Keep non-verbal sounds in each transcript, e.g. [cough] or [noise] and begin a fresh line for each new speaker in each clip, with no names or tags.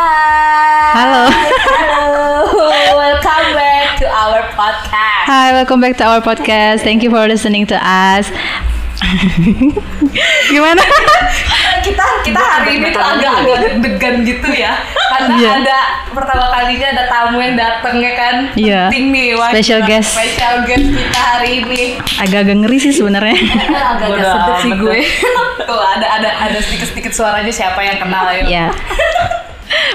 Hai.
Halo.
Halo. Welcome back to our podcast.
Hi, welcome back to our podcast. Thank you for listening to us. [laughs] Gimana?
kita kita hari ini tuh agak-agak deg-degan gitu ya. Karena
Iya.
ada pertama kalinya ada tamu yang datang ya kan.
Iya.
Penting nih. wah,
Special guest.
Special guest kita hari ini.
Agak-agak ngeri sih sebenarnya.
agak-agak sedih sih gue. [laughs] tuh ada ada ada sedikit-sedikit suaranya siapa yang kenal ya.
Ya. [laughs]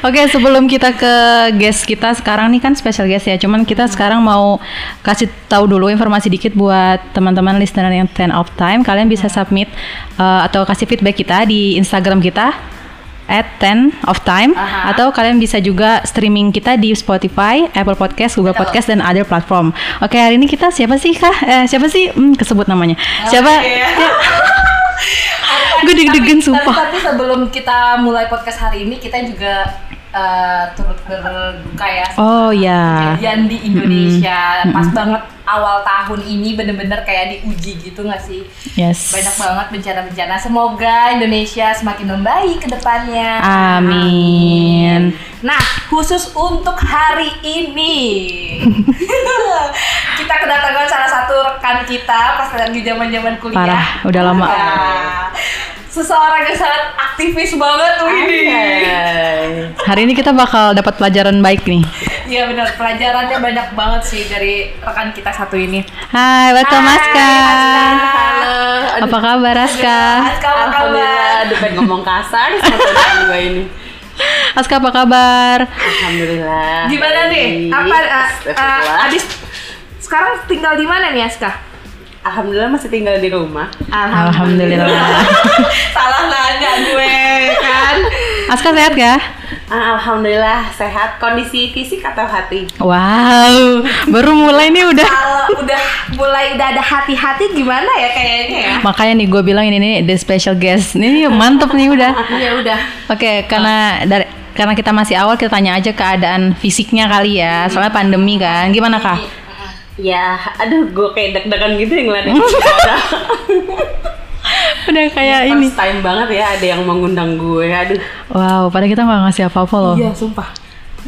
Oke, sebelum kita ke guest kita sekarang nih kan special guest ya. Cuman kita sekarang mau kasih tahu dulu informasi dikit buat teman-teman listener yang 10 of time. Kalian bisa submit uh, atau kasih feedback kita di Instagram kita at 10 of time
Aha.
atau kalian bisa juga streaming kita di Spotify, Apple Podcast, Google
Betul.
Podcast dan other platform. Oke, hari ini kita siapa sih kah? Eh, siapa sih? Hmm, kesebut namanya. Siapa? [laughs]
Iya. [laughs]
Gue deg-degan sumpah.
Tapi, tapi sebelum kita mulai podcast hari ini kita juga eh, turut berduka ya.
Oh ya.
Kejadian di Indonesia pas banget awal tahun ini bener-bener kayak diuji gitu nggak sih?
Yes.
Banyak banget bencana-bencana. Semoga Indonesia semakin membaik ke depannya.
Amin.
Nah, khusus untuk hari ini [laughs] kita kedatangan salah satu rekan kita pas lagi zaman-zaman kuliah.
Parah, udah lama.
Nah, seseorang yang sangat aktivis banget tuh ini.
Hari ini kita bakal dapat pelajaran baik nih.
Iya benar, pelajarannya banyak banget sih dari rekan kita satu ini.
Hai, welcome
Hai,
Aska.
Halo.
Apa kabar Aska?
Aska apa kabar?
aduh pengen ngomong kasar sama gue ini.
Aska apa kabar?
Alhamdulillah.
Gimana nih? Apa uh, uh, abis sekarang tinggal di mana nih Aska?
Alhamdulillah masih tinggal di rumah.
Alhamdulillah. [laughs]
Salah nanya gue kan.
Aska sehat ya?
Ah, Alhamdulillah sehat. Kondisi fisik atau hati?
Wow, baru mulai nih udah.
Kalau udah mulai udah ada hati-hati gimana ya kayaknya ya?
Makanya nih gue bilang ini nih the special guest. Ini mantep nih udah.
Iya udah.
Oke, karena dari karena kita masih awal kita tanya aja keadaan fisiknya kali ya. Soalnya pandemi kan. Gimana kak?
Ya, aduh gue kayak deg-degan gitu yang ngeliatin [laughs]
Udah kayak ini.
First time banget ya ada yang mengundang gue. Aduh.
Wow, padahal kita nggak ngasih apa-apa loh.
Iya sumpah.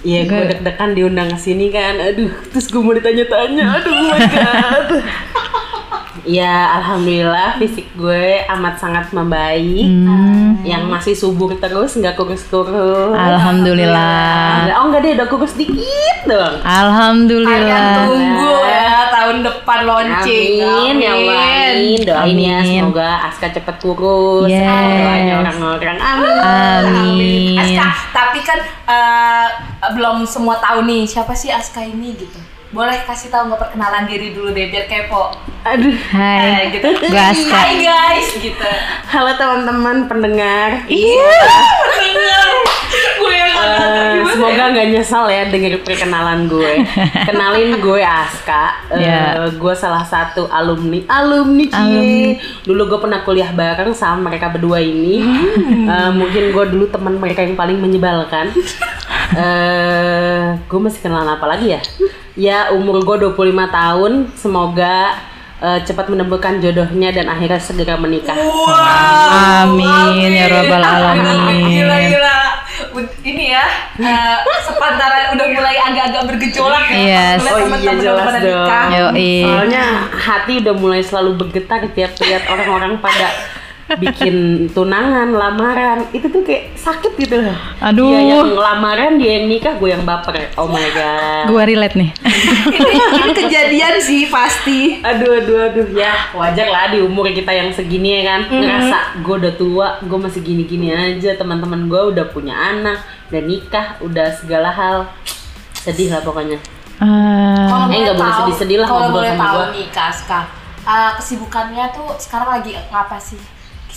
Iya gue
Gue-
deg-degan diundang ke sini kan. Aduh, terus gue mau ditanya-tanya. Aduh, oh my god. [laughs] Ya, alhamdulillah fisik gue amat sangat membaik.
Hmm,
Yang masih subur terus, nggak kurus-kurus.
Alhamdulillah.
Oh enggak deh, udah kurus dikit.
Kalian
Alhamdulillah.
tunggu ya tahun depan launching.
Amin, ya Allah, amin. Doain ya
Amin.
semoga Aska cepet kurus.
Yes.
Doanya orang-orang. Amin.
Amin.
Aska, tapi kan eh, belum semua tahu nih siapa sih Aska ini gitu. Boleh kasih tahu nggak perkenalan diri dulu deh biar kepo.
Aduh.
Hai,
Eh, gitu. [laughs]
Aska.
Hai guys, gitu.
Halo teman-teman pendengar.
Iya.
Bener. Gue yang
Eh, semoga nggak nyesal ya denger perkenalan gue. [laughs] Kenalin gue Aska.
Ya.
Gue salah satu alumni alumni cie.
Alumni.
Dulu gue pernah kuliah bareng sama mereka berdua ini. Eh, mungkin gue dulu teman mereka yang paling menyebalkan. [laughs] Eh, gue masih kenalan apa lagi ya? Ya umur gue 25 tahun. Semoga eh, cepat menemukan jodohnya dan akhirnya segera menikah.
Wow.
Amin, ya Rabbal [laughs] Alamin.
Gila gila. Ini ya eh, sepantaran udah mulai agak-agak bergejolak ya.
Yes.
Pas
Oh
ngeliat
iya jelas
pada
dong. Soalnya hati udah mulai selalu bergetar tiap lihat orang-orang pada bikin tunangan, lamaran, itu tuh kayak sakit gitu loh.
Aduh.
Dia yang lamaran, dia yang nikah, gue yang baper. Oh my god.
Gue relate nih. [laughs]
ini, kejadian sih pasti.
Aduh, aduh, aduh. Ya, wajar lah di umur kita yang segini ya kan. Ngerasa gue udah tua, gue masih gini-gini aja. Teman-teman gue udah punya anak, udah nikah, udah segala hal. Sedih lah pokoknya.
Eh,
Kalau
Eh,
boleh
nggak boleh sedih-sedih lah
Kalau boleh
sama
tahu
gua.
nih Kak Aska, eh, kesibukannya tuh sekarang lagi ngapa sih?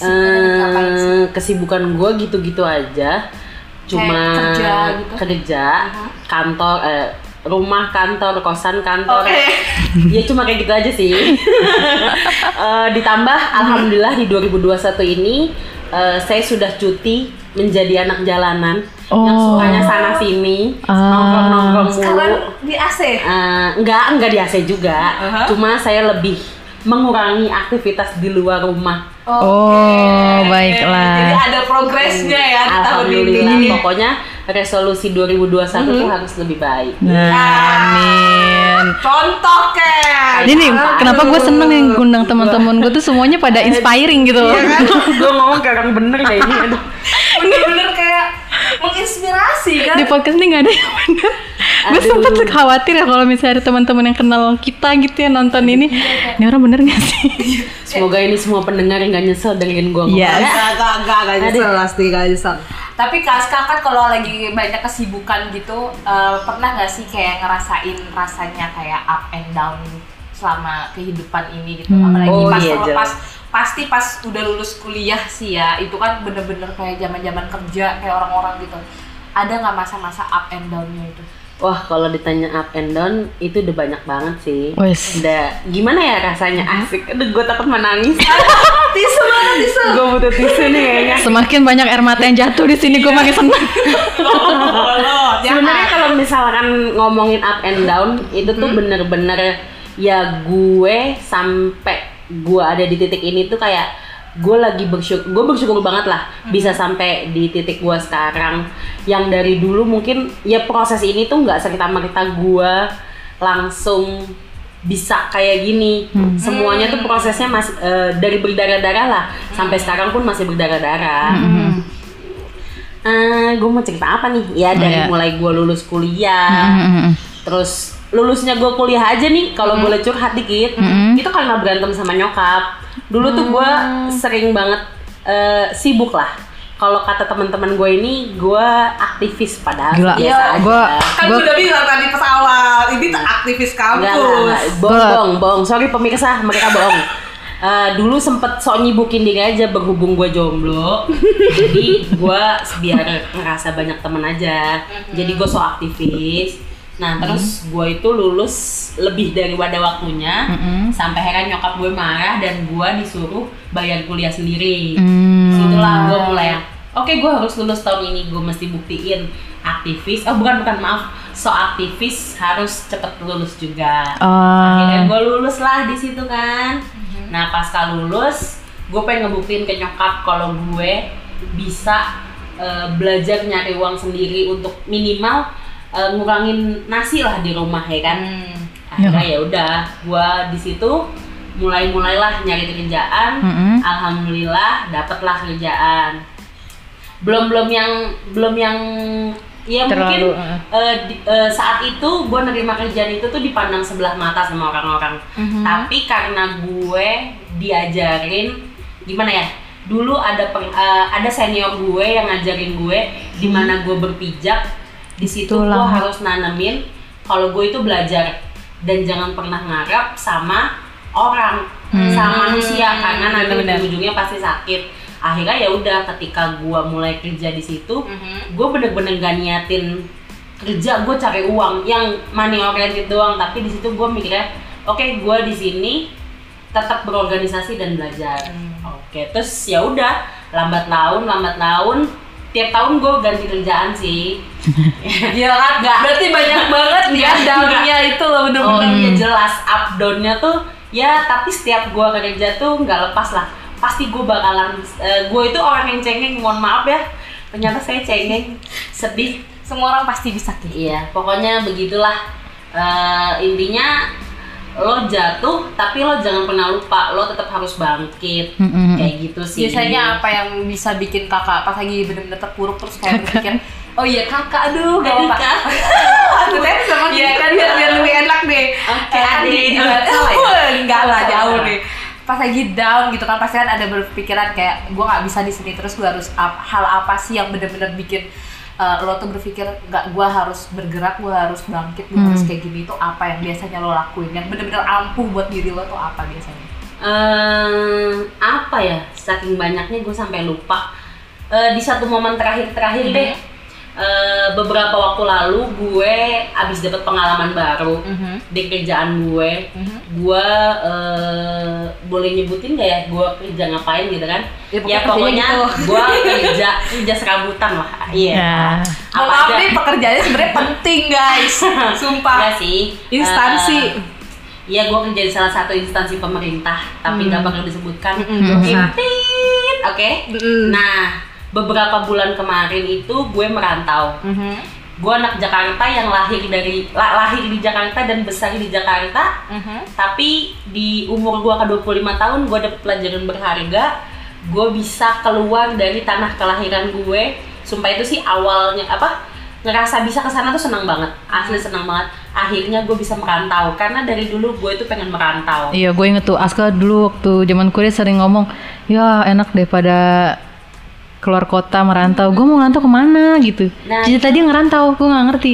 Eh, kesibukan gue gitu-gitu aja cuma
Kayak kerja gitu?
kerja, kantor eh, rumah kantor kosan kantor
Oke. [laughs]
ya cuma kayak gitu aja sih [laughs] Eh, ditambah alhamdulillah di 2021 ini eh, saya sudah cuti menjadi anak jalanan yang
Oh.
sukanya sana sini
Ah.
nongkrong nongkrong mulu
Sekarang di AC.
Eh, enggak, enggak di AC juga.
Aha.
Cuma saya lebih mengurangi aktivitas di luar rumah.
Oh, baiklah.
Jadi ada progresnya ya di tahun ini.
Pokoknya resolusi 2021 tuh harus lebih baik.
Nah, amin.
Contoh kayak.
Ini nih, kenapa gue seneng nih ngundang teman-teman gue tuh semuanya pada inspiring gitu loh. [laughs]
gue ngomong kayak orang bener deh ini.
Bener-bener kayak menginspirasi kan.
Di podcast ini gak ada yang bener. Gue sempet khawatir ya kalau misalnya ada teman-teman yang kenal kita gitu ya nonton ini. Ini orang bener gak sih? [laughs]
Semoga ini semua pendengar yang gak nyesel dengerin gue ngomong.
Yes.
Gak, gak, gak, gak
nyesel,
pasti gak nyesel. Tapi Kaska kan kalau lagi banyak kesibukan gitu, eh, pernah gak sih kayak ngerasain rasanya kayak up and down selama kehidupan ini gitu?
Hmm.
Apalagi
Oh,
pas
iya,
pas pasti pas udah lulus kuliah sih ya, itu kan bener-bener kayak zaman-zaman kerja kayak orang-orang gitu. Ada nggak masa-masa up and downnya itu?
Wah kalau ditanya up and down itu udah banyak banget sih.
Wes.
Udah gimana ya rasanya asik. Aduh gue takut menangis. [laughs]
tisu banget tisu.
gue butuh tisu nih kayaknya.
Semakin banyak air mata yang jatuh di sini gue makin seneng. [laughs]
Sebenarnya kalau misalkan ngomongin up and down itu tuh bener-bener ya gue sampai gue ada di titik ini tuh kayak gue lagi bersyukur gue bersyukur banget lah bisa sampai di titik gue sekarang. Yang dari dulu mungkin ya proses ini tuh nggak serta merta gue langsung bisa kayak gini. Semuanya tuh prosesnya masih eh, dari berdarah-darah lah. Sampai sekarang pun masih berdarah-darah. Eh, gue mau cerita apa nih? Ya dari
iya.
mulai gue lulus kuliah, terus lulusnya gue kuliah aja nih. Kalau boleh curhat dikit, itu karena berantem sama nyokap. Dulu tuh gue sering banget eh, sibuk lah. Kalau kata teman-teman gue ini, gue aktivis padahal
Gila.
biasa
Iya,
aja.
gua-
Kan
Gua-
sudah bilang tadi pas awal, ini tuh aktivis
Enggak, enggak,
kampus.
enggak. bohong, bohong, bohong. Sorry pemirsa, mereka bohong. [laughs] Eh, dulu sempet sok nyibukin diri aja berhubung gue jomblo jadi gue biar ngerasa banyak temen aja jadi gue sok aktivis nah terus gue itu lulus lebih daripada waktunya. Sampai akhirnya nyokap gue marah dan gue disuruh bayar kuliah sendiri.
Hmm.
Di situlah gue mulai yang, oke gue harus lulus tahun ini gue mesti buktiin aktivis. Oh bukan bukan maaf. So aktivis harus cepet lulus juga.
Oh.
akhirnya gue lulus lah di situ kan. Nah pasca lulus gue pengen ngebuktiin ke nyokap kalau gue bisa eh, belajar nyari uang sendiri untuk minimal eh, ngurangin nasi lah di rumah ya kan? Akhirnya ya. udah gue di situ mulai mulailah nyari kerjaan.
Mm-mm.
alhamdulillah dapatlah kerjaan. Belum belum yang belum yang ya
Terlalu,
mungkin eh, di- eh, saat itu gue nerima kerjaan itu tuh dipandang sebelah mata sama orang-orang. Tapi karena gue diajarin gimana ya? Dulu ada peng- eh, ada senior gue yang ngajarin gue di mana gue berpijak di situ gue harus nanemin kalau gue itu belajar dan jangan pernah ngarap sama orang sama manusia karena nanti
bener-bener.
ujungnya pasti sakit. Akhirnya ya udah ketika gue mulai kerja di situ gue bener-bener gak niatin kerja gue cari uang yang money oriented doang. Tapi di situ gue mikirnya oke gue di sini tetap berorganisasi dan belajar. Oke terus ya udah lambat laun lambat laun tiap tahun gue ganti kerjaan sih.
Gila [laughs] kan?
Nggak.
Berarti banyak banget ya
Nggak,
down-nya itu loh
Oh
bener-bener.
iya jelas up downnya tuh ya tapi setiap gua kerja tuh nggak lepas lah. Pasti gue bakalan gue itu orang yang cengeng mohon maaf ya. Ternyata saya cengeng sedih.
Semua orang pasti bisa kayak
iya pokoknya begitulah. Eh, intinya lo jatuh tapi lo jangan pernah lupa lo tetap harus bangkit
Mm-mm.
kayak gitu sih
Biasanya apa yang bisa bikin kakak pas lagi bener-bener terpuruk terus kayak [laughs] berpikir Oh iya kakak, aduh gak
Aduh,
apa
Kak.
Aku tadi sama Iya kan biar, biar lebih enak deh
Oke,
Kayak
adik.
adik juga
Salah ya?
Enggak lah jauh nih Pas lagi down gitu kan pasti kan ada berpikiran kayak Gue gak bisa di sini terus gue harus ap- hal apa sih yang bener-bener bikin eh, lo tuh berpikir nggak gue harus bergerak gue harus bangkit gue harus kayak gini itu apa yang biasanya lo lakuin? Yang bener-bener ampuh buat diri lo tuh apa biasanya?
Ehm, apa ya? Saking banyaknya gue sampai lupa. Eh, di satu momen terakhir-terakhir deh eh, beberapa waktu lalu gue abis dapet pengalaman baru di kerjaan gue gue eh, boleh nyebutin gak ya gue kerja ngapain gitu kan
Ya, pokoknya
ya pokoknya
gitu. [laughs]
gue kerja kerja serabutan lah iya
Ya.
Mohon
Apa
nih pekerjaannya sebenarnya penting guys, [laughs] sumpah.
Enggak sih
Instansi.
Eh, Iya, gue kerja di salah satu instansi pemerintah, tapi nggak bakal disebutkan.
Usah.
Tit, Oke.
Mm-mm.
Nah, beberapa bulan kemarin itu gue merantau.
Mhm.
gue anak Jakarta yang lahir dari la- lahir di Jakarta dan besar di Jakarta.
Mhm.
tapi di umur gua ke 25 tahun gue dapet pelajaran berharga. Gue bisa keluar dari tanah kelahiran gue. Sumpah itu sih awalnya apa ngerasa bisa ke sana tuh senang banget. Asli senang banget. Akhirnya gue bisa merantau. Karena dari dulu gue itu pengen merantau.
Iya, gue inget tuh Aska dulu waktu zaman kuliah sering ngomong, ya enak deh pada keluar kota merantau. Gue mau ngerantau ke mana gitu.
Nah,
Jadi tadi ngerantau, gue nggak ngerti.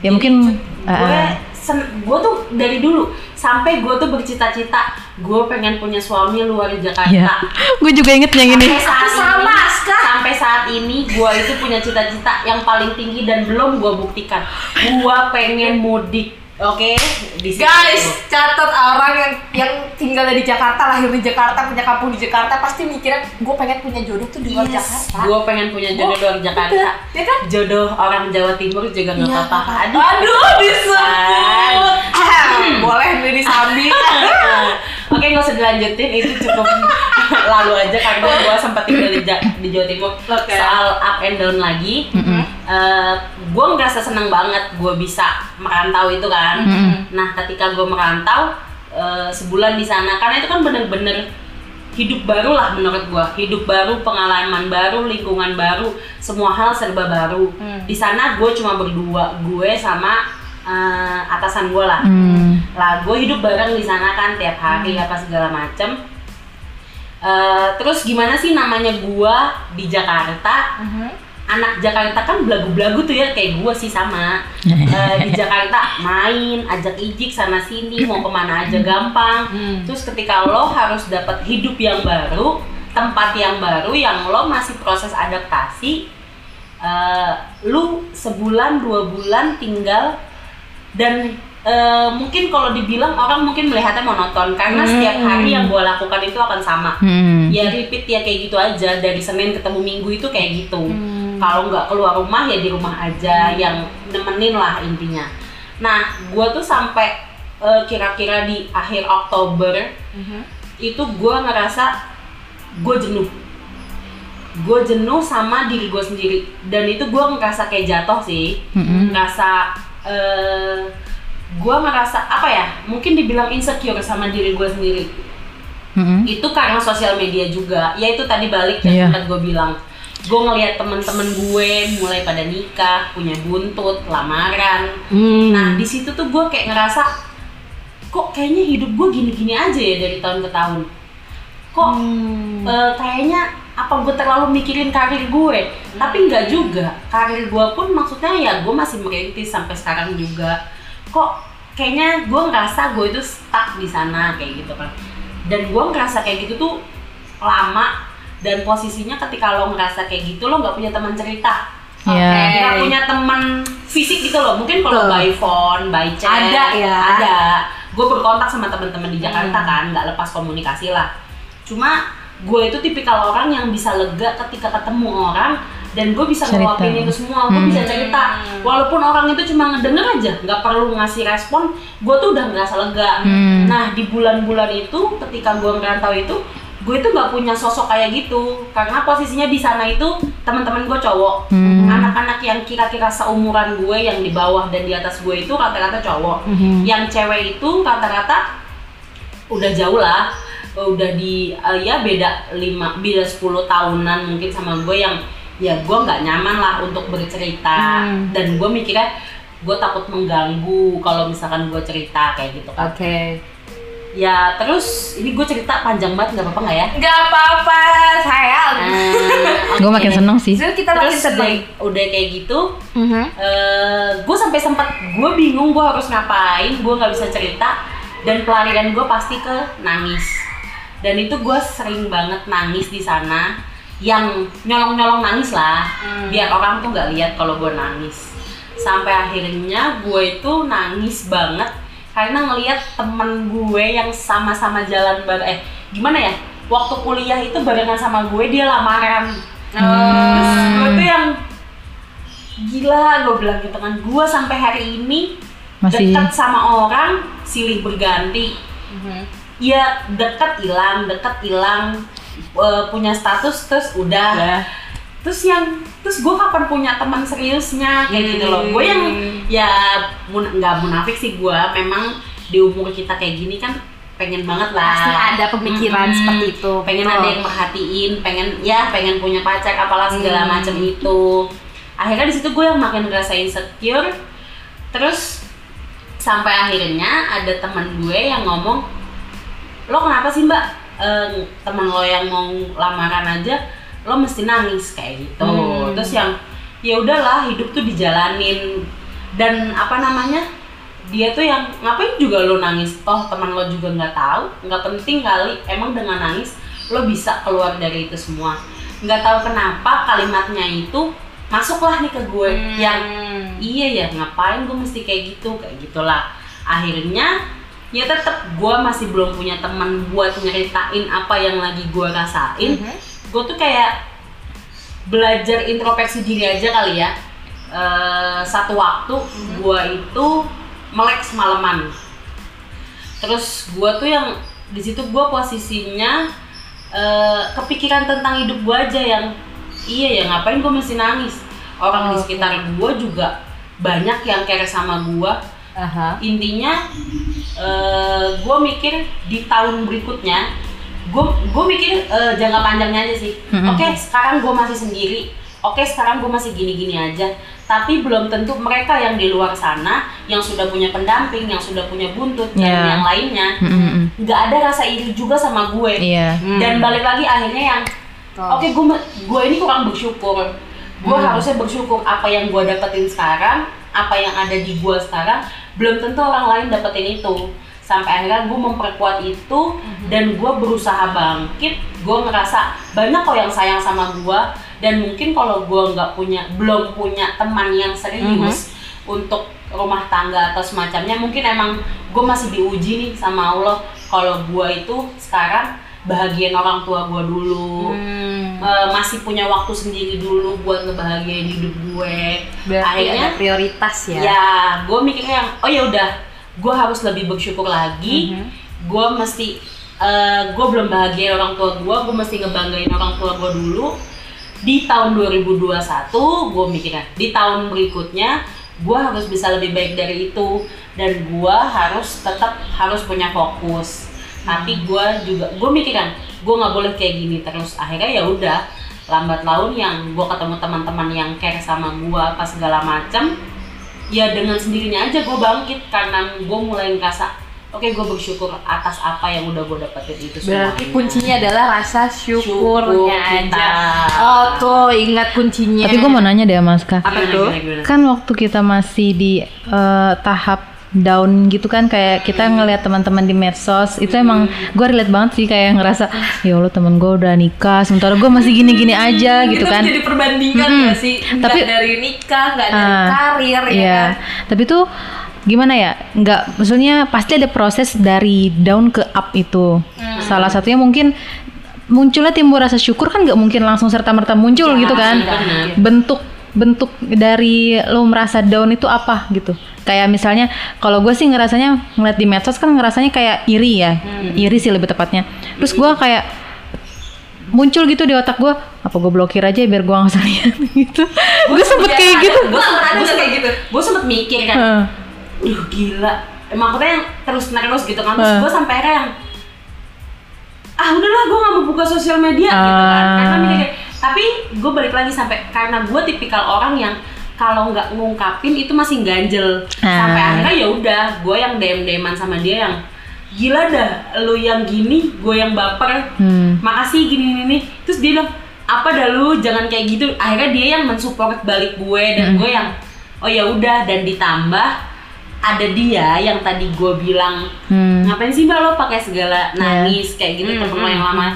Ya mungkin
gue sen- gue tuh dari dulu sampai gue tuh bercita-cita gue pengen punya suami luar Jakarta [laughs]
ya. gue juga inget yang ini.
sampai saat
Sama,
ini,
Aska.
sampai saat ini gue itu punya cita-cita yang paling tinggi dan belum gue buktikan gue pengen mudik oke di situ.
Guys, catat orang yang yang tinggal di Jakarta, lahir di Jakarta, punya kampung di Jakarta, pasti mikirnya gue pengen punya jodoh tuh di luar Jakarta.
gue pengen punya jodoh
Gua-
luar Jakarta
ya kan?
jodoh orang Jawa Timur juga nggak
Iya,
apa-apa
Aduh, aduh disebut. Ahem, Boleh nih disambi. [laughs]
Oke nggak usah dilanjutin itu cukup lalu aja karena gue sempat tinggal di, di Jawa Timur
Oke.
soal up and down lagi
Mm-mm.
gue ngerasa seneng banget gue bisa merantau itu kan
Mm-mm.
nah ketika gue merantau eh, sebulan di sana karena itu kan bener-bener hidup baru lah menurut gue hidup baru pengalaman baru lingkungan baru semua hal serba baru
Hmm.
di sana gue cuma berdua gue sama eh, atasan gue lah
Hmm.
lah gue hidup bareng di sana kan tiap hari apa segala macem Eh, terus gimana sih namanya gua di Jakarta anak Jakarta kan belagu-belagu tuh ya kayak gua sih sama. [laughs] Eh, di Jakarta main ajak ijik sana sini mau ke mana aja gampang.
Hmm.
terus ketika lo harus dapat hidup yang baru tempat yang baru yang lo masih proses adaptasi eh, lu sebulan dua bulan tinggal dan eh, mungkin kalau dibilang orang mungkin melihatnya monoton karena setiap hari yang gue lakukan itu akan sama.
Hmm.
ya repeat ya kayak gitu aja. Dari senin ketemu minggu itu kayak gitu kalau nggak keluar rumah ya di rumah aja yang nemenin lah intinya. Nah gue tuh sampai eh, kira-kira di akhir Oktober itu gue ngerasa gue jenuh. Gue jenuh sama diri gue sendiri. Dan itu gue ngerasa kayak jatuh sih.
Mm-mm.
ngerasa eh gue ngerasa apa ya mungkin dibilang insecure sama diri gue sendiri.
Mm-mm.
itu karena sosial media juga. Ya itu tadi balik
Iya.
yang sempat gue bilang gue ngelihat temen-temen gue mulai pada nikah punya buntut lamaran. Nah di situ tuh gue kayak ngerasa kok kayaknya hidup gue gini-gini aja ya dari tahun ke tahun? Kok eh, kayaknya apa gue terlalu mikirin karir gue? Tapi nggak juga. Karir gue pun maksudnya ya gue masih merintis sampai sekarang juga. Kok kayaknya gue ngerasa gue itu stuck di sana kayak gitu kan. Dan gue ngerasa kayak gitu tuh lama dan posisinya ketika lo ngerasa kayak gitu lo nggak punya teman cerita.
Iya.
nggak punya teman fisik gitu loh. Mungkin kalau by phone by chat
Ada ya.
ada. Gue berkontak sama teman-teman di Jakarta
Hmm.
kan nggak lepas komunikasi lah. Cuma gue itu tipikal orang yang bisa lega ketika ketemu orang dan gue bisa ngeluapin itu semua. Gue
Hmm.
bisa cerita walaupun orang itu cuma ngedenger aja nggak perlu ngasih respon gue tuh udah ngerasa lega.
Hmm.
nah di bulan-bulan itu ketika gue ngerantau itu gue itu nggak punya sosok kayak gitu karena posisinya di sana itu teman-teman gue cowok
Hmm.
anak-anak yang kira-kira seumuran gue yang di bawah dan di atas gue itu rata-rata cowok
Mhm.
yang cewek itu rata-rata udah jauh lah udah di eh, ya beda 5 beda 10 tahunan mungkin sama gue yang ya gue nggak nyaman lah untuk bercerita
Hmm.
dan gue mikirnya gue takut mengganggu kalau misalkan gue cerita kayak gitu kan
Oke.
Ya terus ini gue cerita panjang banget nggak apa-apa nggak ya
Gak apa-apa, sayang. [laughs]
Eh,
Gue
oke.
makin seneng sih.
Justru kita makin
terus
seneng.
udah, udah kayak gitu gue sampai sempat gue bingung gue harus ngapain gue nggak bisa cerita dan pelarian gue pasti ke nangis dan itu gue sering banget nangis di sana yang nyolong nyolong nangis lah
Hmm.
biar orang tuh nggak lihat kalau gue nangis sampai akhirnya gue itu nangis banget karena ngelihat temen gue yang sama-sama jalan bareng eh gimana ya? Waktu kuliah itu barengan sama gue dia lamaran. Terus gue tuh yang gila gue bilang gitu kan gue sampai hari ini
Masih-
deket sama orang silih berganti. Ya deket hilang deket hilang Eh, punya status terus udah.
Udah.
terus yang terus gue kapan punya teman seriusnya kayak gitu loh gue yang ya mun- nggak munafik sih gue memang di umur kita kayak gini kan pengen banget lah
Pasti ada pemikiran
Mm-mm.
seperti itu.
pengen
Betul.
ada yang merhatiin pengen ya pengen punya pacar apalah segala
Hmm.
macam itu akhirnya di situ gue yang makin ngerasa insecure terus sampai akhirnya ada teman gue yang ngomong lo kenapa sih mbak Eh, temen lo yang mau lamaran aja lo mesti nangis kayak gitu.
Hmm.
terus yang ya udahlah hidup tuh dijalanin. Dan apa namanya dia tuh yang ngapain juga lo nangis? Toh teman lo juga nggak tahu nggak penting kali. Emang dengan nangis lo bisa keluar dari itu semua. Nggak tahu kenapa kalimatnya itu masuklah nih ke gue.
Hmm.
yang iya ya ngapain gue mesti kayak gitu kayak gitulah. Akhirnya ya tetap gue masih belum punya teman buat nyeritain apa yang lagi gue rasain.
Mhm.
Gue tuh kayak belajar introspeksi diri aja kali ya. Eh, satu waktu gue itu melek semalaman. Terus gue tuh yang di situ gue posisinya eh, kepikiran tentang hidup gue aja yang iya ya ngapain gue mesti nangis? Orang di
Oke.
sekitar gue juga banyak yang care sama gue
Aha.
intinya gue mikir di tahun berikutnya gue gue mikir eh, jangka panjangnya aja sih.
Mm-mm.
oke sekarang gue masih sendiri. Oke sekarang gue masih gini-gini aja. Tapi belum tentu mereka yang di luar sana yang sudah punya pendamping yang sudah punya buntut dan
Yeah.
yang lainnya
Mm-mm.
nggak ada rasa iri juga sama gue.
Iya.
dan balik lagi akhirnya yang oke gue gue ini kurang bersyukur. Gue harusnya bersyukur apa yang gue dapetin sekarang apa yang ada di gue sekarang. Belum tentu orang lain dapetin itu sampai akhirnya gue memperkuat itu dan gue berusaha bangkit gue ngerasa banyak kok yang sayang sama gue dan mungkin kalau gue nggak punya belum punya teman yang serius untuk rumah tangga atau semacamnya mungkin emang gue masih diuji nih sama Allah kalau gue itu sekarang bahagian orang tua gue dulu
Hmm.
Eh, masih punya waktu sendiri dulu buat ngebahagiain hidup gue
Berarti
akhirnya
ada prioritas ya.
ya gue mikirnya yang oh ya udah gue harus lebih bersyukur lagi.
Mhm.
gue mesti eh, gue belum bahagia orang tua gue gue mesti ngebanggain orang tua gue dulu. Di tahun 2021 gue mikirnya di tahun berikutnya gue harus bisa lebih baik dari itu. Dan gue harus tetap harus punya fokus. Tapi gue juga gue mikirkan gue nggak boleh kayak gini terus. Akhirnya ya udah lambat laun yang gue ketemu teman-teman yang care sama gue apa segala macam ya dengan sendirinya aja gue bangkit karena gue mulai ngerasa oke gue bersyukur atas apa yang udah gue dapetin itu semua
Berarti kuncinya adalah rasa syukurnya
Syukur kita.
aja. Oh tuh ingat kuncinya.
Tapi gue mau nanya deh Mas Kak.
Apa
gimana?
Kan waktu kita masih di eh, tahap down gitu kan kayak kita ngelihat teman-teman di medsos itu emang gue relate banget sih kayak ngerasa ya Allah temen gue udah nikah sementara gue masih gini-gini aja gitu
itu
kan
jadi perbandingan
Mm-mm.
gak sih? Nggak
Tapi-
dari nikah, nggak dari
Ah,
karir ya
Iya,
kan?
tapi tuh gimana ya? Nggak, maksudnya pasti ada proses dari down ke up itu.
Hmm.
Salah satunya mungkin munculnya timbul rasa syukur kan nggak mungkin langsung serta merta muncul gitu kan?
nggak mungkin.
Bentuk bentuk dari lo merasa down itu apa gitu? Kayak misalnya kalau gue sih ngerasanya ngeliat di medsos kan ngerasanya kayak iri ya, iri sih lebih tepatnya. Terus gue kayak muncul gitu di otak gue apa gue blokir aja biar gue nggak usah lihat [laughs] gitu gue sempet kayak gitu
gue sempet
Ada
gue
nggak kayak gitu?
gue sempet mikir kan
Heeh.
Duh gila Emang maksudnya yang terus terus gitu kan Terus gue sampai akhirnya yang Ah udahlah gue gak mau buka sosial media gitu kan
Ah.
Karena mikir kayak- Tapi gue balik lagi sampai Karena gue tipikal orang yang kalau nggak ngungkapin itu masih ganjel. Sampai
Ah.
akhirnya ya udah gue yang dem deman sama dia yang gila dah lu yang gini gue yang baper.
Hmm.
makasih gini gini nih terus dia bilang apa dah lu jangan kayak gitu. Akhirnya dia yang mensupport balik gue dan gue yang oh ya udah dan ditambah ada dia yang tadi gue bilang
Hmm.
ngapain sih mbak lo pakai segala nangis kayak gitu
Hmm,
temen lo
hmm,
yang lama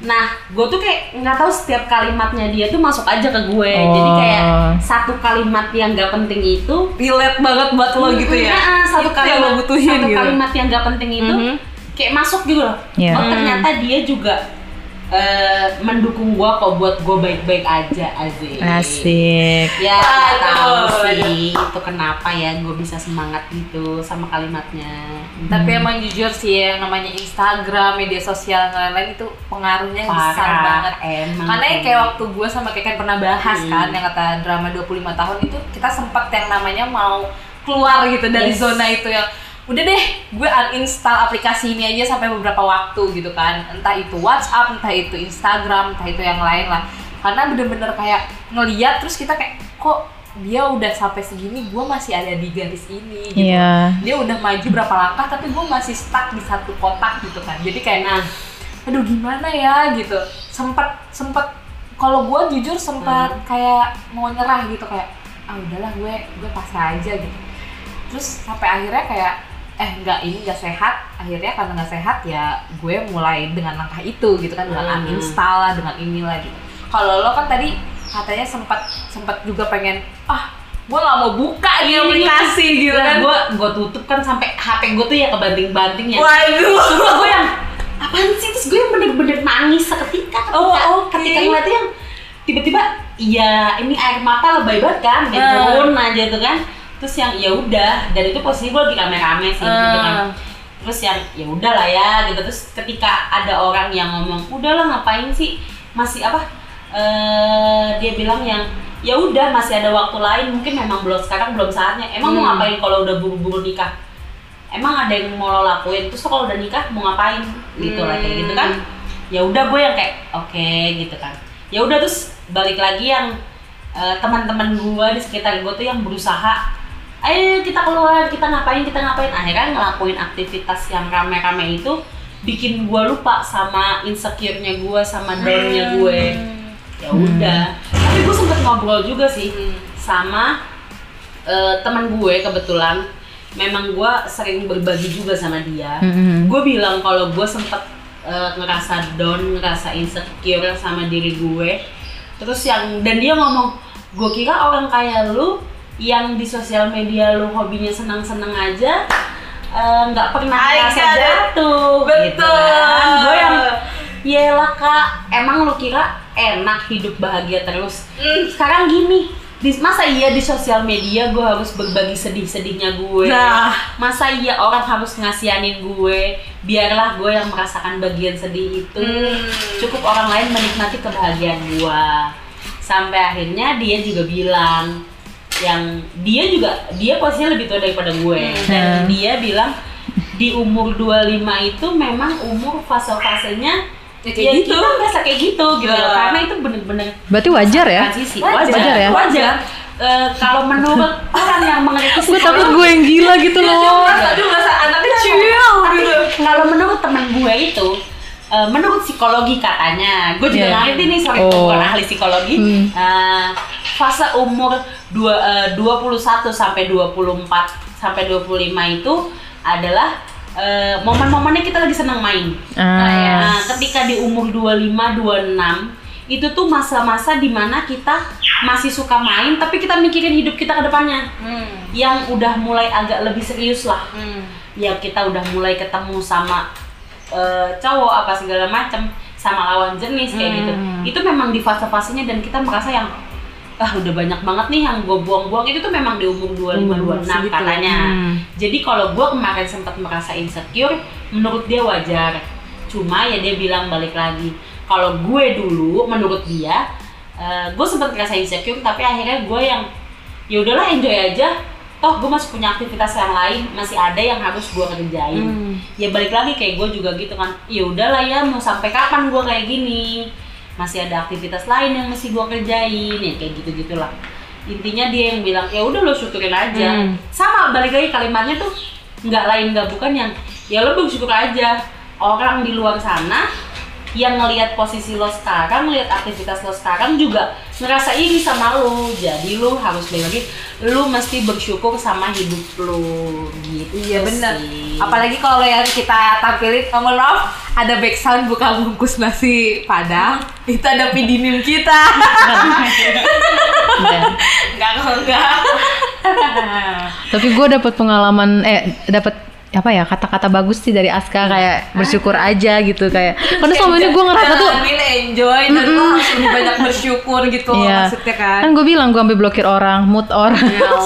nah gue tuh kayak nggak tahu setiap kalimatnya dia tuh masuk aja ke gue jadi
Oh.
kayak satu kalimat yang gak penting itu
Relate banget buat lo gitu ya.
Nah, satu kalimat
yang lo butuhin
satu
gitu.
kalimat yang gak penting itu
Mhm.
kayak masuk gitu loh
Iya.
oh ternyata dia juga eh, mendukung gue kok buat gue baik-baik aja Azik
Asik.
ya tahu sih itu kenapa ya gue bisa semangat gitu sama kalimatnya
Tapi emang jujur sih yang namanya Instagram, media sosial dan lain-lain itu pengaruhnya besar
Parah,
banget.
emang.
Karena ya kayak waktu gue sama Keken pernah bahas
Hmm.
kan yang kata drama 25 tahun itu kita sempat yang namanya mau keluar gitu dari
Yes.
zona itu yang udah deh gue uninstall aplikasi ini aja sampai beberapa waktu gitu kan. Entah itu WhatsApp entah itu Instagram entah itu yang lain lah. Karena bener-bener kayak ngeliat terus kita kayak kok dia udah sampai segini gue masih ada di garis ini gitu.
Iya.
dia udah maju berapa langkah tapi gue masih stuck di satu kotak gitu kan. Jadi kayak
nah
aduh gimana ya? Gitu. Sempat sempat kalau gue jujur sempat kayak mau nyerah gitu kayak ah udahlah gue gue pasrah aja gitu. Terus sampai akhirnya kayak eh enggak ini enggak sehat. Akhirnya karena nggak sehat ya gue mulai dengan langkah itu gitu kan dengan
Hmm.
uninstall lah dengan inilah gitu. Kalau lo kan tadi katanya sempat sempat juga pengen ah gue nggak mau buka nih aplikasi gitu kan.
gue gue tutup kan sampai HP gue tuh ya kebanting-banting ya.
Waduh.
Sumpah gue yang apaan sih? Terus gue yang bener-bener nangis seketika ketika,
Oh, oke.
ketika ngeliatnya yang tiba-tiba ya ini air mata lebay banget kan turun aja tuh kan terus yang ya udah dan itu posisi gue lagi rame-rame sih gitu kan.
Ah.
terus yang ya udah lah ya gitu. Terus ketika ada orang yang ngomong udahlah ngapain sih? Masih apa eh dia bilang yang ya udah masih ada waktu lain mungkin memang belum sekarang belum saatnya. Emang mau
Hmm.
ngapain kalau udah buru-buru nikah? Emang ada yang mau lo lakuin? Terus kalau udah nikah mau ngapain? Gitu lah kayak gitu kan. Ya udah gue yang kayak oke gitu kan. Ya udah terus balik lagi yang eh, teman-teman gue di sekitar gue tuh yang berusaha ayo kita keluar kita ngapain kita ngapain. Akhirnya ngelakuin aktivitas yang rame-rame itu bikin gue lupa sama insecure-nya gue sama down-nya gue. Ya udah. Tapi gue sempet ngobrol juga sih sama eh, teman gue kebetulan. Memang gue sering berbagi juga sama dia.
Mm-mm.
gue bilang kalau gue sempet eh, ngerasa down ngerasa insecure sama diri gue. Terus yang dan dia ngomong gue kira orang kayak lu yang di sosial media lu hobinya senang-senang aja eh, nggak pernah
Aing
ngerasa
ada.
jatuh gitu
Betul.
kan gue yang Yelah kak, emang lu kira enak hidup bahagia terus?
Hmm.
Sekarang gini, di, masa iya di sosial media gue harus berbagi sedih-sedihnya gue?
Nah.
Masa iya orang harus ngasihanin gue? Biarlah gue yang merasakan bagian sedih itu.
Hmm.
Cukup orang lain menikmati kebahagiaan gue. Sampai akhirnya dia juga bilang yang dia juga dia posisinya lebih tua daripada gue dan
Hmm.
dia bilang di umur 25 itu memang umur fase-fasenya
Ya, kayak gitu.
kita merasa kayak gitu gitu loh.
Ya.
karena itu bener-bener
Berarti wajar ya?
transisi
Wajar.
Wajar ya?
wajar Eh, kalau menurut orang yang mengerti
Gue takut gue yang gila gitu loh.
aduh masa anak kecil gitu
kalau menurut teman gue itu eh, menurut psikologi katanya gue juga nggak ngerti nih sorry
Oh.
gue bukan ahli psikologi
Hmm.
Eh, fase umur dua, eh, 21 sampai 24 sampai 25 itu adalah eh, momen-momennya kita lagi senang main
Ah.
Nah, ketika di umur 25 26 itu tuh masa-masa di mana kita masih suka main tapi kita mikirin hidup kita ke depannya
hmm.
yang udah mulai agak lebih serius lah
Hmm.
ya kita udah mulai ketemu sama eh, cowok apa segala macam sama lawan jenis kayak gitu
Hmm.
itu memang di fase-fasenya dan kita merasa yang ah udah banyak banget nih yang gue buang-buang itu tuh memang di umur 25
Umur
26
segitu.
katanya
Hmm.
jadi kalau gue kemarin sempat merasa insecure menurut dia wajar cuma ya dia bilang balik lagi kalau gue dulu menurut dia gue sempat ngerasa insecure tapi akhirnya gue yang ya udahlah enjoy aja toh gue masih punya aktivitas yang lain masih ada yang harus gue kerjain
Hmm.
ya balik lagi kayak gue juga gitu kan ya udahlah ya mau sampai kapan gue kayak gini masih ada aktivitas lain yang mesti gue kerjain ya kayak gitu gitulah intinya dia yang bilang ya udah lo syukurin aja
Hmm.
sama balik lagi kalimatnya tuh nggak lain nggak bukan yang ya lo bersyukur aja orang di luar sana yang ngelihat posisi lo sekarang, ngelihat aktivitas lo sekarang juga ngerasa iri sama lo. Jadi lo harus balik lagi, lo mesti bersyukur sama hidup lo gitu.
Iya benar. Apalagi kalau yang kita tampilin, oh, mohon maaf, ada background buka bungkus nasi padang, [laughs] itu ada pidinim kita. Enggak, enggak. [laughs]
Tapi gue dapat pengalaman eh dapat apa ya kata-kata bagus sih dari Aska kayak bersyukur aja gitu kayak. [laughs] Karena selama ini gue ngerasa tuh
enjoy dan lo harus lebih banyak bersyukur gitu
Iya.
maksudnya kan.
Kan gue bilang gue sampai blokir orang mood orang.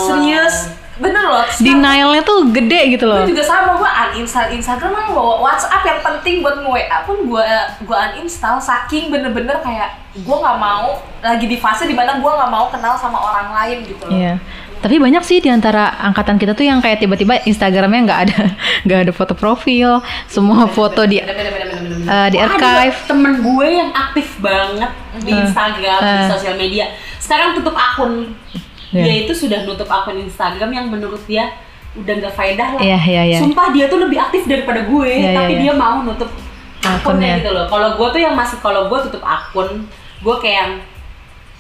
Serius? Bener loh
denialnya tuh gede gitu loh.
Gue juga sama, gue uninstall Instagram kan bawa WhatsApp yang penting buat nge-WA pun gue gue uninstall saking bener-bener kayak gue nggak mau lagi di fase di mana gue nggak mau kenal sama orang lain gitu loh.
Iya. Tapi banyak sih di antara angkatan kita tuh yang kayak tiba-tiba Instagramnya nggak ada [laughs] nggak ada foto profil, semua foto di eh, di archive.
temen gue yang aktif banget di Instagram, di
Eh.
sosial media. Sekarang tutup akun.
Iya.
Dia itu sudah nutup akun Instagram yang menurut dia udah nggak faedah lah.
Iya, iya, iya.
Sumpah dia tuh lebih aktif daripada gue,
Iya,
tapi
iya, iya.
dia mau nutup
Akunnya.
akunnya gitu loh. Kalau gue tuh yang masih kalau gue tutup akun, gue kayak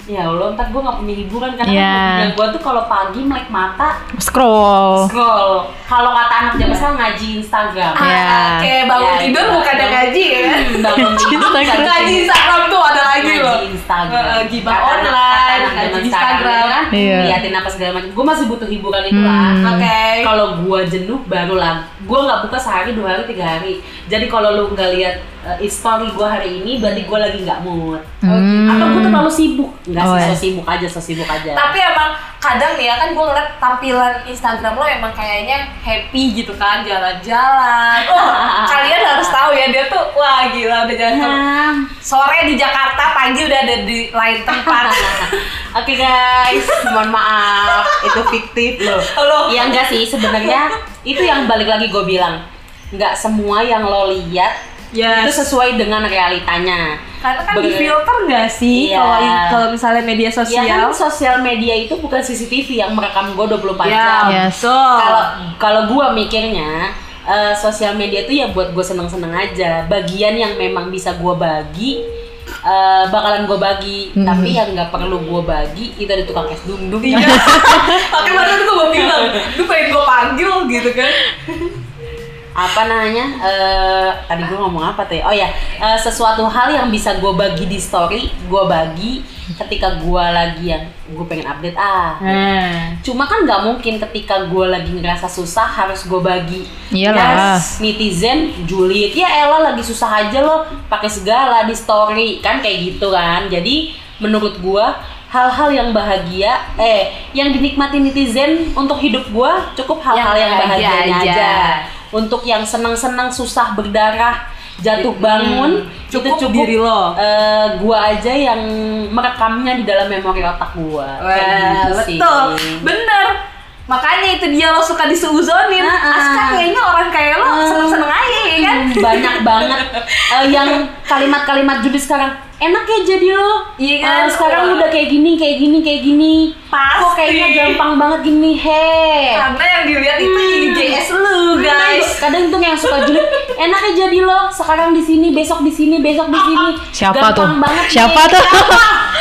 ya Allah ntar gue nggak punya hiburan karena
Iya.
kan gue tuh kalau pagi melek mata
Scroll.
scroll kalau kata anak zaman sekarang ngaji Instagram
Ah,
Iya.
Oke, bangun
Ya,
tidur
itu.
bukan ada ngaji ya.
Bangun tidur
Instagram.
Ngaji Instagram tuh ada lagi
Ngaji
loh.
Instagram.
Gibah
Kata anak-
online, ngaji Instagram.
kan,
Iya.
liatin apa segala macam. Gue masih butuh hiburan itu lah.
Hmm.
Oke.
Kalau gue jenuh baru lah. Gue nggak buka sehari, dua hari, tiga hari. Jadi kalau lu nggak lihat uh, story gue hari ini, berarti gue lagi nggak mood.
Hmm.
Atau gue terlalu sibuk. Nggak
Oh,
sih,
ya.
so sibuk aja, so sibuk aja.
Tapi emang kadang nih ya kan gue ngeliat tampilan Instagram lo emang kayaknya happy gitu kan jalan-jalan. [laughs] Oh, kalian harus tahu ya dia tuh wah gila udah jalan
Nah,
sore di Jakarta, pagi udah ada di lain tempat. [laughs]
Oke guys, mohon maaf, itu fiktif loh.
Loh.
Iya enggak sih sebenarnya [laughs] itu yang balik lagi gue bilang, nggak semua yang lo lihat
Yes.
itu sesuai dengan realitanya.
Karena kan di filter nggak sih
Iya.
kalau kalau misalnya media
Ya
sosial?
kan sosial media itu bukan CCTV yang merekam gue 24
Ya,
jam.
Yes.
betul.
Kalau kalau gue mikirnya eh, sosial media itu ya buat gue seneng-seneng aja. Bagian yang memang bisa gue bagi eh, bakalan gue bagi. Tapi yang nggak perlu gue bagi itu ada tukang es dum dum.
Iya. Makanya barusan gue mau bilang, lu pengen gue panggil gitu kan? [laughs]
apa namanya eh tadi gue ngomong apa tuh ya? oh ya eh, sesuatu hal yang bisa gue bagi di story gue bagi ketika gue lagi yang gue pengen update ah
Nah.
cuma kan nggak mungkin ketika gue lagi ngerasa susah harus gue bagi
Iyalah.
Yes, netizen julid ya Ella lagi susah aja loh pakai segala di story kan kayak gitu kan jadi menurut gue hal-hal yang bahagia eh yang dinikmati netizen untuk hidup gue cukup hal-hal
Yang
yang,
bahagia
bahagianya
aja.
aja. Untuk yang senang-senang susah berdarah jatuh bangun
Hmm, cukup
itu cukup
diri lo.
eh, gua aja yang merekamnya di dalam memori otak gua
Wah,
gitu sih
betul. Bener. Makanya itu dia lo suka disuuzonin.
Nah,
Aska kayaknya orang kayak lo
Hmm.
seneng-seneng aja ya kan?
Hmm, banyak banget [laughs] eh, yang kalimat-kalimat judi sekarang enak ya jadi lo
Iya kan?
Eh, sekarang udah kayak gini kayak gini kayak gini
Pasti.
kok kayaknya gampang banget gini he
Karena yang dilihat itu IGS lu guys.
kadang tuh yang suka julid enak ya jadi lo sekarang di sini besok di sini besok di sini
Siapa tuh?
gampang banget
Siapa
nih.
tuh?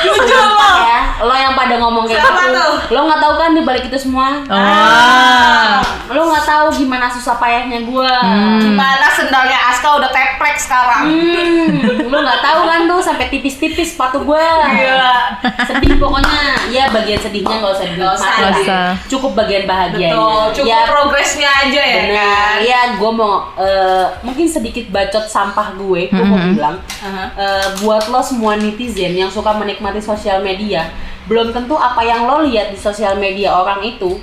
Sumpah [laughs] ya lo yang pada ngomong kayak
Siapa
gitu
tuh?
lo nggak tahu kan di balik itu semua
Oh.
lo nggak tahu gimana susah payahnya gua
Gimana sendalnya Aska udah teplek sekarang?
Hmm, lu nggak tahu kan tuh sampai tipis-tipis sepatu gua.
Gila.
Sedih pokoknya. Ya bagian sedihnya nggak usah dinikmati. Cukup bagian bahagianya.
Betul, cukup
ya,
progresnya aja ya
bener.
kan?
Ya, gue mau eh, mungkin sedikit bacot sampah gue. Gue mau bilang
Aha.
eh, buat lo semua netizen yang suka menikmati sosial media, belum tentu apa yang lo lihat di sosial media orang itu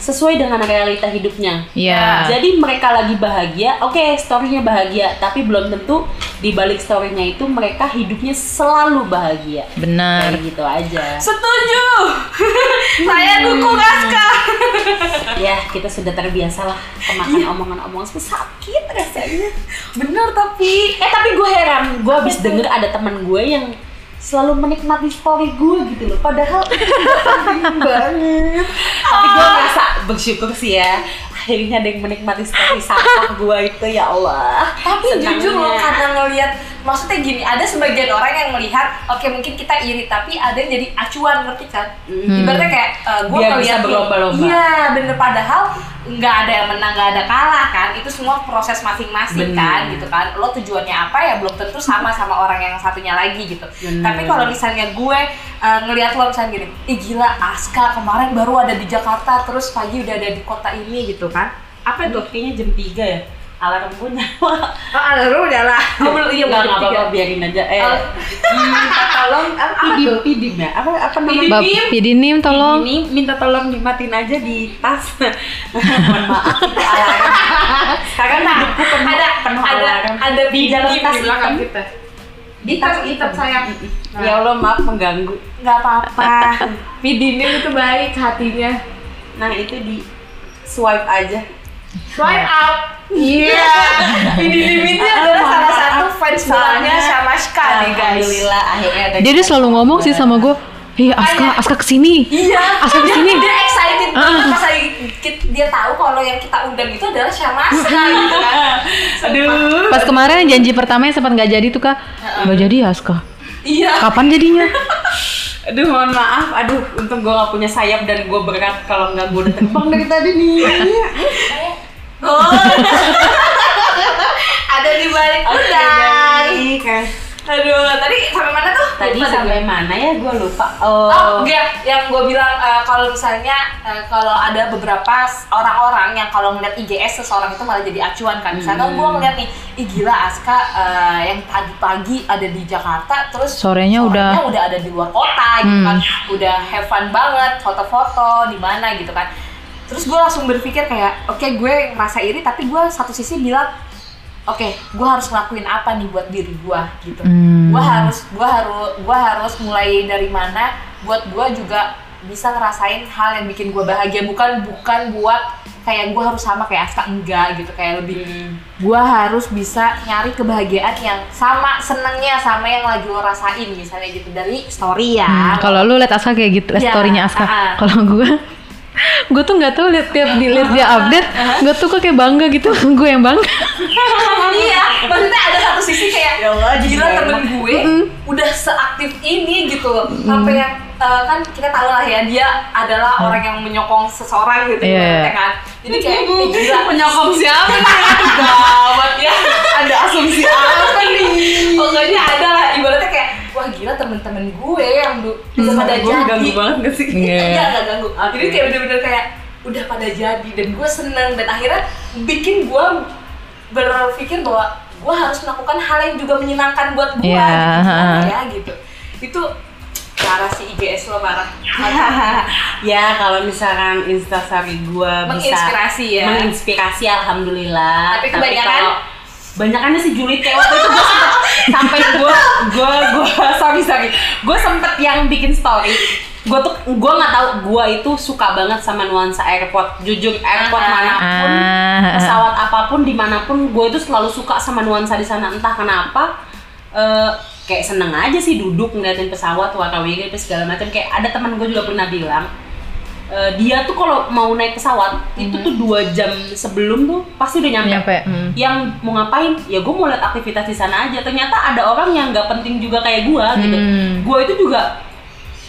sesuai dengan realita hidupnya.
Iya.
Jadi mereka lagi bahagia, oke storynya bahagia, tapi belum tentu di balik storynya itu mereka hidupnya selalu bahagia.
Benar.
Kayak gitu aja.
Setuju. [laughs] Saya dukung Aska. [laughs]
ya kita sudah terbiasa lah kemakan omongan-omongan sakit rasanya.
Bener tapi
Eh tapi gue heran, gue habis denger ada teman gue yang selalu menikmati story gue gitu loh. Padahal [laughs] itu nggak penting banget. Bersyukur sih ya. Akhirnya ada yang menikmati story sampah gue itu ya Allah.
tapi jujur loh
Senangnya.
karena ngelihat maksudnya gini ada sebagian orang yang melihat oke mungkin kita iri tapi ada yang jadi acuan ngerti kan
Hmm.
ibaratnya kayak gue
bisa
ngeliat nih,
berlomba-lomba.
iya bener padahal nggak ada yang menang nggak ada kalah kan itu semua proses masing-masing kan gitu kan lo tujuannya apa ya belum tentu sama sama orang yang satunya lagi gitu
Bener.
tapi kalau misalnya gue uh, ngelihat lo misalnya gini ih gila Aska kemarin baru ada di Jakarta terus pagi udah ada di kota ini gitu kan Apa tuh?
Kayaknya jam 3 ya. Alarm gue nyala. [laughs]
Oh, lu udah lah. Oh, belum iya
Enggak, enggak apa-apa, biarin aja. Eh,
Oh.
minta [laughs] tolong apa pidim, pidim ya? Apa apa namanya?
Bab Pidinim tolong.
Ini minta tolong dimatiin aja di tas. [laughs] Mohon maaf itu alarm. Sekarang hidupku penuh
ada
penuh
ada
alarm.
ada
di dalam tas
di belakang kita.
Di tas
hitam, sayang. Nah.
Ya Allah maaf mengganggu.
nggak apa-apa. Pidinim itu baik hatinya.
Nah itu di swipe aja.
Swipe up. Iya. Pidinim itu
Ah,
adalah salah satu fans beratnya Shamaska nih guys.
Alhamdulillah akhirnya ada.
Dia dia selalu ngomong sih sama gue, "Ih, Aska, Aska ke sini."
Iya,
Aska ke sini.
Dia, dia excited
Ah.
banget pas lagi kit- dia tahu kalau yang kita undang itu adalah Shamaska gitu kan. [laughs]
Aduh.
Pas kemarin janji pertama yang sempat nggak jadi tuh kak, nggak jadi ya Aska.
Iya.
Kapan jadinya? [laughs]
Aduh mohon maaf, aduh untung gue gak punya sayap dan gue berat kalau nggak gue udah terbang dari tadi nih. [laughs]
Oh. [laughs] ada di balik undang.
baik.
Aduh, tadi sampai mana tuh?
Tadi
Lupa
sampai mana ya gue lupa.
Oh,
Oh,
enggak, yang gue bilang eh, kalau misalnya eh, kalau ada beberapa orang-orang yang kalau ngeliat IGS seseorang itu malah jadi acuan kan. Misalnya gue ngeliat nih, ih gila Aska eh, yang pagi-pagi ada di Jakarta, terus
Sorenya udah-
udah ada di luar kota gitu
Hmm.
kan, udah have fun banget, foto-foto di mana gitu kan. Terus gue langsung berpikir kayak, oke gue ngerasa iri, tapi gue satu sisi bilang, oke gue harus ngelakuin apa nih buat diri gue gitu
Hmm.
gue harus gue harus gue harus mulai dari mana buat gue juga bisa ngerasain hal yang bikin gue bahagia bukan bukan buat kayak gue harus sama kayak Aska enggak gitu kayak lebih gue harus bisa nyari kebahagiaan yang sama senengnya sama yang lagi lo rasain misalnya gitu dari story ya
Hmm, kalau lu liat Aska kayak gitu,
Ya,
storynya Aska.
ah.
Kalau gue, gue tuh nggak tahu liat tiap dilihat dia update, gue tuh kok kayak bangga gitu, [laughs] gue yang bangga.
iya maksudnya ada satu sisi kayak
Ya Allah, jadi
gila
gak
temen gue udah seaktif ini gitu loh. Sampai yang eh, kan kita tahu lah ya dia adalah orang yang menyokong seseorang gitu
Iya, iya.
ya kan? Jadi kayak eh, gila [laughs]
penyokong siapa? [laughs] Nih?
gawat ya.
Ada asumsi apa nih?
pokoknya ada lah ibaratnya kayak temen-temen gue yang du- udah pada
Gue
jadi
ganggu banget gak sih?
Iya.
enggak enggak ganggu
Oke.
jadi kayak bener-bener kayak udah pada jadi dan gue seneng dan akhirnya bikin gue berpikir bahwa gue harus melakukan hal yang juga menyenangkan buat gue
Iya,
gitu ya gitu itu parah sih IGS lo parah [laughs]
ya kalau misalkan instastory gue bisa
Menginspirasi ya.
menginspirasi alhamdulillah
Tapi kebanyakan?
kalau banyakannya sih julid kayak waktu itu gue sempet sampai gue gue gue [laughs] sorry sorry. Gue sempet yang bikin story. Gue tuh gue nggak tahu gue itu suka banget sama nuansa airport. Jujur airport
Ah.
mana pun
Ah.
pesawat apa pun di mana pun gue itu selalu suka sama nuansa di sana. Entah kenapa eh, kayak seneng aja sih duduk ngeliatin pesawat warna-warni apa segala macam. Kayak ada teman gue juga pernah bilang eh, dia tuh kalau mau naik pesawat itu tuh dua jam sebelum tuh pasti udah nyampe,
Nyampe, hmm.
yang mau ngapain? Ya gue mau lihat aktivitas di sana aja. Ternyata ada orang yang nggak penting juga kayak gue gitu.
Hmm.
gue itu juga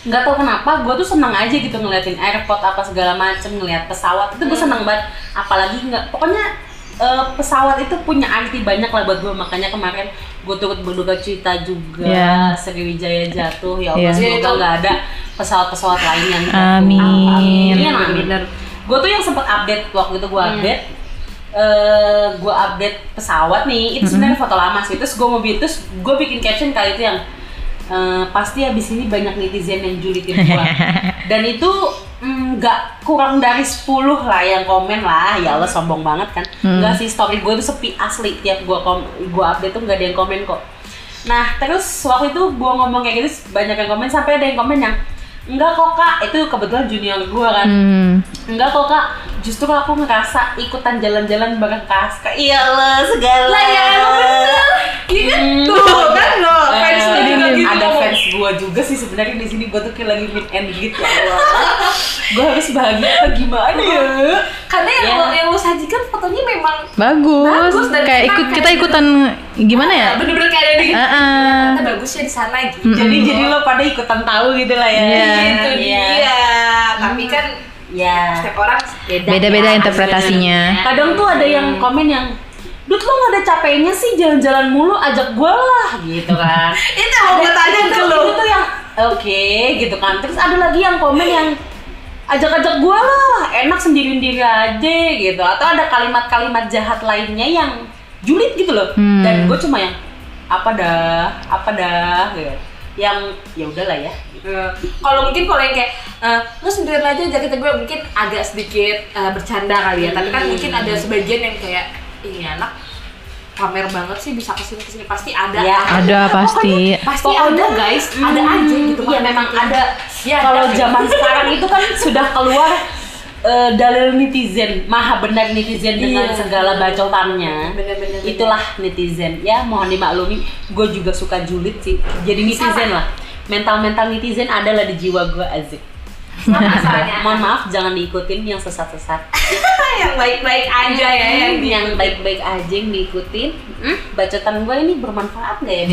nggak tahu kenapa gue tuh seneng aja gitu ngeliatin airport apa segala macem ngeliat pesawat. Itu gue seneng banget. Apalagi nggak pokoknya eh, pesawat itu punya arti banyak lah buat gue makanya kemarin gue turut berduka cita juga
Iya.
Sriwijaya jatuh. Ya Allah
Iya.
semoga nggak ada pesawat-pesawat lain yang jatuh.
Amin.
Amin, amin. gue tuh yang sempet update waktu itu gue update. Eh gue update pesawat nih. Itu sebenarnya foto lama sih. Terus gue mau bikin terus gue bikin caption kali itu yang eh, pasti habis ini banyak netizen yang julitin gue [laughs] dan itu mm, nggak kurang dari 10 lah yang komen lah. Ya Allah sombong banget kan. Nggak sih story gue tuh sepi asli. Tiap gue kom gue update tuh nggak ada yang komen kok. Nah terus waktu itu gue ngomong kayak gitu banyak yang komen. Sampai ada yang komen yang enggak kok kak. Itu kebetulan junior gue kan.
Hmm.
Enggak kok kak, justru aku ngerasa ikutan jalan-jalan bareng Kaska Iya lah segala.
Lah, ya, emang bener. Iya kan? Tuh, kan lo, fans lo juga gitu.
Ada fans gua juga sih sebenarnya di sini. Gua tuh kayak lagi meet and greet ya Allah. [laughs] Gua harus bahagia apa gimana? Ya
karena yang
Ya.
lo yang lo sajikan fotonya memang
Bagus.
Bagus, dan
kayak ikut kita ikutan gimana ya?
bener-bener kayak ada di
Ah, ah.
ternyata bagusnya di sana gitu
Jadi jadi lo pada ikutan tahu gitu lah ya
Iya.
gitu
Iya.
dia tapi kan
Ya
setiap orang beda
Beda-beda
ya.
interpretasinya.
Kadang tuh ada yang komen yang Dut lo gak ada capeknya sih jalan-jalan mulu ajak gue lah gitu kan [laughs]
itu yang mau gue tanya ke
itu,
lo
itu tuh yang oke gitu kan terus ada lagi yang komen yang ajak-ajak gue lah enak sendiri-sendiri aja gitu atau ada kalimat-kalimat jahat lainnya yang julid gitu loh.
Hmm.
dan gue cuma yang apa dah? Apa dah? Gitu. Yang ya udahlah ya.
Eh, kalau mungkin kalau yang kayak eh, lu sendirian aja jaket gue mungkin agak sedikit eh, bercanda kali ya. Tapi kan
Hmm.
mungkin ada sebagian yang kayak ini anak pamer banget sih bisa ke sini ke sini. Pasti ada.
Ya,
Ada pasti.
pasti
Pokoknya,
ada. guys ada
Hmm,
aja gitu
iya memang
gitu.
ada.
Ya,
kalau
ada.
zaman sekarang itu kan sudah keluar eh, dalil netizen maha benar netizen dengan
Iya.
segala bacotannya
Bener-bener.
itulah netizen ya mohon dimaklumi gue juga suka julid sih jadi netizen
Sama.
lah mental mental netizen adalah di jiwa gue azik [laughs]
Masalahnya
mohon maaf jangan diikutin yang sesat sesat [laughs]
yang baik-baik aja ya yang
yang yang baik baik aja yang diikutin hmm, bacotan gue ini bermanfaat nggak ya?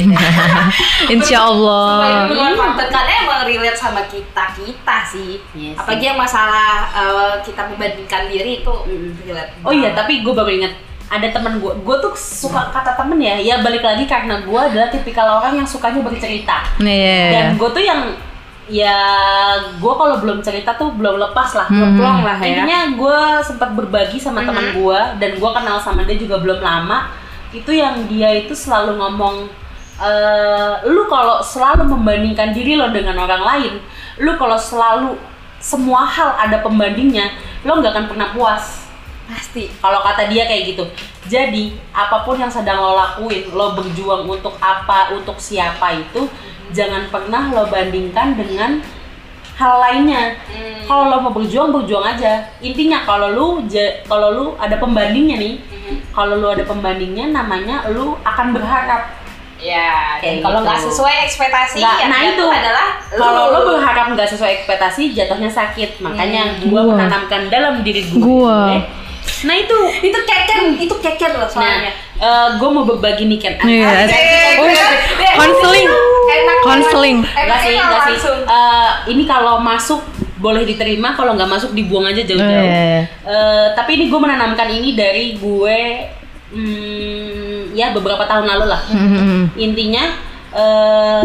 [laughs]
Insya Allah.
bermanfaat karena emang relate sama kita kita sih
Iya sih.
apalagi yang masalah eh, kita membandingkan diri itu
Mm.
relate
Oh iya, tapi gue baru ingat ada temen gue, gue tuh suka kata temen ya, ya balik lagi karena gue adalah tipikal orang yang sukanya bercerita.
Iya.
Dan gue tuh yang ya gue kalau belum cerita tuh belum lepas lah,
Hmm.
plong lah ya
Intinya gue sempat berbagi sama teman gue dan gue kenal sama dia juga belum lama. Itu yang dia itu selalu ngomong, eh lu kalau selalu membandingkan diri lo dengan orang lain, lu kalau selalu semua hal ada pembandingnya, lo nggak akan pernah puas.
Pasti
Kalau kata dia kayak gitu. Jadi, apa pun yang sedang lo lakuin, lo berjuang untuk apa, untuk siapa itu, jangan pernah lo bandingkan dengan hal lainnya.
Hmm.
Kalau lo mau berjuang, berjuang aja. Intinya kalau lu kalau lu ada pembandingnya nih, kalau lu ada pembandingnya namanya lu akan berharap.
ya dan kalau
gitu.
nggak sesuai ekspektasi ya
nah itu
adalah
kalau lo berharap nggak sesuai ekspektasi, jatuhnya sakit. Makanya gua
Gua.
menanamkan dalam diri gue.
Gua.
Nah itu
itu keken itu keken loh
Nah,
soalnya
gue mau berbagi nih Ken.
Iya. Oh. Konseling.
Enak
Konseling.
Enggak sih, enggak sih.
langsung.
Eh, ini kalau masuk boleh diterima, kalau nggak masuk dibuang aja jauh-jauh.
Iya.
Eh, tapi ini gue menanamkan ini dari gue, hmm, ya beberapa tahun lalu lah.
Hmm.
Intinya eh,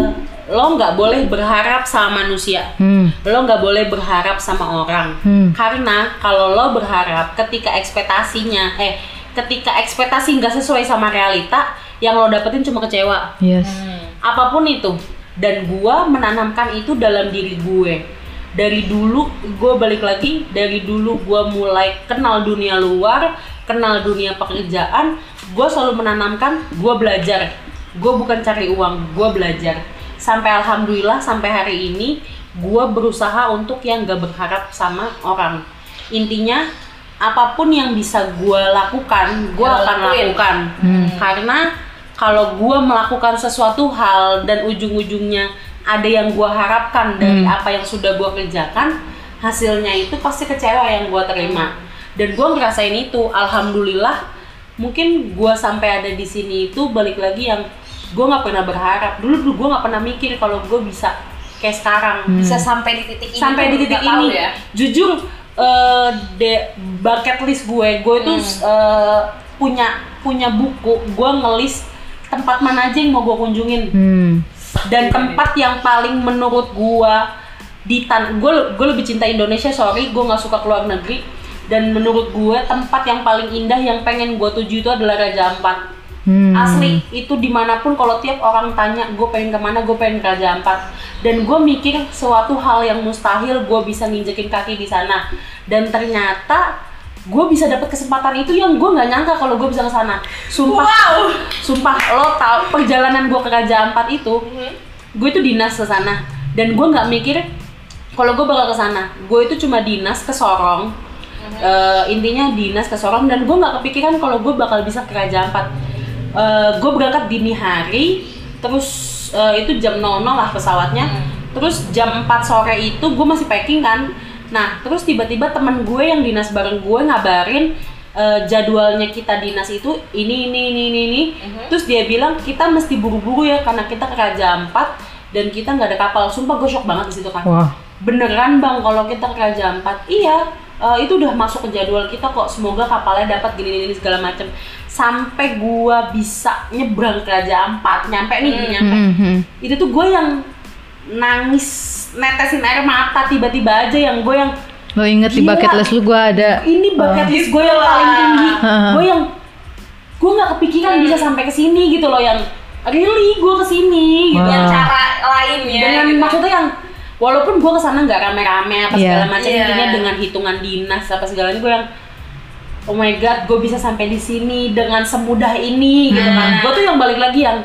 lo nggak boleh berharap sama manusia.
Hmm.
Lo nggak boleh berharap sama orang.
Hmm.
Karena kalau lo berharap ketika ekspektasinya, eh ketika ekspektasi nggak sesuai sama realita, yang lo dapetin cuma kecewa
Yes.
apa pun itu dan gua menanamkan itu dalam diri gue dari dulu gue balik lagi dari dulu gua mulai kenal dunia luar kenal dunia pekerjaan gue selalu menanamkan gua belajar gue bukan cari uang gue belajar sampai alhamdulillah sampai hari ini gua berusaha untuk yang gak berharap sama orang intinya apa pun yang bisa gua lakukan gua
Ya,
akan
lakuin.
lakukan
Hmm.
karena kalau gue melakukan sesuatu hal dan ujung-ujungnya ada yang gue harapkan dari
Hmm.
apa yang sudah gue kerjakan hasilnya itu pasti kecewa yang gue terima dan gue ngerasain itu alhamdulillah mungkin gue sampai ada di sini itu balik lagi yang gue nggak pernah berharap. Dulu dulu gue nggak pernah mikir kalau gue bisa kayak sekarang.
Bisa sampai di titik ini
sampai di titik ini.
ya.
Jujur eh, de bucket list gue gue tuh eh, punya punya buku. Gue ngelis tempat mana aja yang mau gue kunjungin.
Hmm.
dan tempat yang paling menurut gue di tan gue gue lebih cinta Indonesia sorry gue nggak suka keluar negeri. Dan menurut gue tempat yang paling indah yang pengen gue tuju itu adalah Raja Ampat
Hmm.
asli itu di mana pun kalau tiap orang tanya gue pengen ke mana gue pengen ke Raja Ampat. Dan gue mikir suatu hal yang mustahil gue bisa nginjekin kaki di sana. Dan ternyata gue bisa dapat kesempatan itu yang gue nggak nyangka kalau gue bisa ke sana. Sumpah sumpah lo tau perjalanan gue ke Raja Ampat itu? Gue itu dinas ke sana. Dan gue nggak mikir kalau gue bakal ke sana. Gue itu cuma dinas ke Sorong. Eh, intinya dinas ke Sorong. Dan gue nggak kepikiran kalau gue bakal bisa ke Raja Ampat Eh, gue berangkat dini hari terus eh, itu jam 00 lah pesawatnya. Terus jam 4 sore itu gue masih packing kan. Nah terus tiba-tiba teman gue yang dinas bareng gue ngabarin eh, jadwalnya kita dinas itu ini ini ini ini, ini. terus dia bilang kita mesti buru-buru ya karena kita ke Raja Ampat dan kita nggak ada kapal. Sumpah gue shock banget di situ kan
Wah.
beneran bang kalau kita ke Raja Ampat. Iya eh, itu udah masuk ke jadwal kita kok. Semoga kapalnya dapat gini gini segala macem sampai gua bisa nyebrang ke Raja Ampat nyampe nih nyampe
Hmm, hmm.
itu tuh gue yang nangis netesin air mata tiba-tiba aja yang gue yang
Lo inget di
Gila.
bucket list lu gua ada
ini bucket list gue yang paling tinggi gue yang gue nggak kepikiran bisa sampai ke sini gitu loh yang really gue ke sini gitu
Wow.
Yang cara lain ya.
dengan
gitu.
maksudnya yang walaupun gue ke sana nggak rame-rame apa
Iya.
segala macam
Iya.
intinya dengan hitungan dinas apa segalanya gue yang oh my god gue bisa sampai di sini dengan semudah ini gitu kan
Hmm.
gue tuh yang balik lagi yang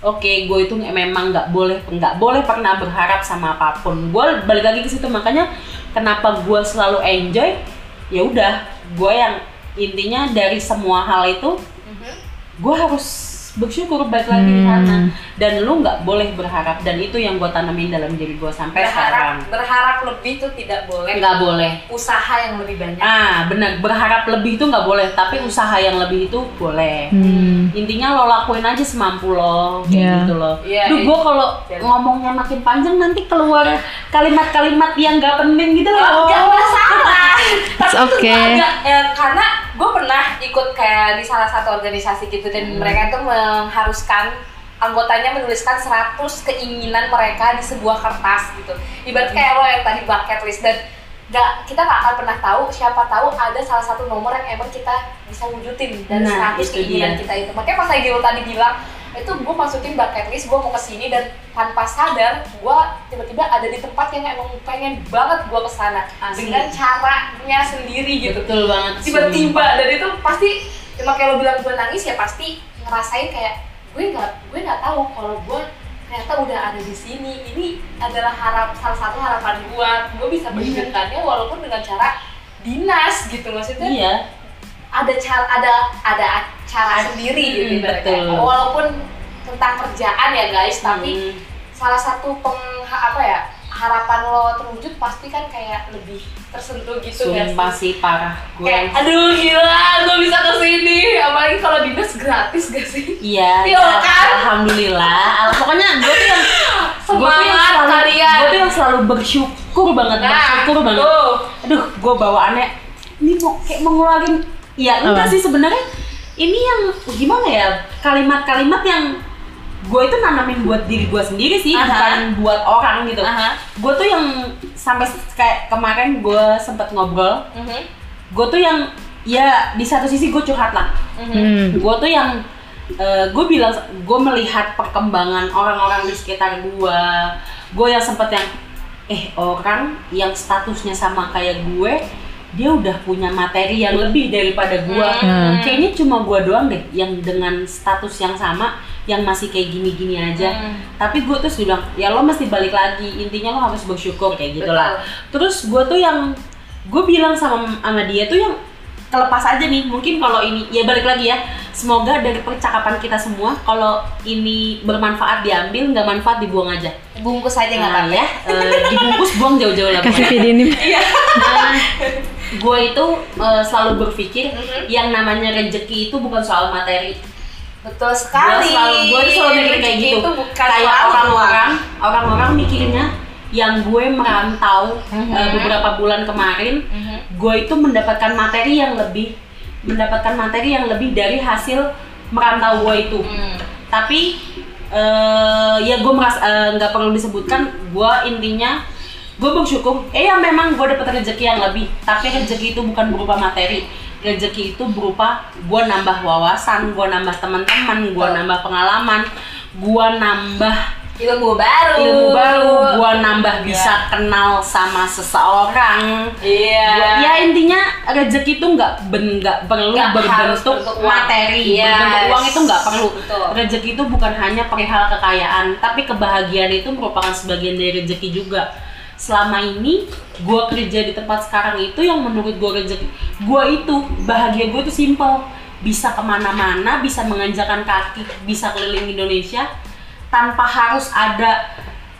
oke gue itu memang nggak boleh nggak boleh pernah berharap sama apa pun gue balik lagi ke situ makanya kenapa gue selalu enjoy ya udah gue yang intinya dari semua hal itu
Mhm.
gue harus bersyukur balik lagi di
Hmm.
sana dan lu nggak boleh berharap dan itu yang gue tanamin dalam diri gue sampai sekarang
berharap berharap lebih tuh tidak boleh.
nggak boleh
Usaha yang lebih banyak.
ah benar berharap lebih itu nggak boleh tapi usaha yang lebih itu boleh
Hmm.
intinya lo lakuin aja semampu lo kayak
Iya.
gitu loh
Iya,
Duh,
iya.
gue kalau ngomongnya makin panjang nanti keluar kalimat-kalimat yang nggak penting gitu loh
Oh, Gak masalah. [laughs]
It's
tuh
okay.
gua agak, ya, karena gue pernah ikut kayak di salah satu organisasi gitu dan
Hmm.
mereka itu mengharuskan anggotanya menuliskan 100 keinginan mereka di sebuah kertas gitu. Ibarat kayak lo yang tadi bucket list dan nggak kita nggak akan pernah tahu siapa tahu ada salah satu nomor yang emang kita bisa wujudin dari
Nah,
100
itu
keinginan
dia.
kita itu. Makanya pas lagi lo tadi bilang itu gue masukin bucket list gue mau ke sini dan tanpa sadar gue tiba-tiba ada di tempat yang emang pengen banget gue ke sana
Asli.
dengan caranya sendiri gitu
betul banget
tiba-tiba dan itu pasti emang kayak lo bilang gue nangis ya pasti ngerasain kayak gue nggak gue nggak tahu kalau gue ternyata udah ada di sini ini adalah harap salah satu harapan gue gue bisa mewujudkannya walaupun dengan cara dinas gitu maksudnya
iya
ada cara ada ada cara sendiri gitu
Hmm,
ibaratnya.
betul.
walaupun tentang kerjaan ya guys tapi
Hmm.
salah satu peng apa ya harapan lo terwujud pasti kan kayak lebih tersentuh gitu ya
sumpah sih parah gue
kayak aduh gila gue bisa ke sini apalagi kalau dinas gratis gak sih
Iya, [laughs]
Iya,
ya,
kan?
alhamdulillah. Al- Pokoknya gue tuh yang gue tuh yang
Semangat
selalu,
kalian.
gue tuh yang selalu bersyukur banget,
Nah,
bersyukur banget.
tuh.
Aduh, gue bawaannya ini mau kayak mau ngeluarin, ya enggak
Apa?
sih sebenarnya ini yang gimana ya kalimat-kalimat yang gue itu nanamin buat diri gue sendiri sih,
Aha.
bukan buat orang gitu.
Aha.
Gue tuh yang sampai kayak kemarin gue sempet ngobrol,
Mhm.
gue tuh yang ya di satu sisi gue curhat lah
Mhm.
Hmm.
gue tuh yang gue bilang gue melihat perkembangan orang-orang di sekitar gue gue yang sempet yang eh orang yang statusnya sama kayak gue dia udah punya materi yang lebih daripada gue
Hmm.
kayaknya cuma gue doang deh yang dengan status yang sama yang masih kayak gini-gini aja.
Hmm.
tapi gue terus bilang ya lo mesti balik lagi intinya lo harus bersyukur kayak gitulah terus gue tuh yang gue bilang sama sama dia tuh yang kelepas aja nih. Mungkin kalau ini ya balik lagi ya. Semoga dari percakapan kita semua kalau ini bermanfaat diambil nggak manfaat dibuang aja.
Bungkus aja nggak
nah,
apa-apa.
ya eh, dibungkus buang jauh-jauh lah
Kasih video ini. [laughs]
Nah, gue itu eh, selalu berpikir
Mhm.
yang namanya rezeki itu bukan soal materi.
Betul
gue
sekali
selalu gue selalu mikir kayak gitu.
itu bukan
kayak orang-orang orang-orang mikirnya yang gue merantau
Mhm.
eh, beberapa bulan kemarin
Mhm.
gue itu mendapatkan materi yang lebih mendapatkan materi yang lebih dari hasil merantau gue itu
Hmm.
tapi eh, ya gue merasa eh, nggak perlu disebutkan gue intinya gue bersyukur eh ya memang gue dapet rezeki yang lebih tapi rezeki itu bukan berupa materi rezeki itu berupa gue nambah wawasan gue nambah teman-teman gue nambah pengalaman gue nambah
ilmu baru.
Ilmu baru. Gue nambah bisa kenal sama seseorang.
Iya.
Gua- ya intinya rezeki itu nggak ben nggak perlu
harus
berbentuk materi.
Yes.
berbentuk uang itu nggak perlu.
Betul.
rezeki itu bukan hanya perihal kekayaan tapi kebahagiaan itu merupakan sebagian dari rezeki juga. Selama ini gue kerja di tempat sekarang itu yang menurut gue rezeki gue itu bahagia gue itu simple. Bisa ke mana-mana bisa menganjakan kaki bisa keliling Indonesia tanpa harus ada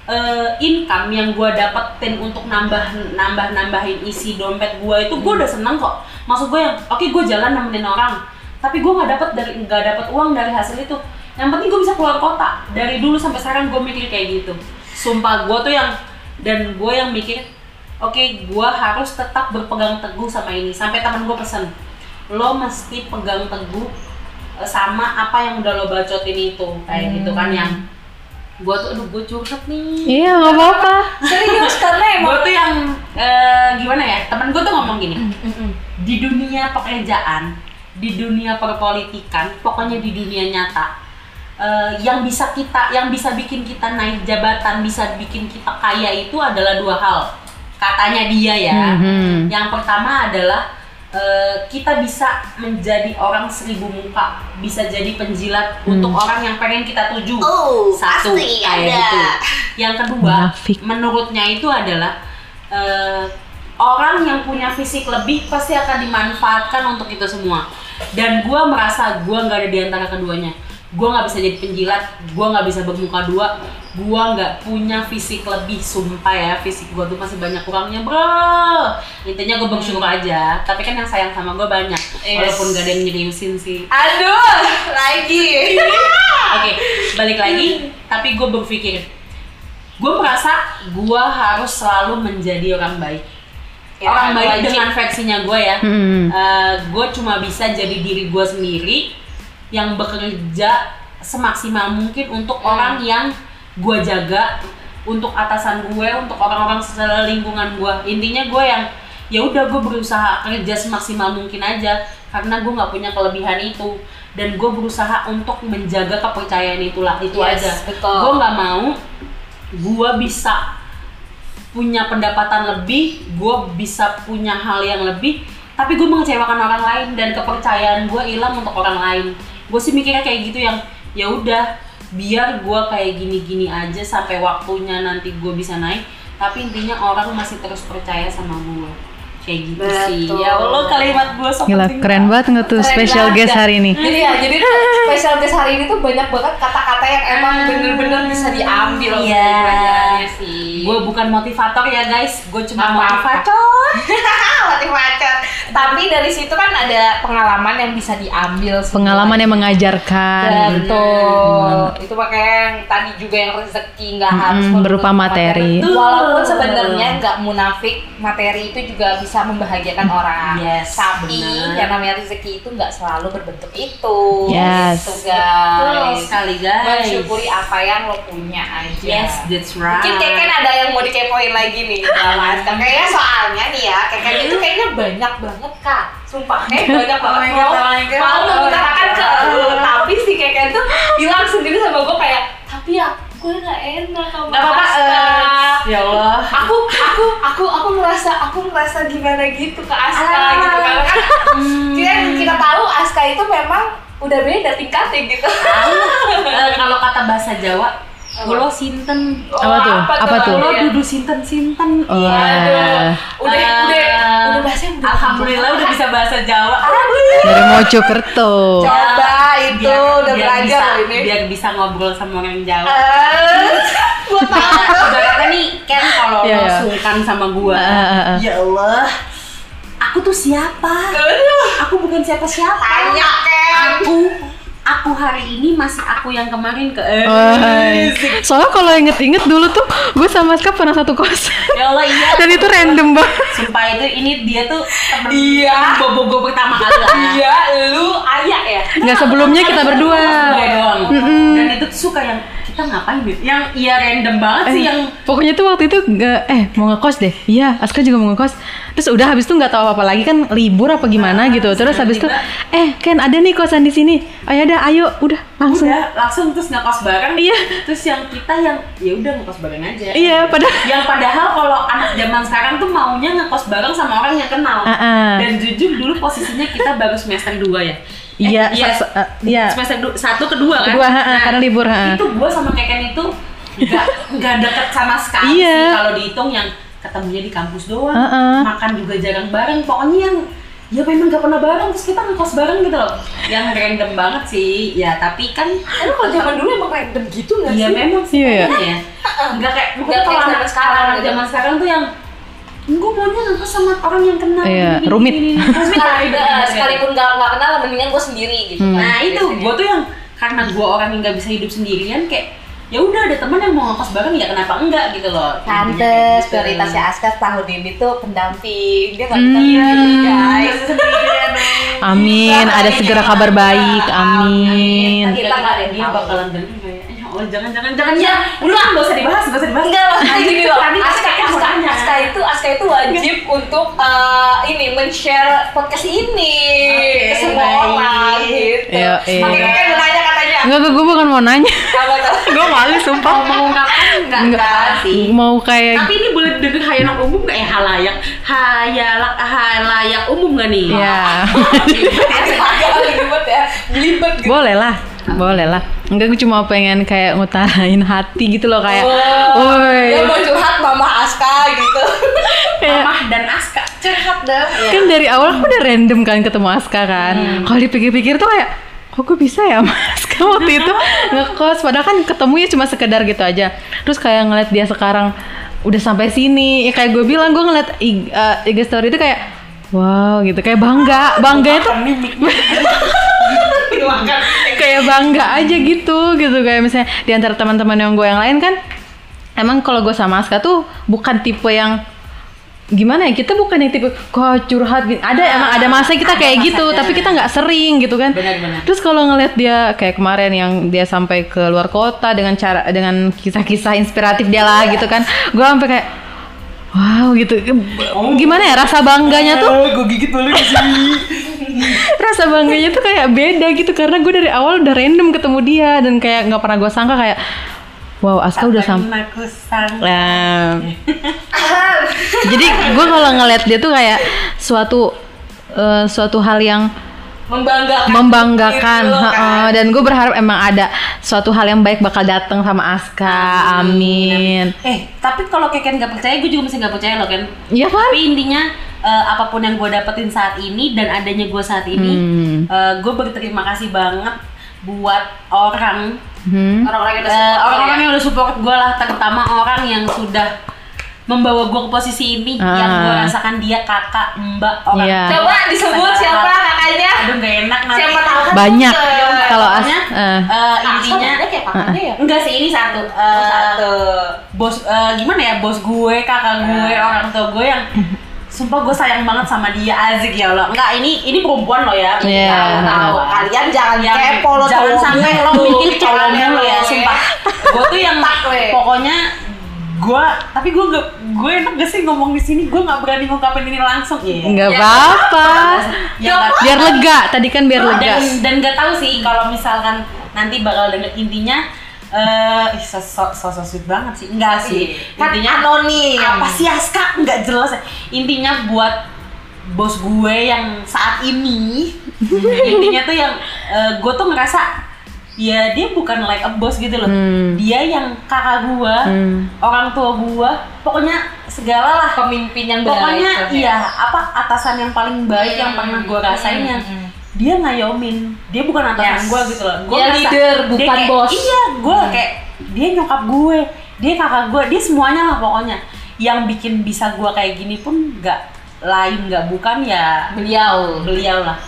eh, income yang gue dapetin untuk nambah nambah nambahin isi dompet gue itu gue udah seneng kok. Maksud gue yang oke gue jalan nemenin orang tapi gue nggak dapet dari nggak dapet uang dari hasil itu. Yang penting gue bisa keluar kota. Dari dulu sampai sekarang gue mikir kayak gitu. Sumpah gue tuh yang dan gue yang mikir oke gue harus tetap berpegang teguh sama ini. Sampai teman gue pesen lo mesti pegang teguh eh, sama apa yang udah lo bacotin itu. Kayak gitu kan yang Gua tuh aduh gue curhat nih.
Iya, nggak apa-apa.
serius karena emang
Gue tuh yang eh, gimana ya? Temen gue tuh ngomong gini. Di dunia pekerjaan, di dunia perpolitikan, pokoknya di dunia nyata, eh, yang bisa kita, yang bisa bikin kita naik jabatan, bisa bikin kita kaya itu adalah dua hal. Katanya dia ya.
Mhm.
Yang pertama adalah eh, kita bisa menjadi orang seribu muka, bisa jadi penjilat untuk orang yang pengen kita tuju.
Oh,
Satu
pasti
kayak
ada.
gitu. Yang kedua,
Munafik.
menurutnya itu adalah eh, orang yang punya fisik lebih pasti akan dimanfaatkan untuk itu semua. Dan gua merasa gua nggak ada di antara keduanya. Gua nggak bisa jadi penjilat, gua nggak bisa bermuka dua, gua nggak punya fisik lebih sumpah ya fisik gua tuh masih banyak kurangnya bro intinya gua bersyukur aja tapi kan yang sayang sama gua banyak
Yes.
walaupun gak ada yang nyeriusin sih
aduh lagi [laughs]
Oke, balik lagi. Tapi gue berpikir, gue merasa gue harus selalu menjadi orang baik.
Ya,
orang baik
wajib.
dengan versinya gue ya.
Hmm.
gue cuma bisa jadi diri gue sendiri yang bekerja semaksimal mungkin untuk
Hmm.
orang yang gue jaga, untuk atasan gue, untuk orang-orang selingkungan gue. Intinya gue yang ya udah gue berusaha kerja semaksimal mungkin aja karena gue nggak punya kelebihan itu dan gue berusaha untuk menjaga kepercayaan itulah itu
Yes,
aja.
betul.
Gue nggak mau gue bisa punya pendapatan lebih, gue bisa punya hal yang lebih, tapi gue mengecewakan orang lain dan kepercayaan gue hilang untuk orang lain. Gue sih mikirnya kayak gitu yang ya udah biar gue kayak gini-gini aja sampai waktunya nanti gue bisa naik, tapi intinya orang masih terus percaya sama gue. Kayak gitu sih.
Betul.
Ya Allah kalimat gue so
Gila, keren banget nggak tuh special
banget.
guest hari ini.
Jadi ya, [laughs] jadi special guest hari ini tuh banyak banget kata-kata yang emang bener-bener bisa diambil
Iya.
sih.
Gue bukan motivator ya guys, gue cuma motivator. [laughs]
Motivator. Tapi dari situ kan ada pengalaman yang bisa diambil. semuanya.
Pengalaman yang mengajarkan.
Betul. Itu makanya yang tadi juga yang rezeki nggak harus
Mm-mm, berupa materi.
Betul.
Walaupun sebenarnya nggak munafik, materi itu juga bisa membahagiakan orang.
Yes,
Tapi
benar.
yang namanya rezeki itu nggak selalu berbentuk itu.
Yes.
Betul
guys.
sekali guys.
Mensyukuri apa yang lo punya aja.
Yes, that's right.
Mungkin Keken ada yang mau dikepoin lagi nih. [laughs] Kayaknya soalnya nih ya, Keken itu kayaknya banyak banget kak. Sumpah, kayak [laughs] banyak banget mau,
oh
mau
Oh my
mengutarakan ke [laughs] lu. Tapi si Keken tuh bilang sendiri sama gue kayak, tapi ya gue gak enak sama
Gak apa-apa. Eh, ya Allah.
Aku, aku, aku, aku ngerasa, aku ngerasa gimana gitu ke Aska
Ah.
gitu karena kan kita, kita tahu Aska itu memang udah beda tingkatnya gitu.
Eh, kalau kata bahasa Jawa, kulo sinten.
Apa tuh? Apa tuh?
Kulo
Iya.
dudu sinten-sinten.
Oh,
Iya.
eh,
Udah,
Eh,
udah, udah bahasanya udah
Alhamdulillah udah bisa bahasa Jawa.
dari Mojokerto.
Coba itu udah belajar
bisa,
ini.
Biar bisa ngobrol sama orang Jawa.
Eh, gua [laughs] tahu.
Udah kata nih, Ken kalau
Iya,
lo
iya.
sungkan sama gua.
Eh, eh, eh.
Ya Allah. Aku tuh siapa?
Aduh,
Aku bukan siapa-siapa.
tanya Ken.
Aku aku hari ini masih aku yang kemarin ke eh,
Oh, hai. Soalnya kalau inget-inget dulu tuh gue sama Ska pernah satu kosan
Ya Allah iya. [laughs]
dan itu random banget.
Sumpah itu ini dia tuh temen
Iya.
bobo gue pertama kali lah.
Iya, lu ayah ya.
Nggak sebelumnya kita berdua.
Gue doang. Dan itu suka yang kita ngapain gitu? Yang iya random banget sih
Eh,
yang
pokoknya tuh waktu itu eh mau ngekos deh. Iya, Aska juga mau ngekos. Terus udah habis itu nggak tahu apa lagi kan libur apa gimana gitu. Terus habis itu eh Ken ada nih kosan di sini. Oh ya udah ayo udah langsung.
udah langsung terus ngekos bareng.
Iya.
Terus yang kita yang ya udah ngekos bareng aja.
Iya, padahal
Yang padahal kalau anak zaman sekarang tuh maunya ngekos bareng sama orang yang kenal.
Ah, ah.
Dan jujur dulu posisinya kita baru semester 2 ya.
Iya,
iya.
sa- sa- eh, iya.
Semester du- satu kedua kan.
Kedua, ha, ha, karena libur, ha.
Itu gua sama Keken itu nggak nggak deket sama sekali
Iya.
sih kalau dihitung yang ketemunya di kampus doang.
Ha, ha.
Makan juga jarang bareng. Pokoknya yang ya memang nggak pernah bareng terus kita ngekos bareng gitu loh. Yang random banget sih. Ya tapi kan
Eh, lu kalau zaman dulu emang random gitu nggak
Iya
sih?
memang sih
Iya, iya.
ya. Enggak kayak bukan
Nggak
kalau
kayak
anak
zaman sekarang gitu.
zaman sekarang tuh yang gue maunya ngekos sama orang yang kenal.
Iya,
gini,
rumit.
gini, gini." Rumit,
eh,
gitu.
sekalipun nggak nggak kenal, mendingan gue sendiri gitu.
Hmm.
kan.
Nah itu
Biasanya.
gue tuh yang karena gue orang yang nggak bisa hidup sendirian kayak ya udah ada teman yang mau ngekos bareng ya kenapa enggak gitu loh.
Pantes
gitu.
prioritasnya Aska tahun ini tuh pendamping. Dia nggak
Hmm.
bisa
Iya,
sendiri, guys.
nggak.
Amin, ada segera kabar baik.
Amin.
Amin.
Kita nggak ada
dia bakalan kayak ya Oh jangan jangan jangan
Iya.
Udah nggak usah dibahas nggak usah dibahas.
Enggak, loh.
Tadi
Aska,
mau
Aska, itu, Aska itu wajib untuk eh, ini men-share podcast ini
Oke,
ke semua
baik.
orang gitu.
Iya, iya.
Makanya kan mau nanya katanya.
Enggak, gue bukan mau nanya. Gue malu sumpah.
Mau mengungkapkan enggak enggak sih.
Mau kayak
Tapi ini boleh denger hayalan umum nggak ya halayak? Hayalak halayak umum nggak nih?
ya.
Agak ribet ya, belibet gitu.
boleh lah. Boleh lah. Enggak, gue cuma pengen kayak ngutarain hati gitu loh kayak.
Oh,
Woi.
dia mau curhat mama Aska gitu.
Kayak-
Mamah dan Aska.
curhat dong.
kan dari awal aku udah random kan ketemu Aska kan. Kalau dipikir-pikir tuh kayak kok gue bisa ya mas [laughs] waktu itu? [laughs] Ngekos. Padahal kan ketemunya cuma sekedar gitu aja. Terus kayak ngeliat dia sekarang udah sampai sini. Ya kayak gue bilang gue ngeliat IG, uh, IG story itu kayak wow gitu. Kayak bangga. [laughs] Bangga itu kayak bangga aja gitu gitu. Kayak misalnya di antara teman-teman yang gue yang lain kan emang kalau gue sama Aska tuh bukan tipe yang gimana ya kita bukan yang tipe kok curhat gini. ada emang ada masa kita kayak gitu tapi kita nggak sering gitu kan
Benar-benar.
terus kalau ngeliat dia kayak kemarin yang dia sampai ke luar kota dengan cara dengan kisah-kisah inspiratif dia lah gitu kan gue sampai kayak wow gitu gimana ya rasa bangganya tuh
gue gigit di sini. [laughs]
rasa bangganya tuh kayak beda gitu karena gue dari awal udah random ketemu dia dan kayak nggak pernah gue sangka kayak wow Aska udah sampai. Nah, jadi gue kalau ngeliat dia tuh kayak suatu eh, suatu hal yang
Membanggakan.
membanggakan
gitu kan.
heeh. dan gue berharap emang ada suatu hal yang baik bakal datang sama Aska amin
Eh, tapi kalau Keken nggak percaya, gue juga masih nggak percaya loh kan.
Iya kan
Tapi intinya eh, apa pun yang gue dapetin saat ini dan adanya gue saat ini,
Hmm.
gue berterima kasih banget buat orang
Hmm.
Orang-orang yang udah
Eh,
support
orang-orang
ya.
yang udah support gue lah terutama orang yang sudah membawa gue ke posisi ini yang gue
Ah.
rasakan dia kakak mbak orang tua.
Coba disebut siapa kakaknya?
aduh gak enak nanti
Siapa tahu kan
banyak
juga.
kalau as eh,
Aska
intinya
ada kayak kakaknya ya?
enggak sih ini satu
Oh, satu.
bos eh, gimana ya bos gue kakak gue
Ya.
orang tua gue yang sumpah gue sayang banget sama dia Azik ya Allah. Enggak ini ini perempuan loh ya.
Iya.
Tahu, tahu. Kalian jangan
yang
kepo lo
jangan sampai lo mikir cowok
Pikirannya
mulu ya
lo,
sumpah. Gue tuh yang pokoknya gue tapi gue gak gue enak gak sih ngomong di sini? Gue nggak berani ngungkapin ini langsung. Ya
nggak
Ya.
apa-apa
nggak-
biar lega. Tadi kan biar lega.
dan dan gak tahu sih kalau misalkan nanti bakal denger intinya eh ih, sosok sosok sweet banget sih enggak sih
Kan
intinya
anonim.
apa sih Aska nggak jelas ya. intinya buat bos gue yang saat ini [laughs] intinya tuh yang gue tuh ngerasa ya dia bukan like a boss gitu loh
Hmm.
dia yang kakak gue
Hmm.
orang tua gue pokoknya segala lah
Pemimpin yang
pokoknya
ya.
iya apa atasan yang paling baik yang pernah gue rasain
Hmm,
yang
hmm.
Dia ngayomin dia bukan atasan
Yes.
gue gitu loh Gua
Dia
ngerasa
leader,
dia
bukan
kayak-
bos.
iya gue kayak dia nyokap gue dia kakak gue dia semuanya lah pokoknya yang bikin bisa gue kayak gini pun nggak lain nggak bukan ya
Beliau.
beliau lah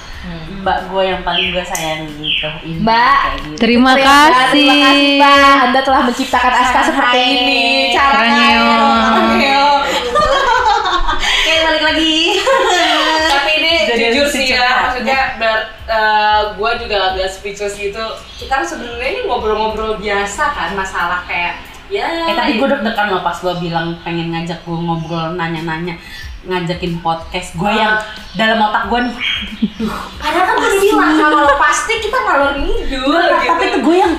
mbak gue yang paling gue sayangi itu Intinya
Mbak.
kayak gitu.
terima
Terima
kasih
Terima kasih, Mbak. Anda telah menciptakan Aska seperti ini. Cara
Karenyo. [laughs]
Oke balik lagi
Tapi
Jadi
jujur
si
sih ya, maksudnya ber, eh, gua juga agak speechless gitu. Kita kan sebenarnya ini ngobrol-ngobrol biasa kan masalah kayak ya.
Eh tapi gue deg-degan loh pas lo bilang pengen ngajak gue ngobrol nanya-nanya ngajakin podcast gue yang dalam otak gue nih
Padahal kan tadi bilang kalau pasti kita ngalor ngidul gitu.
tapi itu gue yang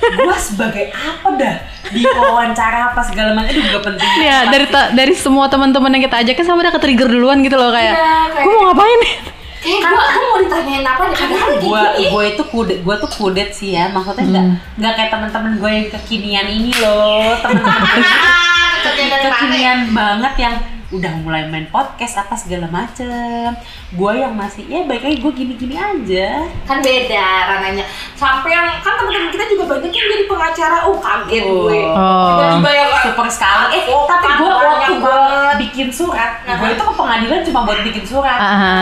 gue sebagai apa dah? Di wawancara apa segala macam itu juga penting.
Ya dari ta- dari semua teman-teman yang kita ajakin sama udah ke trigger duluan gitu loh kayak
Iya, kayak-
gue mau ngapain nih?
Kayak gua, gua mau ditanyain apa nih? Padahal lagi
gue gue itu kudet gue tuh kudet sih ya maksudnya nggak nggak kayak teman-teman gue yang kekinian ini loh teman-teman [laughs] gue
kekinian
banget yang udah mulai main podcast apa segala macem. Gue yang masih ya baik lagi gue gini-gini aja.
Kan beda rananya sampai yang kan teman-teman kita juga banyak yang jadi pengacara. Oh kaget
Oh.
gue.
Oh.
tiba-tiba yang
super sekali. eh
Oh,
tapi gue waktu gue
banget.
bikin surat.
Nah.
gue itu ke pengadilan cuma buat bikin surat.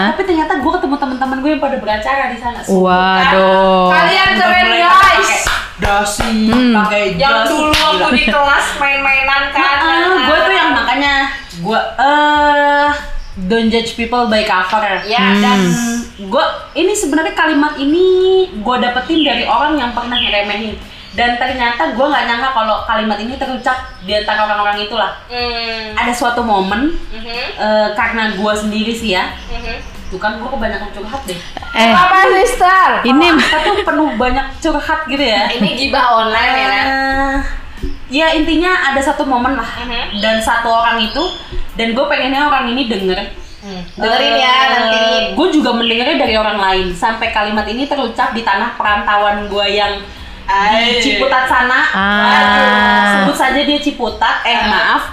Tapi ternyata gue ketemu teman-teman gue yang pada beracara di sana.
Waduh.
Kalian keren guys.
pakai dasi
Hmm.
pakai
yang dulu waktu di kelas main-mainan kan.
Gue tuh yang makanya gue eh don't judge people by cover
Ya.
dan gue ini sebenarnya kalimat ini gue dapetin dari orang yang pernah ngeremehin dan ternyata gue nggak nyangka kalau kalimat ini terucap di antara orang-orang itulah
Hmm.
ada suatu momen
Mhm.
eh, karena gue sendiri sih ya
Mhm.
tuh kan gue kebanyakan curhat deh
Eh,
Apa sister?
ini
kita tuh penuh banyak curhat gitu ya
Ini gibah online ya kan?
Ya intinya ada satu momen lah
Mhm.
dan satu orang itu dan gue pengennya orang ini denger
Dengerin ya nanti.
Gue juga mendengarnya dari orang lain sampai kalimat ini terucap di tanah perantauan gue yang di
Ay.
Ciputat sana.
Ah.
Aduh, sebut saja dia Ciputat. Eh maaf.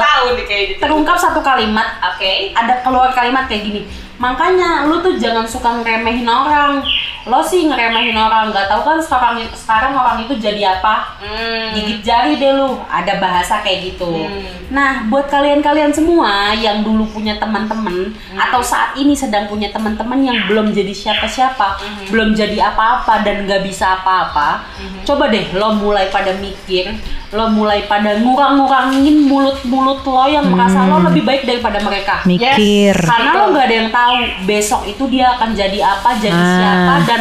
Tahu nih kayak gitu.
terungkap satu kalimat.
Oke.
Ada keluar kalimat kayak gini. Makanya lu tuh jangan suka ngeremehin orang. Lo sih ngeremehin orang. Gak tahu kan sekarang sekarang orang itu jadi apa?
Hmm.
gigit jari deh lu ada bahasa kayak gitu
Hmm.
nah buat kalian-kalian semua yang dulu punya teman-teman
Hmm.
atau saat ini sedang punya teman-teman yang belum jadi siapa-siapa
Hmm.
belum jadi apa-apa dan nggak bisa apa-apa
Hmm.
coba deh lo mulai pada mikir lo mulai pada ngurang-ngurangin mulut-mulut lo yang merasa lo lebih baik daripada mereka
mikir.
karena lo nggak ada yang tahu besok itu dia akan jadi apa jadi
Ah.
siapa dan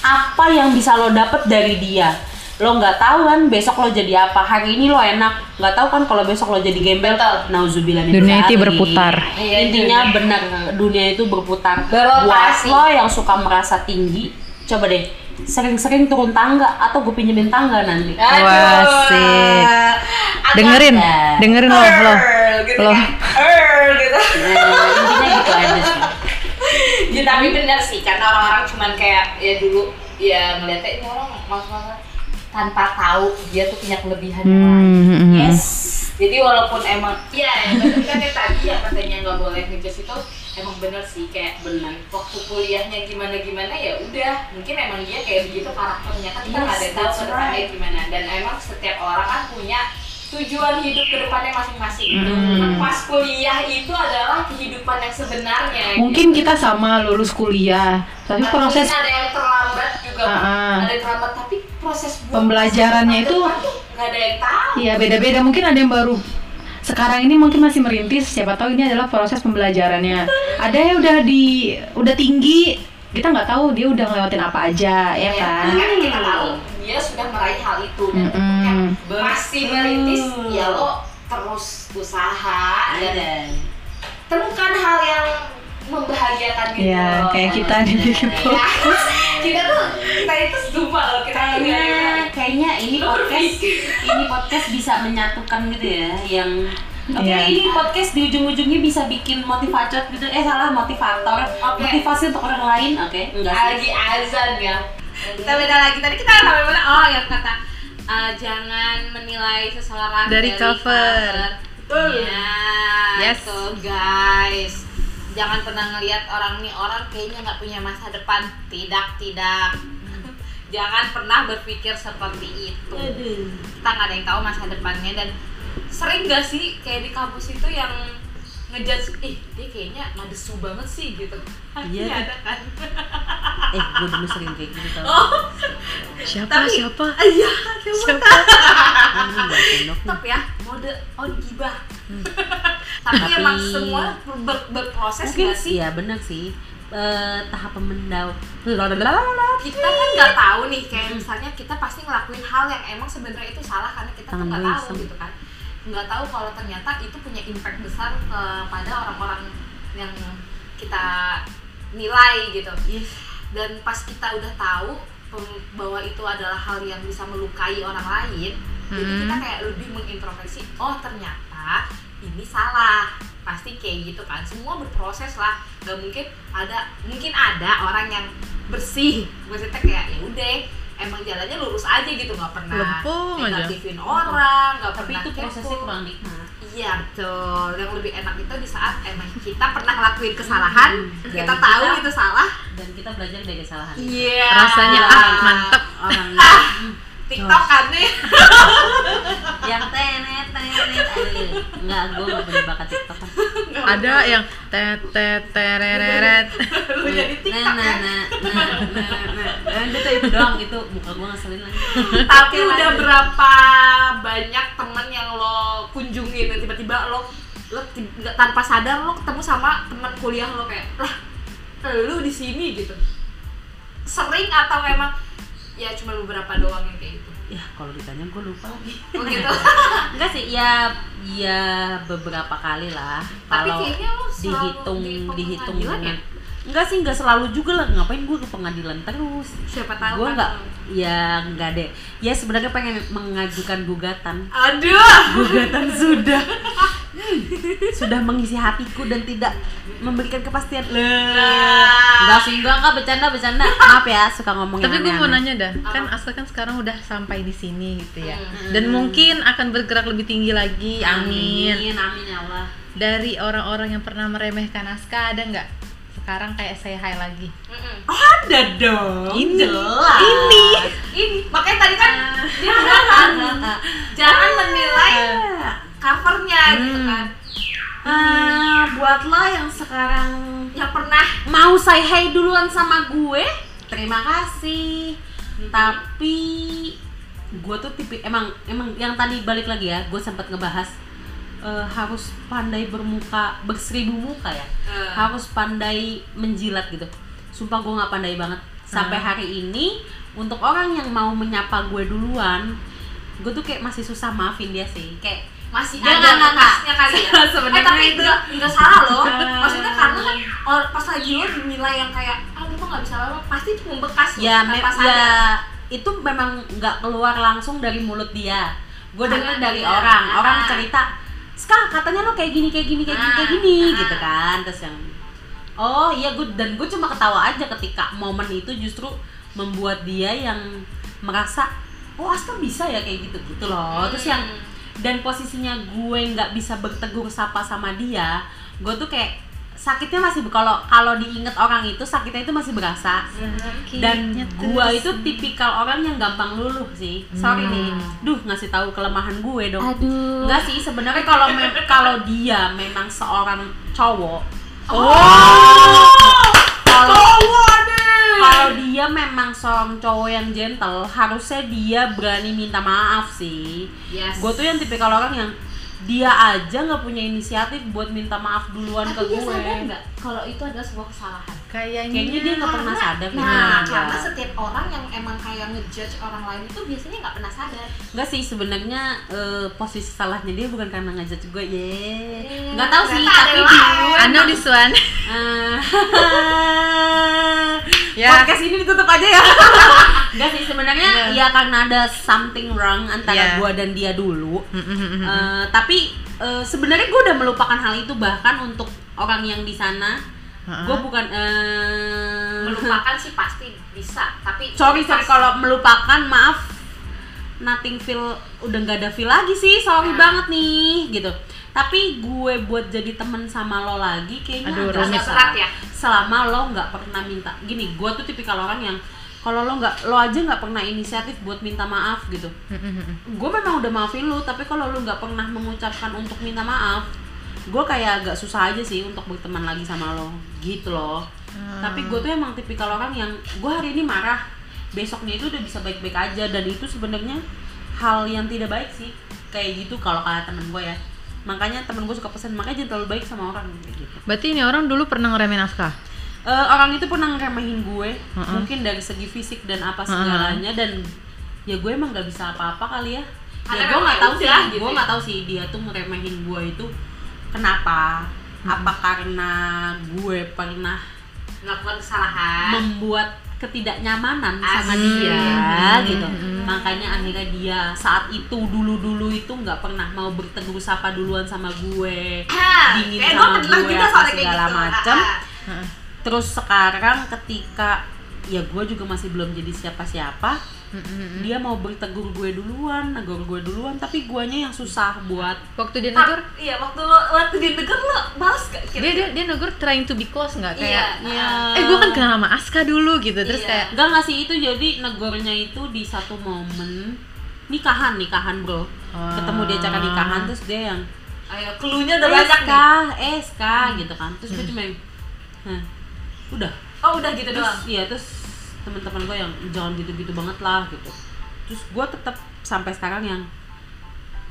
apa yang bisa lo dapet dari dia lo nggak tahu kan besok lo jadi apa hari ini lo enak nggak tahu kan kalau besok lo jadi gembel nauzubillah min
Dunia itu berputar.
Iya,
intinya benar dunia itu berputar buat lo yang suka merasa tinggi coba deh sering-sering turun tangga atau gue pinjemin tangga nanti.
Agak-
Dengerin, dengerin lo, lo.
Gitu
Lo.
kan. Gitu.
nah, intinya gitu aja sih
ya tapi benar sih karena orang-orang cuman kayak ya dulu ya ngeliatnya ini orang maksudnya tanpa tahu dia tuh punya kelebihan yang lain.
Hmm, hmm, hmm.
Yes. Jadi walaupun emang ya yang bener kan yang tadi ya katanya nggak boleh ngejudge itu emang bener sih kayak benar waktu kuliahnya gimana gimana ya udah mungkin emang dia kayak begitu karakternya kan kita nggak ada tahu
right.
gimana dan emang setiap orang kan punya tujuan hidup ke depannya masing-masing.
Hmm.
Nah, Pas kuliah itu adalah kehidupan yang sebenarnya.
Mungkin kita sama lulus kuliah, tapi
Tapi
proses
mungkin ada yang terlambat juga
Ah, ah.
ada yang terlambat tapi proses
Pembelajarannya itu-
nggak ada yang tahu
Iya beda-beda mungkin ada yang baru sekarang ini mungkin masih merintis siapa tahu ini adalah proses pembelajarannya ada yang udah di udah tinggi kita nggak tahu dia udah ngelewatin apa aja ya kan
kan kita tahu dia sudah meraih hal itu dan untuk yang masih merintis ya lo terus usaha dan temukan hal yang membahagiakan gitu
Iya,
loh.
kayak kita nih bikin
Iya. [laughs] kita tuh kita itu zuma loh kita
kayaknya
kuliah
kayaknya ini podcast ini podcast bisa menyatukan gitu ya yang Oke,
Iya.
ini podcast di ujung-ujungnya bisa bikin motivator gitu. Eh salah motivator.
Oke.
Motivasi untuk orang lain. Oke, enggak sih.
lagi azan ya kita beda lagi. Tadi kita sampai mana? Oh yang kata uh, jangan menilai seseorang
Dari cover.
betul. Ya
Yes.
tuh guys. Jangan pernah ngelihat orang nih orang kayaknya nggak punya masa depan. Tidak tidak. [laughs] Jangan pernah berpikir seperti itu. Kita nggak ada yang tahu masa depannya. Dan sering gak sih kayak di kampus itu yang ngejudge ih dia kayaknya madesu banget sih gitu. [laughs]
Iya.
Ada kan? [laughs]
Eh, gue dulu sering kayak gitu. Tau.
oh.
Siapa?
Tapi-
siapa?
iya siapa?
Sendok nih.
tetap ya mode on gibah. [laughs] Tapi,
Tapi-
emang semua ber- berproses
Mungkin
gak sih?
Iya, benar sih. Eh, tahap pemendau.
kita kan nggak tahu nih kayak misalnya kita pasti ngelakuin hal yang emang sebenarnya itu salah karena kita nggak tahu gitu kan nggak tahu kalau ternyata itu punya impact besar kepada orang-orang yang kita nilai gitu. Dan pas kita udah tahu bahwa itu adalah hal yang bisa melukai orang lain jadi
Hmm.
kita kayak lebih mengintrospeksi oh ternyata ini salah. Pasti kayak gitu kan. Semua berproses lah. Gak mungkin ada mungkin ada orang yang bersih. Maksudnya kayak ya udah emang jalannya lurus aja gitu nggak pernah
Lempeng aja.
negatifin orang nggak pernah
itu prosesnya kurang nikmat.
Iya betul. Yang lebih enak itu di saat emang kita pernah ngelakuin kesalahan,
Hmm.
kita tahu
kita-
itu salah.
Dan kita belajar dari kesalahan.
Iya.
Rasanya, ah, mantep.
Orang
TikTok kan nih. [laughs]
yang tenet tenet aduh. enggak gue nggak punya bakat tiktok
ada yang tet tet tereret. [laughs]
Lu jadi
nah
TikTok
nah
ya.
nah nah nah nah. Udah tuh itu doang itu muka gue ngeselin lagi
Tapi
Oke,
udah berapa banyak temen yang lo kunjungin? Dan tiba-tiba lo lo tanpa sadar lo ketemu sama teman kuliah lo kayak lah lu di sini gitu. Sering atau memang ya cuma beberapa doang yang kayak gitu.
Ya kalau ditanya gue lupa lagi.
Oh gitu? [laughs]
Enggak sih ya ya beberapa kali lah.
Tapi
kalau dihitung
di
dihitung
pengadilan ya
enggak sih enggak selalu juga lah. Ngapain gue ke pengadilan terus?
Siapa tahu
gue
kan?
enggak ya enggak deh. Ya sebenarnya pengen mengajukan gugatan.
Aduh!
Gugatan sudah. Sudah mengisi hatiku dan tidak memberikan kepastian. Enggak sih enggak enggak bercanda bercanda. Maaf ya suka ngomong
Tapi
yang
gue mau
aneh-aneh.
nanya dah, kan Aska kan sekarang udah sampai di sini gitu ya.
Hmm.
Dan mungkin akan bergerak lebih tinggi lagi. Amin.
amin amin ya Allah.
Dari orang-orang yang pernah meremehkan Aska ada nggak? Sekarang kayak saya hai lagi.
Mm-mm.
ada dong.
Ini.
jelas.
Ini.
ini. Makanya tadi kan dia bilang kan jangan menilai covernya gitu kan.
Ah, buat lo yang sekarang
yang pernah.
mau say hey duluan sama gue, terima kasih. Tapi gue tuh tipe emang emang yang tadi balik lagi ya, gue sempat ngebahas eh, harus pandai bermuka berseribu muka ya,
Eh.
harus pandai menjilat gitu. Sumpah gue nggak pandai banget sampai
Hmm.
hari ini. Untuk orang yang mau menyapa gue duluan, gue tuh kayak masih susah maafin dia sih, kayak
masih
Dia
ada
nggak- nggak-
kali ya [laughs]
Sebenarnya
eh, tapi
itu-
enggak salah loh
Ah. [laughs]
maksudnya karena kan or- pas lagi lo dinilai yang kayak ah lu nggak bisa lama pasti itu membekas loh,
ya,
tanpa sadar
ya itu memang nggak keluar langsung dari mulut dia gue
Karena
denger dari
dia-
orang orang
ah.
cerita Ska katanya lo kayak gini kayak gini kayak gini kayak
Ah,
gini
ah.
gitu kan terus yang oh iya gue dan gue cuma ketawa aja ketika momen itu justru membuat dia yang merasa oh Aska bisa ya kayak gitu gitu loh terus yang
Hmm.
dan posisinya gue nggak bisa bertegur sapa sama dia gue tuh kayak sakitnya masih kalau kalau diinget orang itu sakitnya itu masih berasa. Dan gua itu tipikal orang yang gampang luluh sih. Sorry nih. Duh ngasih tahu kelemahan gue dong.
Aduh.
Enggak sih sebenarnya kalau mem- [laughs] kalau dia memang seorang cowok
oh.
Kalau
cowok deh
kalau dia memang seorang cowok yang gentle harusnya dia berani minta maaf sih.
Yes.
Gue tuh yang tipikal orang yang dia aja nggak punya inisiatif buat minta maaf duluan
tapi
ke
dia
gue
sadar nggak kalau itu adalah sebuah kesalahan
Kayaknya
kayaknya dia nggak pernah sadar
nah
kayaknya.
karena setiap orang yang emang kayak ngejudge orang lain itu biasanya nggak pernah sadar
Enggak sih sebenarnya eh, posisi salahnya dia bukan karena ngajak gue ye
Hmm,
nggak tahu sih tapi
ada
dulu
I know this one. [laughs]
eh,
Ya.
podcast ini ditutup aja ya [laughs] Enggak sih sebenarnya
Iya.
ya karena ada something wrong antara
Iya.
gue dan dia dulu. Eh, tapi eh, sebenarnya gue udah melupakan hal itu bahkan untuk orang yang di sana.
Ha-ha.
gue bukan eh,
melupakan sih pasti bisa tapi
sorry sorry
pas-
kalau melupakan maaf. Nothing feel udah nggak ada feel lagi sih sorry
Nah.
banget nih gitu. Tapi gue buat jadi temen sama lo lagi kayaknya
Aduh,
agak
berat ya.
selama lo nggak pernah minta. Gini gue tuh tipikal orang yang kalau lo nggak lo aja nggak pernah inisiatif buat minta maaf gitu. Gue memang udah maafin lu tapi kalau lu nggak pernah mengucapkan untuk minta maaf gue kayak agak susah aja sih untuk berteman lagi sama lo gitu loh. Tapi gue tuh emang tipikal orang yang gue hari ini marah besoknya itu udah bisa baik-baik aja dan itu sebenarnya hal yang tidak baik sih kayak gitu kalau kata temen gue ya. Makanya temen gue suka pesan makanya jangan terlalu baik sama orang gitu.
Berarti ini orang dulu pernah ngeremehin Aska.
Eh, orang itu pernah ngeremehin gue
Mm-mm.
mungkin dari segi fisik dan apa segalanya dan ya gue emang gak bisa apa-apa kali ya
Karena
ya gue nggak
ya
tahu sih
gitu
gue nggak tahu sih dia tuh ngeremehin gue itu kenapa apa karena gue pernah
melakukan kesalahan
membuat ketidaknyamanan sama
Asik.
dia
Hmm,
gitu
hmm.
makanya akhirnya dia saat itu dulu dulu itu nggak pernah mau bertegur sapa duluan sama gue
Ah,
dingin
kayak
sama
gue
apa segala
gitu.
macem.
Ah, ah.
Terus sekarang ketika ya gue juga masih belum jadi siapa-siapa
Mm-mm.
dia mau bertegur gue duluan negur gue duluan tapi guanya yang susah buat
Waktu dia
Ah,
negur,
iya waktu lo waktu dia denger lo balas gak
dia dia dia negur trying to be close nggak kayak
Iya.
eh gue kan kenal sama Aska dulu gitu terus
Iya.
kayak
Enggak nggak sih itu jadi negornya itu di satu momen nikahan nikahan bro
Ah.
ketemu di acara nikahan terus dia yang
ayo cluenya udah
eh
banyak nih
eh ska gitu kan terus gue cuma yang "Hah, udah.
Oh udah gitu doang?
terus iya terus teman-teman gue yang jangan gitu-gitu banget lah gitu. Terus gue tetap sampai sekarang yang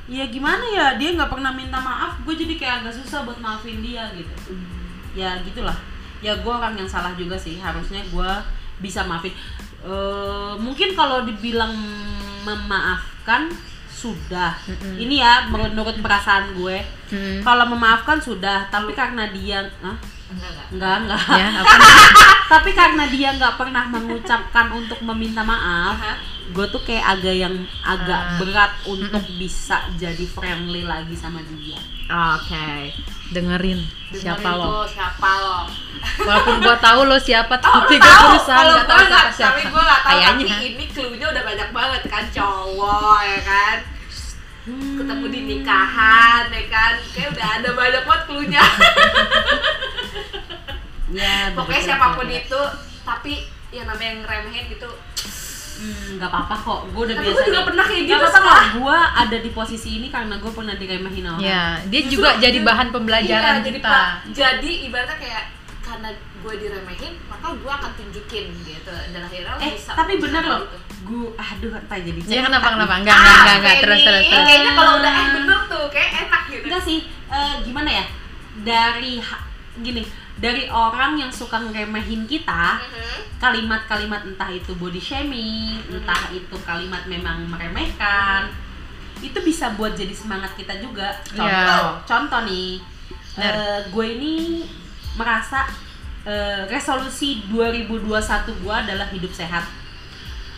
ya gimana ya dia nggak pernah minta maaf gue jadi kayak agak susah buat maafin dia gitu. Ya gitulah. Ya gue orang yang salah juga sih harusnya gue bisa maafin. Eh, mungkin kalau dibilang memaafkan sudah. Ini ya menurut perasaan gue.
Mm.
kalau memaafkan sudah. Tapi karena dia Hah?
Enggak enggak
enggak enggak
Ya, [laughs] apa?
tapi karena dia nggak pernah mengucapkan untuk meminta maaf gue tuh kayak agak yang agak
Ah.
berat untuk bisa jadi friendly lagi sama dia
Oke, dengerin siapa
Dengerin
lo.
tuh, siapa lo
Walaupun gua tahu lo siapa,
Oh,
tapi
tahu.
berusaha
kalau
nggak
gue
tahu
nggak
siapa siapa.
tapi gue nggak tahu
Kayaknya.
tapi ini clue-nya udah banyak banget kan cowok ya kan ketemu di nikahan ya kan kayak udah ada banyak banget clue-nya [laughs]
ya
pokoknya siapa
pun
itu tapi yang namanya yang ngeremehin gitu
Hmm, nggak apa-apa kok gue udah
Tapi
biasa
gua juga pernah kayak gitu,
apa-apa
Sah.
kok gue ada di posisi ini karena gue pernah diremehin orang
Ya, dia
Justru
juga jadi
dia-
bahan pembelajaran
iya, jadi
kita.
pa- jadi ibaratnya kayak karena gue diremehin maka gue akan tunjukin gitu dan akhirnya
eh
bisa
tapi bener loh
gitu.
gue aduh apa jadi
Ya
cerita
kenapa
nih.
kenapa? Enggak, enggak, enggak, enggak.
Ah,
Terus terus terus.
kayaknya kalau udah eh bener tuh kayak enak gitu
enggak sih eh, gimana ya dari gini dari orang yang suka ngeremehin kita
Mhm.
kalimat-kalimat entah itu body shaming entah itu kalimat memang meremehkan itu bisa buat jadi semangat kita juga. Contoh
Ya.
contoh nih eh, gue ini merasa eh, resolusi 2021 gue adalah hidup sehat.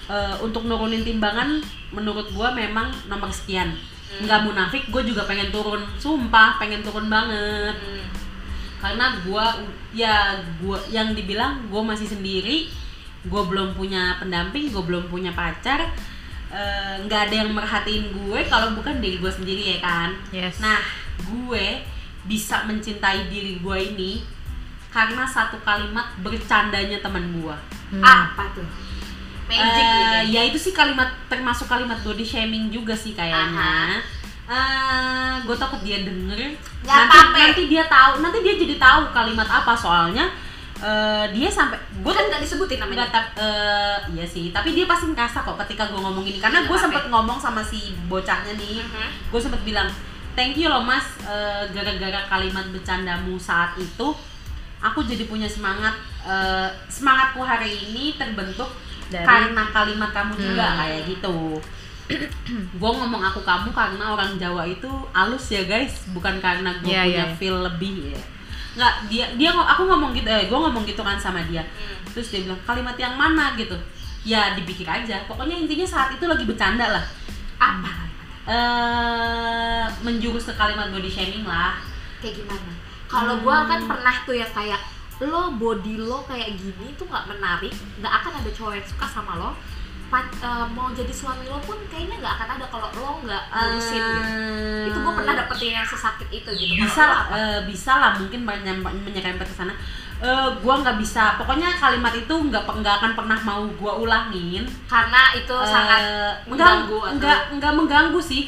Eh, untuk nurunin timbangan menurut gue memang nomor sekian. Nggak munafik gue juga pengen turun. Sumpah pengen turun banget.
Hmm.
Karena gua ya gua yang dibilang gue masih sendiri gue belum punya pendamping gue belum punya pacar eh, nggak ada yang merhatiin gue kalau bukan diri gue sendiri ya kan
Yes.
nah gue bisa mencintai diri gue ini karena satu kalimat bercandanya teman gue
Hmm.
apa tuh magic kayaknya.
ya itu sih kalimat termasuk kalimat body shaming juga sih kayaknya. Eh, gue takut dia denger.
Nggak
nanti
apa-apa.
nanti dia tahu, nanti dia jadi tahu kalimat apa soalnya. eh, dia sampai gue
kan nggak disebutin namanya
nggak tap eh, iya sih tapi dia pasti ngerasa kok ketika gue ngomong ini karena gue sempet ngomong sama si bocahnya nih
Mhm.
gue sempet bilang thank you loh mas eh, gara-gara kalimat bercandamu saat itu aku jadi punya semangat eh, semangatku hari ini terbentuk
Dari-
karena kalimat kamu juga
Hmm.
kayak gitu [clears throat] gue ngomong aku kamu karena orang Jawa itu halus ya guys. Bukan karena gue
Iya,
punya
iya.
feel lebih ya. Nggak dia dia aku ngomong gitu eh gue ngomong gitu kan sama dia.
Hmm.
terus dia bilang kalimat yang mana? gitu. Ya dipikir aja. Pokoknya intinya saat itu lagi bercanda lah.
Apa
eh menjurus ke kalimat body shaming lah.
Kayak gimana? Kalau gua kan pernah tuh yang kayak lo body lo kayak gini tuh nggak menarik nggak akan ada cowok yang suka sama lo Eh, mau jadi suami lo pun kayaknya nggak akan ada kalau lo nggak ngurusin gitu
Eh,
itu gue pernah dapetin yang sesakit itu gitu.
Bisa lah eh, bisa lah mungkin menyerempet ke sana. Eh, gua nggak bisa. Pokoknya kalimat itu nggak nggak akan pernah mau gua ulangin.
Karena itu
Eh,
sangat
enggak,
mengganggu atau
enggak enggak mengganggu sih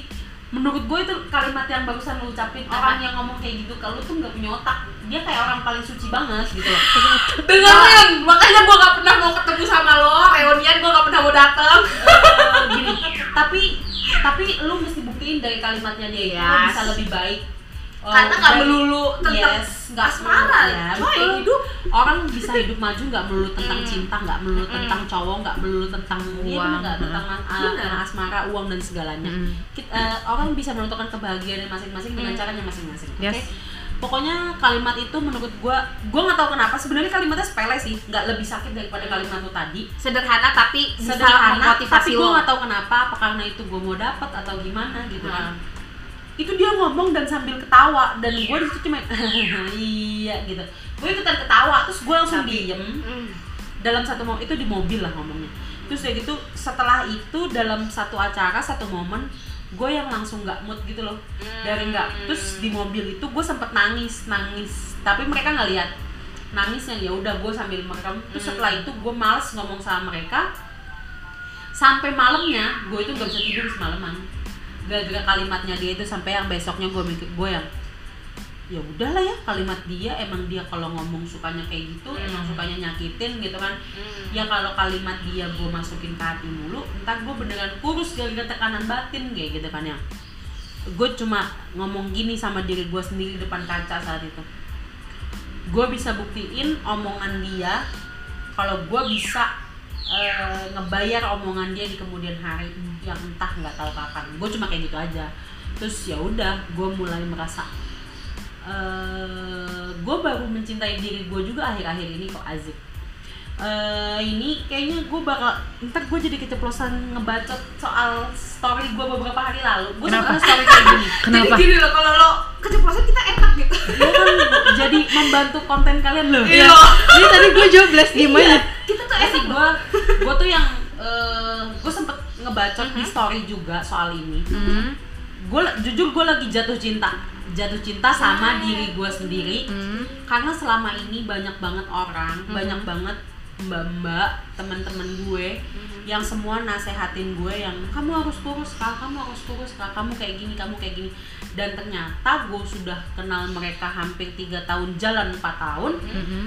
menurut gue itu kalimat yang barusan lu ucapin orang yang ngomong kayak gitu kalau tuh nggak punya otak. Dia kayak orang paling suci banget gitu loh. [laughs]
Dengerin! Makanya gue nggak pernah mau ketemu sama lo reunian gue nggak pernah mau dateng.
Eh, gini. [laughs] Tapi tapi lu mesti buktiin dari kalimatnya dia itu
Yes.
lu bisa lebih baik Eh,
karena nggak melulu tentang
yes, nggak
asmara
ya,
coy.
betul.
hidup.
Orang bisa hidup maju nggak melulu tentang cinta nggak melulu tentang cowok nggak melulu tentang
Uang.
nggak tentang uh, asmara uang dan segalanya.
Mm.
Kit- eh, orang bisa menentukan kebahagiaan masing-masing dengan
Hmm.
caranya masing-masing oke?
Yes.
pokoknya kalimat itu menurut gua gua nggak tahu kenapa sebenarnya kalimatnya sepele sih. Nggak lebih sakit daripada kalimat lu tadi.
Sederhana tapi
sederhana tapi gue
lo
nggak tahu kenapa apa karena itu gue mau dapat atau gimana gitu kan.
Hmm.
Itu dia ngomong dan sambil ketawa dan gue di situ cuma [laughs] iya gitu. Gue ikutan ketawa terus gue langsung
Tapi-
diem.
Hmm.
dalam satu momen itu di mobil lah ngomongnya. Terus ya gitu setelah itu dalam satu acara satu momen gue yang langsung nggak mood gitu loh. Dari nggak terus di mobil itu gue sempet nangis nangis. Tapi mereka nggak lihat. Nangisnya ya udah gue sambil merekam. Terus
Hmm.
setelah itu gue males ngomong sama mereka. Sampai malamnya gue itu gak bisa tidur semalaman gara-gara kalimatnya dia itu sampai yang besoknya gue mikir gue yang ya udahlah ya kalimat dia emang dia kalau ngomong sukanya kayak gitu
Hmm.
emang sukanya nyakitin gitu kan
Hmm.
ya kalau kalimat dia gue masukin ke hati mulu entar gue beneran kurus gara-gara tekanan batin kayak gitu kan ya gue cuma ngomong gini sama diri gue sendiri depan kaca saat itu gue bisa buktiin omongan dia kalau gue bisa eh, ngebayar omongan dia di kemudian hari yang entah nggak tahu kapan. Gue cuma kayak gitu aja. Terus ya udah gue mulai merasa eh gue baru mencintai diri gue juga akhir-akhir ini kok Azik Eh, ini kayaknya gue bakal ntar gue jadi keceplosan ngebacot soal story gue beberapa hari lalu gue suka story kayak gini [laughs]
Kenapa?
Jadi gini loh kalau lo keceplosan kita enak gitu.
Dia kan jadi membantu konten kalian loh
Iya.
Ini tadi gue jobless gimana?
Iya.
Kita tuh
Eh
enak
gue gue tuh yang gue sempet ngebacot di story juga soal ini
Hmm.
gue jujur gue lagi jatuh cinta jatuh cinta sama diri gue sendiri
Hmm.
karena selama ini banyak banget orang banyak banget mbak-mbak teman-teman gue yang semua nasehatin gue yang kamu harus kurus kak. Kamu harus kurus kak. Kamu kayak gini kamu kayak gini. Dan ternyata gue sudah kenal mereka hampir tiga tahun jalan 4 tahun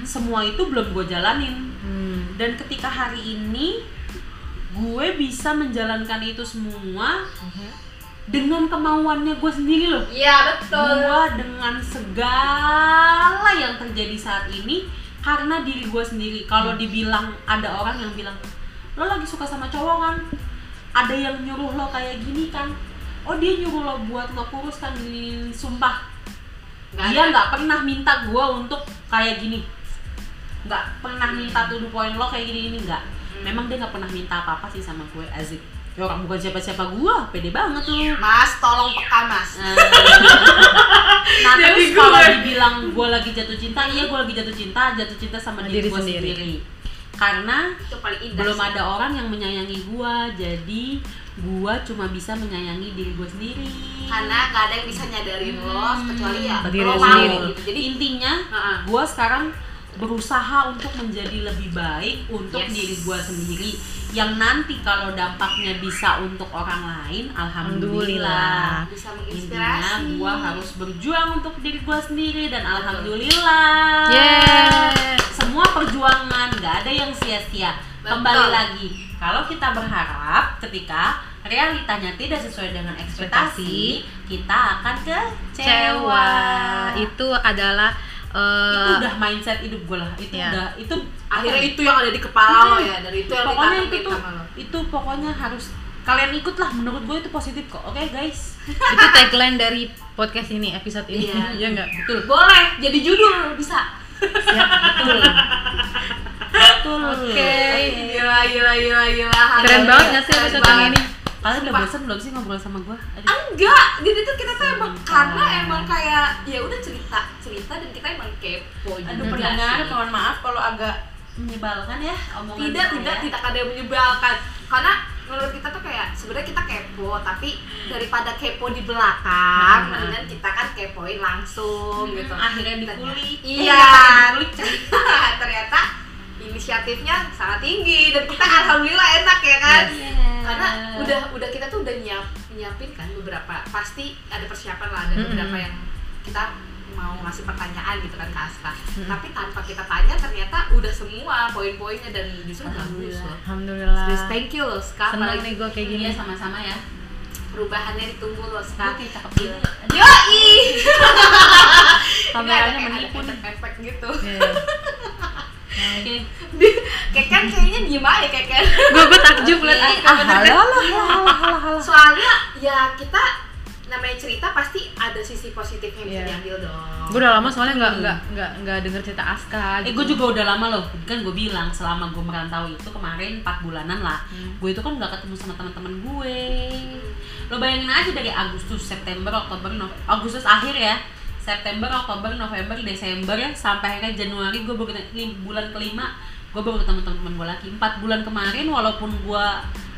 semua itu belum gue jalanin.
Hmm.
dan ketika hari ini gue bisa menjalankan itu semua dengan kemauannya gue sendiri loh.
Iya betul.
gue dengan segala yang terjadi saat ini karena diri gue sendiri. Kalau dibilang ada orang yang bilang lo lagi suka sama cowok kan? Ada yang nyuruh lo kayak gini kan? Oh dia nyuruh lo buat lo kurus kan gini sumpah.
Nggak
dia nggak pernah minta gue untuk kayak gini. Nggak pernah minta tuh poin lo kayak gini gini nggak. Memang dia nggak pernah minta apa apa sih sama gue Azik ya orang bukan siapa siapa gue pede banget tuh
Mas, tolong peka mas. [laughs]
nah
Jadi
terus
gue-
kalau dibilang gue lagi jatuh cinta iya gue lagi jatuh cinta jatuh cinta sama diri,
diri
gue
sendiri.
sendiri. karena
Itu paling indah.
belum
sih.
ada orang yang menyayangi gue jadi gue cuma bisa menyayangi diri gue sendiri
Karena nggak ada yang bisa nyadarin lo kecuali ya
Diri
lo
lo
mau
sendiri.
gitu. Jadi
intinya
Heeh.
gue sekarang berusaha untuk menjadi lebih baik untuk
Yes.
diri gue sendiri yang nanti kalau dampaknya bisa untuk orang lain alhamdulillah,
Alhamdulillah.
bisa
intinya
menginspirasi.
gue harus berjuang untuk diri gue sendiri dan alhamdulillah
Yeah.
semua perjuangan nggak ada yang sia-sia kembali
Betul.
lagi kalau kita berharap ketika realitanya tidak sesuai dengan ekspektasi kita akan kecewa
Kecewa. Itu adalah eh,
itu udah mindset hidup gue lah. Itu
Ya.
udah itu
akhirnya itu yang ada di kepala lo ya. Dari itu yang
pokoknya itu tuh itu pokoknya harus kalian ikut lah. Menurut gue itu positif kok. Oke guys? [laughs]
Itu tagline dari podcast ini episode ini.
Iya.
Iya enggak?
betul.
Boleh. Jadi judul. Bisa.
Siap, betul.
betul.
Oke.
gila gila gila gila.
Keren banget nggak sih episode yang ini?
Kalian udah bosan belum sih ngobrol sama gue
enggak jadi tuh kita tuh emang
Sebentar.
karena emang kayak ya udah cerita cerita dan kita emang kepo juga
aduh
sih.
pendengar mohon maaf kalau agak menyebalkan ya omongan
tidak tidak tidak ada yang menyebalkan karena menurut kita tuh kayak sebenarnya kita kepo tapi daripada kepo di belakang
Hmm.
mendingan kita kan kepoin langsung
Hmm,
gitu
akhirnya dikulik.
iya
Eh, pakai dikulik cerita. [laughs]
ternyata inisiatifnya sangat tinggi dan kita alhamdulillah enak ya kan
Yes.
karena udah udah kita tuh udah nyiap nyiapin kan beberapa pasti ada persiapan lah ada beberapa yang kita mau ngasih pertanyaan gitu kan ke Asta tapi tanpa kita tanya ternyata udah semua poin-poinnya dan justru bagus loh
Alhamdulillah.
Serius, thank you loh Ska apalagi
nih gue kayak gini.
Iya sama-sama ya
perubahannya ditunggu loh Ska
Oke, cakep
Gila.
banget.
Yoi! [laughs]
Kameranya
Ini
menipu
efek gitu
Iya.
Oke.
Keken kayaknya diem aja Keken
Gue gue takjub liat
Iya.
Bener kan?
Soalnya ya kita namanya cerita pasti ada sisi positifnya yang bisa
Iya.
diambil dong
Gue udah lama soalnya nggak nggak nggak nggak denger cerita Aska.
Eh
gitu.
gue juga udah lama loh, kan gue bilang selama gue merantau itu kemarin 4 bulanan lah
Hmm.
Gue itu kan gak ketemu sama teman-teman gue Lo bayangin aja dari Agustus, September, Oktober, Nov Agustus akhir ya September, Oktober, November, Desember Sampai akhirnya Januari gue baru bulan kelima Gue baru ketemu teman-teman gue lagi. 4 bulan kemarin walaupun gue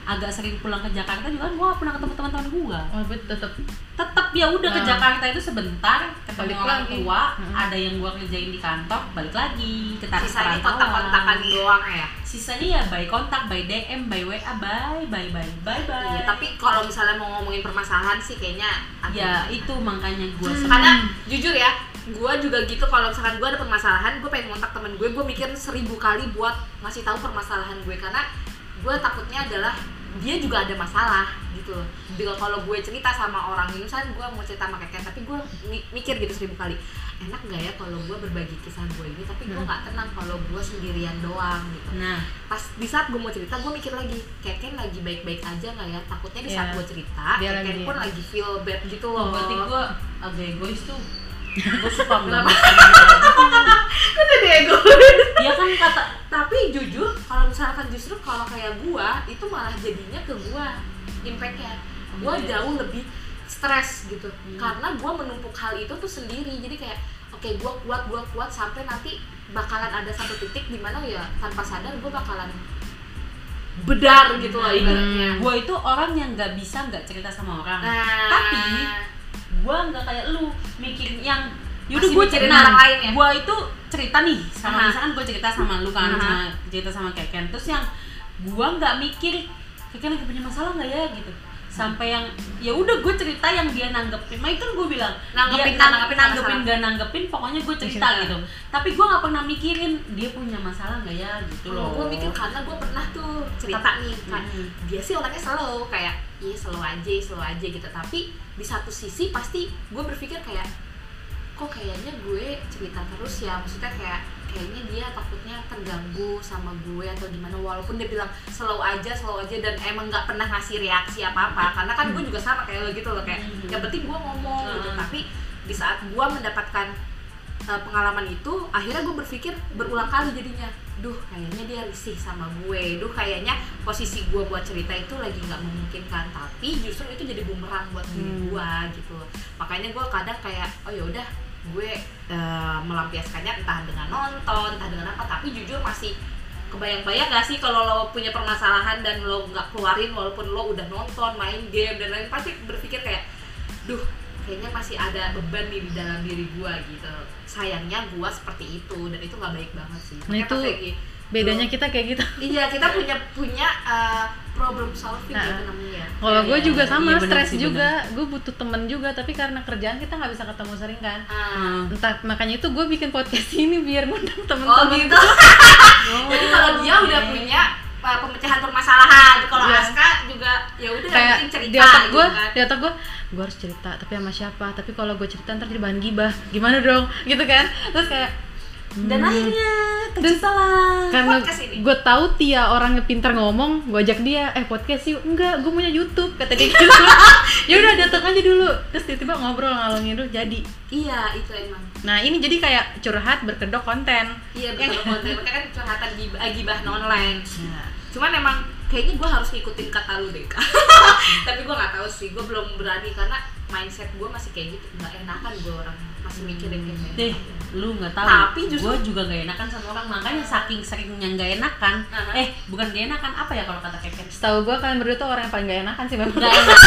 agak sering pulang ke Jakarta juga kan gue gak pernah ketemu teman-teman gue
Oh, gue tetep
tetap ya udah ke
Nah.
Jakarta itu sebentar ketemu
Balik
orang
lagi.
tua
Mm-mm.
ada yang gua kerjain di kantor balik lagi ke
sisanya kontak-kontakan doang ya
sisanya ya by kontak by DM by WA bye bye bye bye bye
Iya, tapi kalau misalnya mau ngomongin permasalahan sih kayaknya
ya itu makanya gua
Hmm.
karena jujur ya gue juga gitu kalau misalkan gue ada permasalahan gue pengen kontak temen gue gue mikir seribu kali buat ngasih tahu permasalahan gue karena gue takutnya adalah dia juga ada masalah gitu loh. Bila kalau gue cerita sama orang ini misalnya gue mau cerita sama keken tapi gue mi- mikir gitu seribu kali enak gak ya kalau gue berbagi kisah gue ini? Tapi gue nggak tenang kalau gue sendirian doang gitu.
Nah,
pas di saat gue mau cerita gue mikir lagi keken lagi baik-baik aja nggak ya? Takutnya di saat
Iya.
gue cerita
Dia
keken
lagi-
pun lagi feel bad gitu
oh,
loh
berarti gue agak egois tuh. [laughs] Gue suka
Kenapa?
banget.
kan jadi ego
Ya kan kata
tapi jujur kalau misalkan justru kalau kayak gua itu malah jadinya ke gua impactnya gua
Iya.
jauh lebih stres gitu
Hmm.
karena gua menumpuk hal itu tuh sendiri jadi kayak oke gua kuat gua kuat sampai nanti bakalan ada satu titik di mana ya tanpa sadar gua bakalan bedar gitu loh
Nah,
ibaratnya
gue itu orang yang nggak bisa nggak cerita sama orang.
nah
Tapi gue nggak kayak lu mikir yang yaudah gue
mikirin
cerita
orang lain ya?
gue itu cerita nih sama
Aha.
misalkan gue cerita sama lu kan sama cerita sama keken. Terus yang gue nggak mikir keken lagi punya masalah nggak ya? Gitu. Sampai yang ya udah gue cerita yang dia nanggepin. Makanya kan gue bilang
Nanggepin,
dia nanggepin
nanggepin
nanggepin gak nanggepin pokoknya gue cerita
Cerita.
gitu. Tapi gue nggak pernah mikirin dia punya masalah nggak ya gitu loh.
gue mikir karena gue pernah tuh cerita nih kan
Mm.
dia sih orangnya slow kayak iya slow aja slow aja gitu. Tapi di satu sisi pasti gue berpikir kayak kok kayaknya gue cerita terus ya maksudnya kayak kayaknya dia takutnya terganggu sama gue atau gimana walaupun dia bilang slow aja slow aja dan emang nggak pernah ngasih reaksi apa apa karena kan gue juga sama kayak lo gitu loh kayak
Hmm.
yang penting gue ngomong gitu
Hmm.
tapi di saat gue mendapatkan uh, pengalaman itu akhirnya gue berpikir berulang kali jadinya duh kayaknya dia risih sama gue. Duh kayaknya posisi gue buat cerita itu lagi nggak memungkinkan. Tapi justru itu jadi bumerang buat diri
Hmm.
gue gitu. Makanya gue kadang kayak oh yaudah gue uh, melampiaskannya entah dengan nonton entah dengan apa. Tapi jujur masih kebayang-bayang gak sih kalau lo punya permasalahan dan lo nggak keluarin walaupun lo udah nonton main game dan lain pasti berpikir kayak duh kayaknya masih ada beban di dalam diri gua gitu. Sayangnya gua seperti itu dan itu nggak baik banget sih.
Nah,
Makanya
itu bedanya kita kayak gitu.
Iya kita punya punya uh, problem solving
Nah.
gitu namanya.
kalau gue
Iya,
juga
iya,
sama
iya,
stres
sih,
juga. gue butuh temen juga tapi karena kerjaan kita nggak bisa ketemu sering kan.
Ah.
Hmm.
entah makanya itu gue bikin podcast ini biar ngundang
oh
temen-temen
gitu. [laughs] jadi kalau dia udah punya uh, pemecahan permasalahan. Kalau
Iya.
Aska juga ya udah yang
kayak
penting cerita
di otak
gitu
gue
kan.
di otak gue gue harus cerita tapi sama siapa? Tapi kalau gue cerita ntar jadi bahan gibah. Gimana dong? Gitu kan. Terus kayak
dan
hmm,
akhirnya terciptalah
karena gue tahu Tia orangnya pintar ngomong gue ajak dia eh podcast yuk. Enggak gue punya YouTube kata dia gitu. [laughs] Ya udah datang aja dulu. Terus tiba-tiba ngobrol ngalor ngidul jadi.
Iya itu emang.
Nah ini jadi kayak curhat berkedok konten.
Iya betul konten. Makanya kan curhatan gibah, gibah online.
Ya.
cuman emang kayaknya gue harus ngikutin kata lu deh [laughs] tapi gue nggak tahu sih gue belum berani karena mindset gue masih kayak gitu nggak enakan gue orang masih mikirin kayak gitu
deh lu nggak tahu
Tapi justru-
gue juga gak enakan sama orang makanya saking seringnya nggak enakan
Aha.
eh bukan gak enakan apa ya kalau kata keken
setahu gue kalian berdua tuh orang yang paling gak enakan sih memang
nggak enak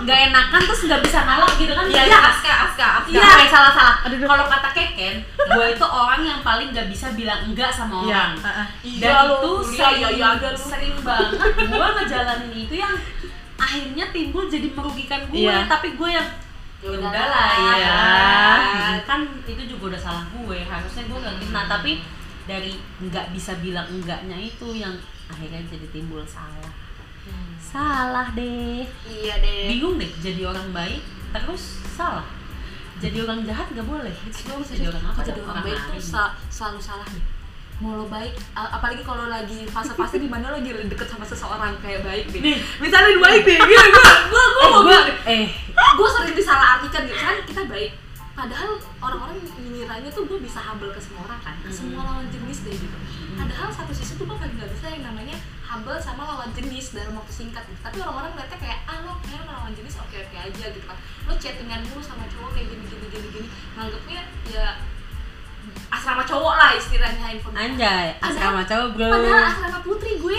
nggak enakan terus nggak bisa nolak gitu kan
Iya,
Iya.
Aska, Aska, Aska.
Iya,
Oke, salah salah.
Aduh, kalau kata Keken, gue itu orang yang paling gak bisa bilang enggak sama
Iya,
orang.
heeh.
Dan
Iya,
itu sering,
Iya, iya, lu.
sering banget gue ngejalanin itu yang akhirnya timbul jadi merugikan gue,
Iya.
tapi gue yang ya
Ya
udahlah
udahlah,
ya.
ya.
Kan itu juga udah salah gue, harusnya gue gak gitu. Nah, tapi dari nggak bisa bilang enggaknya itu yang akhirnya jadi timbul salah. Salah deh
Iya deh.
bingung deh jadi orang baik terus salah jadi orang jahat nggak boleh itu jadi orang apa
jadi orang baik sa- selalu salah deh. Mau lo baik, apalagi kalau lagi fase-fase di mana lo lagi deket sama seseorang kayak baik deh.
Nih.
Misalnya baik deh, gila gue, gue, gue
eh
mau
gue eh.
gue sering disalah artikan gitu. Kan kita baik padahal orang-orang ngiranya tuh gue bisa humble ke semua orang kan ke semua lawan jenis deh gitu. Padahal satu sisi tuh gue paling gak bisa yang namanya humble sama lawan jenis dalam waktu singkat gitu. Tapi orang-orang ngeliatnya kayak ah lo kayak lawan jenis oke oke aja gitu kan. Lo chattingan dulu sama cowok kayak gini gini gini gini. Nganggepnya ya asrama cowok lah istilahnya handphone
anjay asrama cowok bro.
padahal asrama putri gue.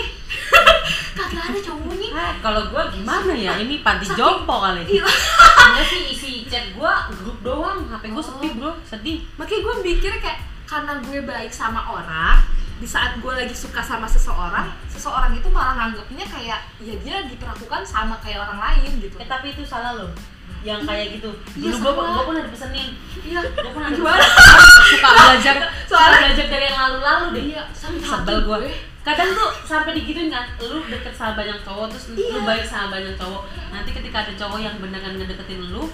[laughs] Kagak ada cowoknya.
Ah, kalau gue gimana ya? Ini panti
Saking-
jompo kali.
Iya.
enggak sih isi chat gue grup doang. Hp gue sepi bro. Sedih.
Makanya gue mikir kayak karena gue baik sama orang di saat gue lagi suka sama seseorang seseorang itu malah nganggapnya kayak ya dia diperlakukan sama kayak orang lain gitu.
Eh tapi itu salah loh yang kayak gitu.
Iya,
dulu gue gue pun ada pesenin
iya.
Gue pun ada pesenin. suka belajar. [laughs]
Soalnya-
belajar dari yang lalu-lalu deh.
Iya
sebel gue. Kadang tuh sampai digituin kan lu deket sama banyak cowok terus lu
Iya.
baik sama banyak cowok. Nanti ketika ada cowok yang beneran ngedeketin lu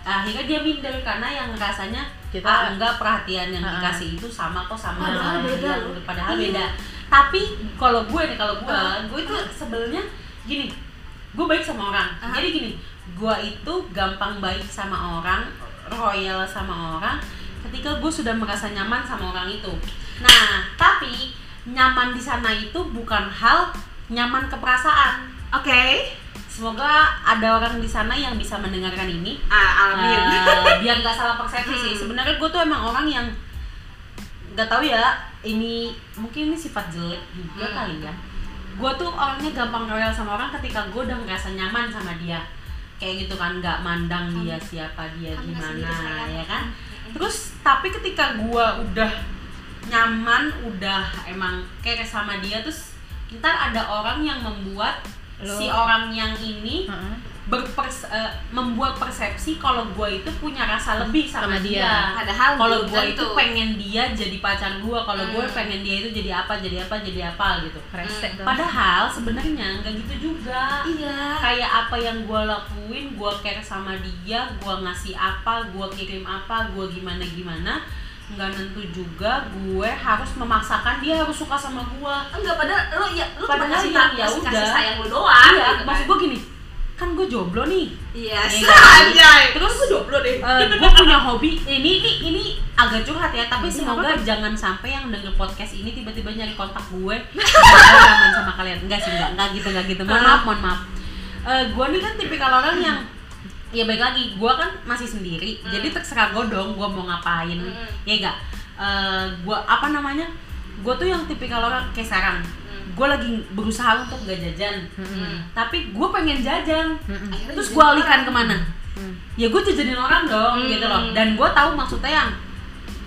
akhirnya dia minder karena yang rasanya
Kita-
ah enggak perhatian yang
Ha-ha.
dikasih itu sama kok sama
Padahal beda
yang- padahal
Iya.
beda. Tapi kalau gue nih kalau gue
Ha.
gue itu sebelumnya gini gue baik sama orang.
Aha.
jadi gini gue itu gampang baik sama orang royal sama orang ketika gue sudah merasa nyaman sama orang itu. Nah tapi nyaman di sana itu bukan hal nyaman ke perasaan.
Oke.
semoga ada orang di sana yang bisa mendengarkan ini.
Ah,
Eh, [laughs] biar nggak salah persepsi sih.
Hmm.
sebenarnya gue tuh emang orang yang nggak tahu ya ini mungkin ini sifat jelek juga
Hmm.
kali ya. Gue tuh orangnya gampang royal sama orang ketika gue udah ngerasa nyaman sama dia kayak gitu kan nggak mandang dia siapa dia
Kamu
gimana
sendiri, sayang.
ya kan terus tapi ketika gue udah nyaman udah emang kayak sama dia terus ntar ada orang yang membuat
Lo-
si orang yang ini
Heeh.
Berpers eh, membuat persepsi kalau gue itu punya rasa lebih sama,
Sama
dia.
dia.
Padahal
Kalau gue itu pengen dia jadi pacar gue, kalau gue
Hmm.
pengen dia itu jadi apa, jadi apa, jadi apa gitu.
Hmm.
Padahal sebenarnya nggak gitu juga.
Iya.
Kayak apa yang gue lakuin, gue care sama dia, gue ngasih apa, gue kirim apa, gue gimana gimana, nggak nentu juga gue harus memaksakan dia harus suka sama gue.
Enggak padahal lu ya cuma
Padahal
kasih ya
ya
kasih
udah.
sayang lu doang.
iya,
gitu
maksud
kan.
gue gini, kan gue jomblo nih.
Iya,
Iya,
anjay.
Terus
gue jomblo deh. [laughs]
gue punya hobi. Ini ini ini agak curhat ya tapi semoga jangan sampai yang denger podcast ini tiba-tiba nyari kontak gue. [laughs] Gue aman sama kalian. Enggak sih enggak enggak gitu enggak gitu. Mohon maaf mohon maaf. Gue nih kan tipikal orang yang ya baik lagi gue kan masih sendiri.
Hmm.
jadi terserah gue dong gue mau ngapain.
Hmm.
ya enggak? Gue apa namanya? Gue tuh yang tipikal orang kayak sekarang gue lagi berusaha untuk gak jajan
Mm-mm.
tapi gue pengen jajan.
Akhirnya
terus gue alihkan ke mana
Mm.
ya gue jajanin orang dong
Hmm.
gitu loh dan gue tahu maksudnya yang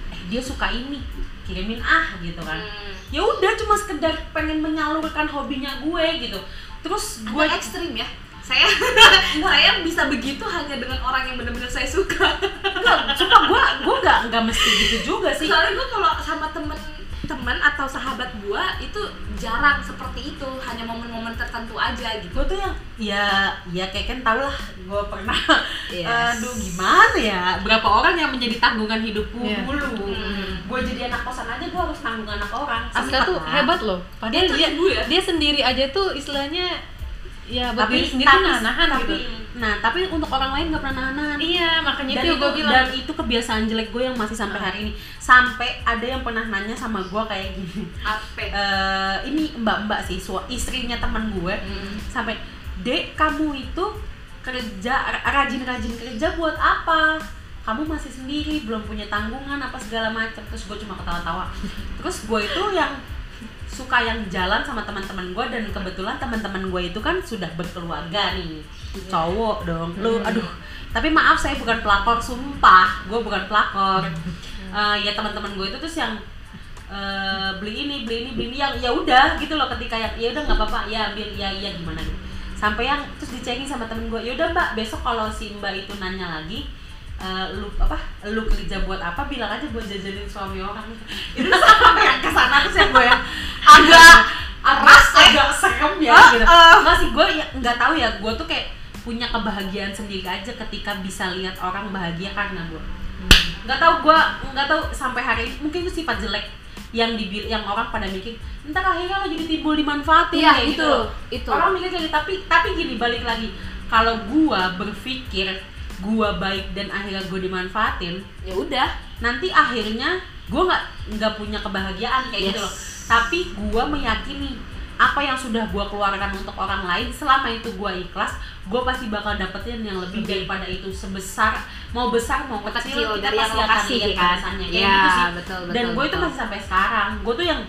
eh dia suka ini kirimin ah gitu kan
Hmm.
ya udah cuma sekedar pengen menyalurkan hobinya gue gitu terus gue
ekstrim ya. Saya [laughs] saya bisa begitu hanya dengan orang yang benar-benar saya suka.
enggak sumpah gue gue nggak nggak mesti gitu juga sih
Soalnya gue kalau sama temen temen atau sahabat gue itu jarang seperti itu, hanya momen-momen tertentu aja gitu.
gue tuh yang ya ya kayak kan tau lah gue pernah [laughs]
Yes.
aduh gimana ya berapa orang yang menjadi tanggungan hidupku
Iya.
dulu
Hmm.
gue jadi anak kosan aja gue harus nanggung anak orang
Aska tuh hebat loh. Padahal
Dia
dia
ya?
dia sendiri aja tuh istilahnya ya buat
tapi
diri sendiri
tapi,
tuh nahan
tapi,
gitu.
nah tapi untuk orang lain gak pernah nahan
Iya, makanya
dan
itu gue bilang.
dan itu kebiasaan jelek gue yang masih sampai hari ini sampai ada yang pernah nanya sama gue kayak gini
Apa?
Eh, ini mbak-mbak sih sua- istrinya teman gue
Hmm.
sampai dek kamu itu kerja ra- rajin-rajin kerja buat apa kamu masih sendiri belum punya tanggungan apa segala macam terus gue cuma ketawa-tawa terus gue itu yang suka yang jalan sama teman-teman gue dan kebetulan teman-teman gue itu kan sudah berkeluarga nih. Cowok dong. Lu aduh. Tapi maaf saya bukan pelakor sumpah. Gue bukan pelakor. [laughs] Eh, ya teman-teman gue itu terus yang eh, beli ini beli ini beli ini. Yang ya udah gitu loh. Ketika yang ya udah nggak apa-apa. Ya ambil. Ya iya gimana? Gitu sampai yang terus dicengin sama temen gue ya udah mbak besok kalau si mbak itu nanya lagi eh, lu apa lu kerja buat apa bilang aja buat jajanin suami orang. Itu sampai yang ke sana terus yang gue yang agak
Keras ya?
agak serem ya
Ah,
gitu.
ah.
nggak sih gue ya nggak tahu ya. Gue tuh kayak punya kebahagiaan sendiri aja ketika bisa lihat orang bahagia karena gue. Nggak tahu gue nggak tahu sampai hari ini mungkin itu sifat jelek yang dibil yang orang pada mikir entar akhirnya lo jadi timbul dimanfaatin
Iya,
kayak
itu,
gitu
itu.
orang mikir kayak gitu. Tapi tapi gini balik lagi. Kalau gue berpikir gue baik dan akhirnya gue dimanfaatin
Ya udah.
nanti akhirnya gue nggak nggak punya kebahagiaan kayak gitu
Yes.
loh tapi gue meyakini apa yang sudah gue keluarkan untuk orang lain selama itu gue ikhlas gue pasti bakal dapetin yang lebih daripada itu sebesar mau besar mau kecil,
Kecil,
kita
dari yang
pasti akan
kasih, kan? Iya,
ya gitu sih
betul,
dan
betul,
gue itu
betul.
masih sampai sekarang gue tuh yang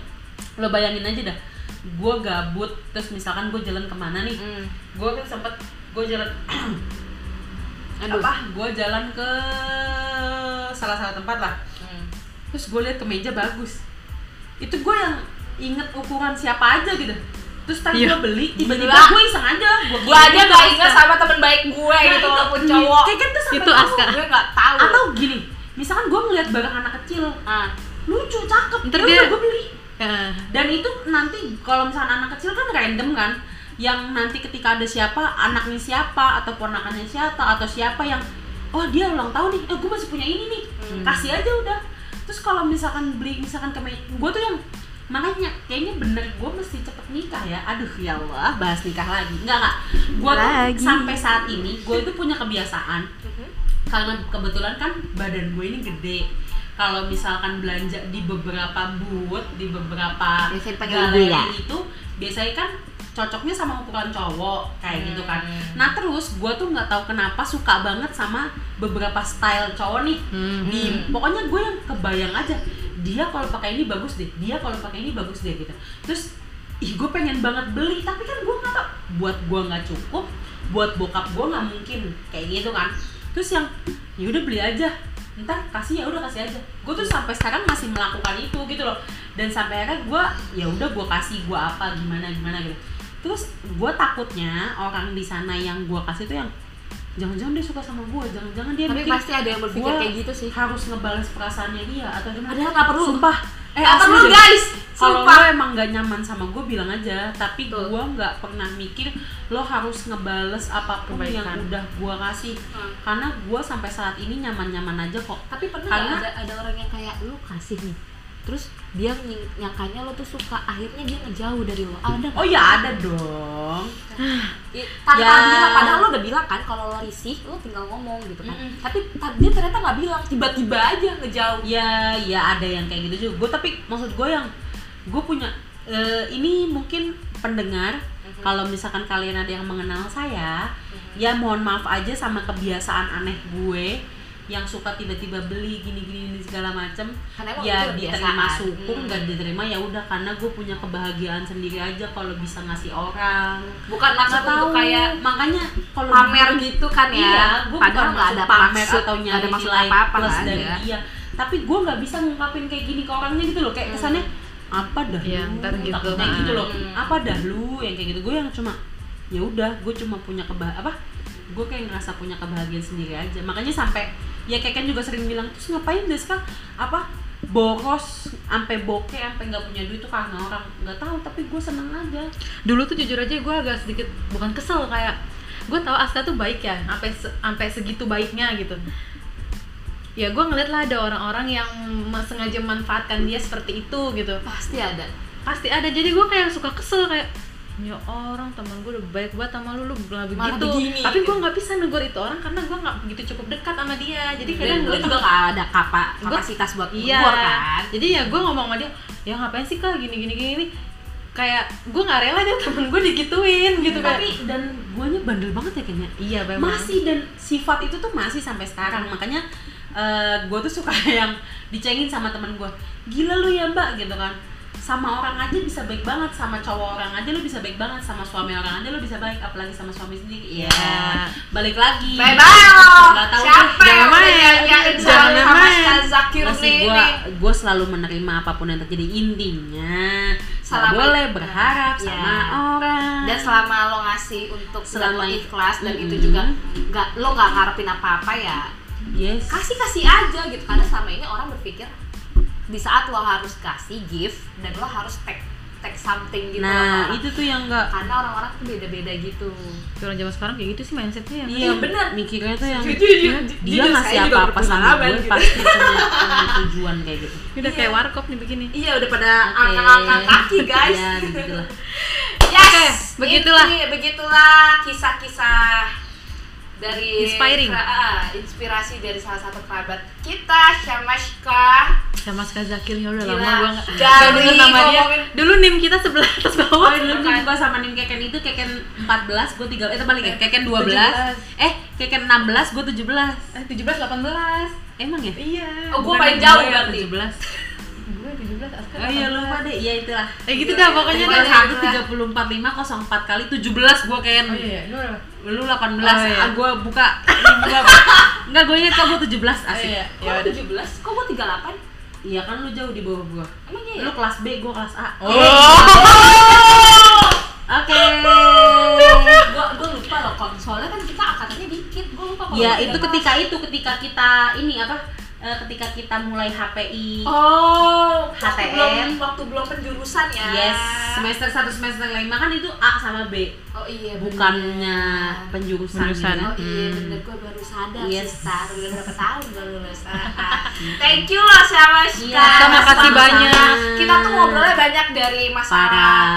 lo bayangin aja dah gue gabut terus misalkan gue jalan ke mana nih
Hmm.
gue tuh sempet gue jalan [clears throat]
Aduh.
apa gue jalan ke salah salah tempat lah
Hmm.
terus gue lihat kemeja bagus itu gue yang inget ukuran siapa aja gitu terus tadi
Iya.
gue beli tiba-tiba gue iseng aja gue
aja gak ingat sama temen baik gue
Nah,
gitu
itu-
walaupun cowok.
kayak gitu sampai
Itu. Aska.
Gue gak tahu.
atau gini misalkan gue ngeliat barang anak kecil
Ah.
lucu cakep
Ntar
ya
dia-
gue beli
Heeh.
dan itu nanti kalau misalnya anak kecil kan random kan yang nanti ketika ada siapa anaknya siapa atau ponakannya siapa atau siapa yang oh dia ulang tahun nih eh gue masih punya ini nih. Kasih aja udah. Terus kalau misalkan beli misalkan ke gue tuh yang makanya kayaknya bener gue mesti cepet nikah ya. Aduh ya Allah bahas nikah lagi. Nggak nggak. Gue tuh sampai saat ini gue itu punya kebiasaan. Karena kebetulan kan badan gue ini gede. Kalau misalkan belanja di beberapa booth di beberapa galeri
ya?
itu biasanya kan cocoknya sama ukuran cowok kayak gitu kan.
Hmm.
nah terus gue tuh nggak tahu kenapa suka banget sama beberapa style cowok nih.
Hmm.
di pokoknya gue yang kebayang aja dia kalau pakai ini bagus deh dia kalau pakai ini bagus deh gitu. Terus ih gue pengen banget beli tapi kan gue nggak tahu. Buat gue nggak cukup buat bokap gue nggak mungkin kayak gitu kan. Terus yang ya udah beli aja. Ntar kasih ya udah kasih aja. Gue tuh sampai sekarang masih melakukan itu gitu loh. Dan sampai akhirnya gue ya udah gue kasih gue apa gimana gimana gitu terus gue takutnya orang di sana yang gue kasih tuh yang jangan-jangan dia suka sama gue jangan-jangan dia
Tapi
mikir
pasti ada yang berpikir kayak gitu sih.
harus ngebales perasaannya dia atau gimana
Padahal nggak perlu.
sumpah eh asli
perlu,
deh.
guys.
kalau
Sumpah.
lo emang gak nyaman sama gue bilang aja tapi gue nggak pernah mikir lo harus ngebales apa pun yang
Kebaikan.
udah gue kasih
Hmm.
karena gue sampai saat ini nyaman-nyaman aja kok
Tapi pernah
Karena-
ada ada orang yang kayak lu kasih nih, terus dia nyangkanya lo tuh suka, akhirnya dia ngejauh dari lo. Ada
oh ya ada dong
I- tanpa
Ya.
bilang, padahal lo udah bilang kan kalau lo risih, lo tinggal ngomong gitu kan.
Mm-mm.
Tapi ta- dia ternyata nggak bilang, tiba-tiba aja ngejauh.
ya ya ada yang kayak gitu juga gue tapi maksud gue yang gue punya eh, ini mungkin pendengar kalau misalkan kalian ada yang mengenal saya ya mohon maaf aja sama kebiasaan aneh gue yang suka tiba-tiba beli gini-gini ini segala macem ya diterima
kebiasaan.
syukur
Hmm.
nggak diterima ya udah karena gue punya kebahagiaan sendiri aja kalau bisa ngasih orang
Bukan maksud
tahu
kayak
makanya kalau
pamer gitu kan ya.
Iya, gue
Padahal nggak
maksud
ada
pamer
maksud,
atau nyari
ada maksud
nilai
apa-apa
plus
nggak
dari
ada.
dia. Tapi gue nggak bisa ngungkapin kayak gini ke orangnya gitu loh, kayak kesannya apa dah
Iya,
lu,
gitu,
takutnya
nah.
gitu loh.
Hmm.
Apa dah lu yang kayak gitu. Gue yang cuma ya udah, gue cuma punya kebah apa? Gue kayak ngerasa punya kebahagiaan sendiri aja. Makanya sampai ya kayak kan juga sering bilang terus ngapain deh sekarang? Apa? Boros sampai bokeh sampai nggak punya duit itu karena orang nggak tahu tapi gue seneng aja.
Dulu tuh jujur aja gue agak sedikit bukan kesel kayak gue tahu Aska tuh baik ya sampai sampai segitu baiknya gitu. Ya gue ngeliat lah ada orang-orang yang sengaja memanfaatkan dia seperti itu gitu.
Pasti ada.
pasti ada. Jadi gue kayak suka kesel kayak ya orang teman gue udah baik banget sama lu lu malah begitu.
begini,
tapi gue nggak bisa negur itu orang karena gue nggak begitu cukup dekat sama dia. Jadi kadang gue
juga nggak ada kapa,
Gua-
kapasitas buat
iya.
kan.
jadi ya gue ngomong sama dia ya ngapain sih kak? Gini gini gini. Gini." kayak gue nggak rela aja temen gue digituin gitu kan.
Tapi dan guanya bandel banget ya kayaknya.
Iya memang
masih dan sifat itu tuh masih sampai sekarang. Makanya gue tuh suka [laughs] yang dicengin sama teman gue gila lu ya mbak gitu kan sama orang aja bisa baik banget sama cowok orang aja lu bisa baik banget sama suami orang aja lu bisa baik apalagi sama suami sendiri ya
Ya.
balik lagi
Bye bye.
Nggak tahu
Siapa
deh.
yang
main. Jangan
sama
main.
Zakir
masih
nih?
gue gue selalu menerima apa pun yang terjadi intinya
Selama-
boleh berharap
Ya.
sama orang
dan selama lo ngasih untuk
Selama-
ikhlas dan itu
Mm-mm.
juga nggak lo nggak ngarepin apa-apa ya
yes
kasih kasih aja gitu karena selama ini orang berpikir di saat lo harus kasih gift dan lo harus take take something gitu
nah
sama orang.
itu tuh yang enggak
karena orang-orang tuh beda-beda gitu
orang zaman sekarang kayak gitu sih mindsetnya ya
Iya
bener.
Mikirnya tuh yang
Jujur, jujur,
dia ngasih
juga
apa-apa sama gue
gitu.
pasti punya, [laughs] punya tujuan kayak gitu.
udah kayak warkop nih begini
iya udah pada
Oke.
angkat-angkat kaki [laughs] guys
Ya, begitulah. [laughs]
yes
Oke, begitulah.
Ini, begitulah kisah-kisah dari
Inspiring.
ah, inspirasi dari salah satu kerabat kita Syamashka
sama Ska Zakir ya udah
Gila.
lama gue nggak denger nama dia dulu nim kita sebelah atas
Oh,
bawah
dulu
Bukan.
juga sama Nim Keken itu Keken 14, gue 3 eh terbalik ya. Keken 12.
17.
Eh, Keken 16, gue 17.
eh tujuh belas delapan belas
Emang ya?
iya
Oh, gua
Bukan
paling
gue
jauh berarti.
17.
Gue tujuh belas Aska
Oh iya lupa deh. Iya itulah.
eh gitu dah pokoknya
Terima
dah
kasih.
1 30 45 04 kali 17 gue Ken.
oh iya lu?
Lu 18.
Oh, iya.
Ah, gue buka. [laughs] Enggak, gue inget kok gue 17 asik.
iya
Kok
ya
lo
udah
17? Kok gua 38?
Iya kan lu jauh di bawah gue.
Emang iya ya?
Lu kelas B, gue kelas A.
oh [laughs]
Oke.
Gua, gua lupa loh kok soalnya kan kita angkatannya dikit Gua lupa
Ya itu ketika itu ketika kita ini apa eh, ketika kita mulai HPI
Oh, waktu
HTM.
belum waktu belum penjurusan ya.
yes semester 1 semester 5 kan itu A sama B
Oh iya, bener.
bukannya penjurusan,
Penjurusan.
gitu.
Oh iya,
Hmm.
bener gue baru sadar
Yes.
sih, Tar. Udah berapa [laughs] tahun gue lulus. Ah, ah. Thank you loh sama Shka.
Iya,
terima kasih
Sama-sama.
banyak.
Kita tuh ngobrolnya banyak dari masalah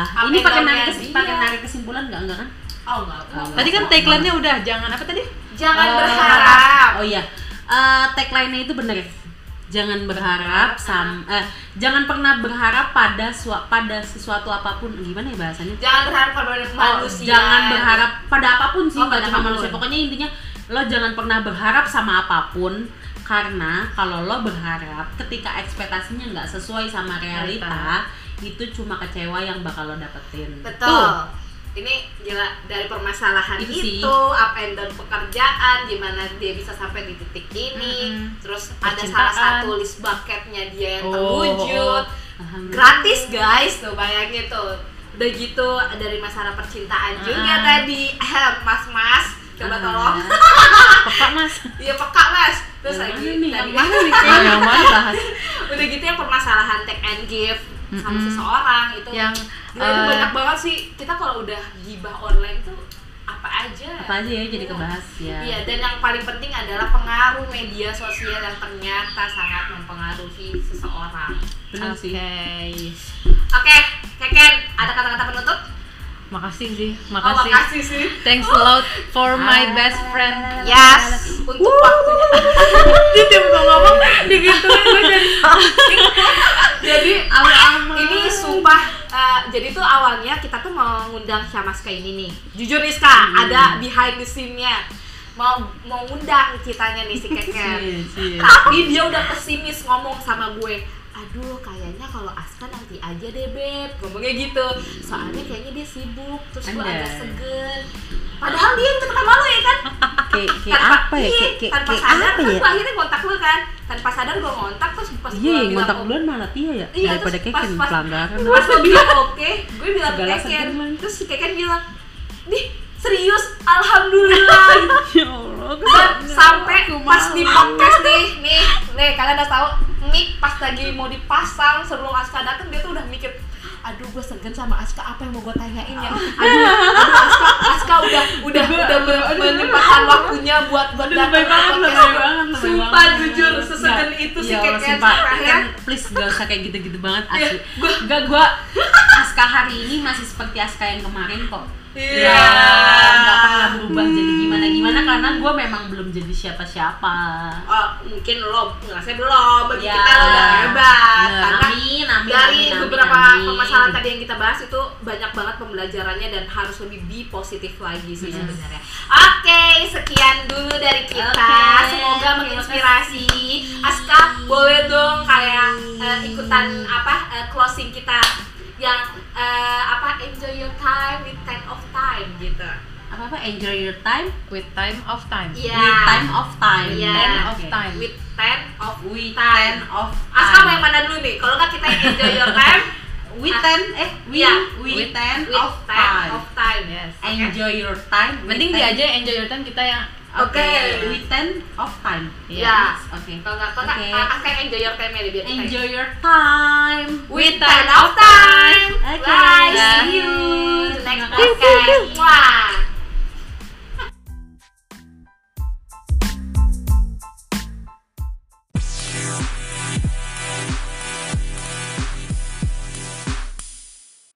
parah ini pakai narik pakai narik kesimpulan nggak enggak kan
Oh enggak. enggak.
Tadi kan tagline-nya udah jangan apa tadi?
Jangan
Eh,
berharap.
oh iya Eh, tagline-nya itu bener. Ya jangan berharap sam eh, jangan pernah berharap pada sua- pada sesuatu apa pun. Gimana ya bahasanya?
Jangan berharap pada
Oh,
manusia.
jangan berharap pada apa pun sih
Oh,
nggak
pada
cuma manusia. Pokoknya intinya lo jangan pernah berharap sama apa pun karena kalau lo berharap ketika ekspektasinya nggak sesuai sama realita itu cuma kecewa yang bakal lo dapetin.
Betul. Ini gila dari permasalahan
Itu
itu,
sih.
up and down pekerjaan, gimana dia bisa sampai di titik ini.
Mm-mm.
Terus ada salah satu list bucketnya dia yang
Oh,
terwujud.
Alhamdulillah.
Gratis guys, tuh bayangin tuh. Udah gitu dari masalah percintaan juga
Ah.
tadi. Mas-mas, coba tolong. [laughs]
Peka mas.
Iya peka mas. Terus
Yang
lagi
mana nih?
tadi
Yang mana nih?
Oh, [laughs] yang mana bahas?
udah gitu yang permasalahan take and give sama
Mm-mm.
seseorang itu
Yang,
Itu
eh,
banyak banget sih. Kita kalau udah gibah online tuh apa aja?
Apa aja ya jadi kebahas ya.
Iya dan yang paling penting adalah pengaruh media sosial yang ternyata sangat mempengaruhi seseorang.
Benar
Oke.
sih.
Oke. Keken ada kata-kata penutup?
Makasih sih,
oh
makasih.
makasih sih.
Thanks a lot for my best friend.
yes untuk waktunya. [laughs] Dia tiap ngomong digituin gue jadi [laughs] jadi ini sumpah eh, jadi tuh awalnya kita tuh mau ngundang Syamaska ini nih. Jujur Rizka ada behind the scene-nya. Mau mau ngundang ceritanya nih si [laughs]
sih.
tapi dia udah pesimis ngomong sama gue. Aduh kayaknya kalau Aska nanti aja deh beb. Ngomongnya gitu. Soalnya kayaknya dia sibuk terus gue agak segen padahal dia yang deket sama lo ya kan?
Kayak kayak apa ya?
Iya,
kayak kayak
tanpa
kayak
sadar
apa
kan
ya
gue akhirnya kontak lo kan. Tanpa sadar gue ngontak terus pas
iya
gue bilang
kontak
oke-
duluan malah Tia ya
Iya,
daripada
terus
Keken
pas- pas-
pelanggaran.
pas lo bilang oke gue bilang Keken. terus si Keken bilang di serius? Alhamdulillah. [laughs]
Ya Allah
dan sampai pas di podcast nih nih nih kalian udah tahu mic pas lagi mau dipasang sebelum Aska datang dia tuh udah mikir aduh gue segan sama Aska. Apa yang mau gue tanyain ya? Aduh, aduh Aska Aska udah udah udah men- menyempatkan waktunya buat buat datang
lebay
ke
banget,
podcast
lebay banget,
sumpah jujur
Nggak,
sesegan itu sih
ya Allah,
kayak
sumpah. Kan, please gak usah kayak gitu-gitu banget
Iya,
asli gak gua Aska hari ini masih seperti Aska yang kemarin kok
Iya.
ya nggak pernah berubah jadi gimana gimana karena gue memang belum jadi siapa-siapa
Oh, mungkin lo ngerasa belum bagi
Ya.
kita lo udah hebat
Bener.
karena
amin amin
dari
amin, amin,
beberapa
amin.
permasalahan tadi yang kita bahas itu banyak banget pembelajarannya dan harus lebih be positif lagi sih
Yes.
sebenarnya. Oke, sekian dulu dari kita.
Oke,
Semoga menginspirasi. Aska, boleh dong kayak eh, ikutan apa eh, closing kita yang eh, apa enjoy your time with ten of time gitu.
apa apa enjoy your time
With time of time.
Iya.
with time of time
Iya.
Ten of time.
With ten of
with
time.
ten of
mau
time
yang mana dulu nih? Kalau nggak kita yang enjoy your time, [laughs]
with ten eh with
Iya.
with ten
with
of
ten
time
of time.
Yes.
Enjoy your time ten-
dia aja enjoy your time kita yang
Oke.
with ten of time
Iya.
oke
Kalau nggak, kalau nggak,
Oke.
ah, Aska yang enjoy your time ya biar kita
enjoy your time
with ten of time.
Oke.
Bye.
Dah.
See you the next podcast. Wah.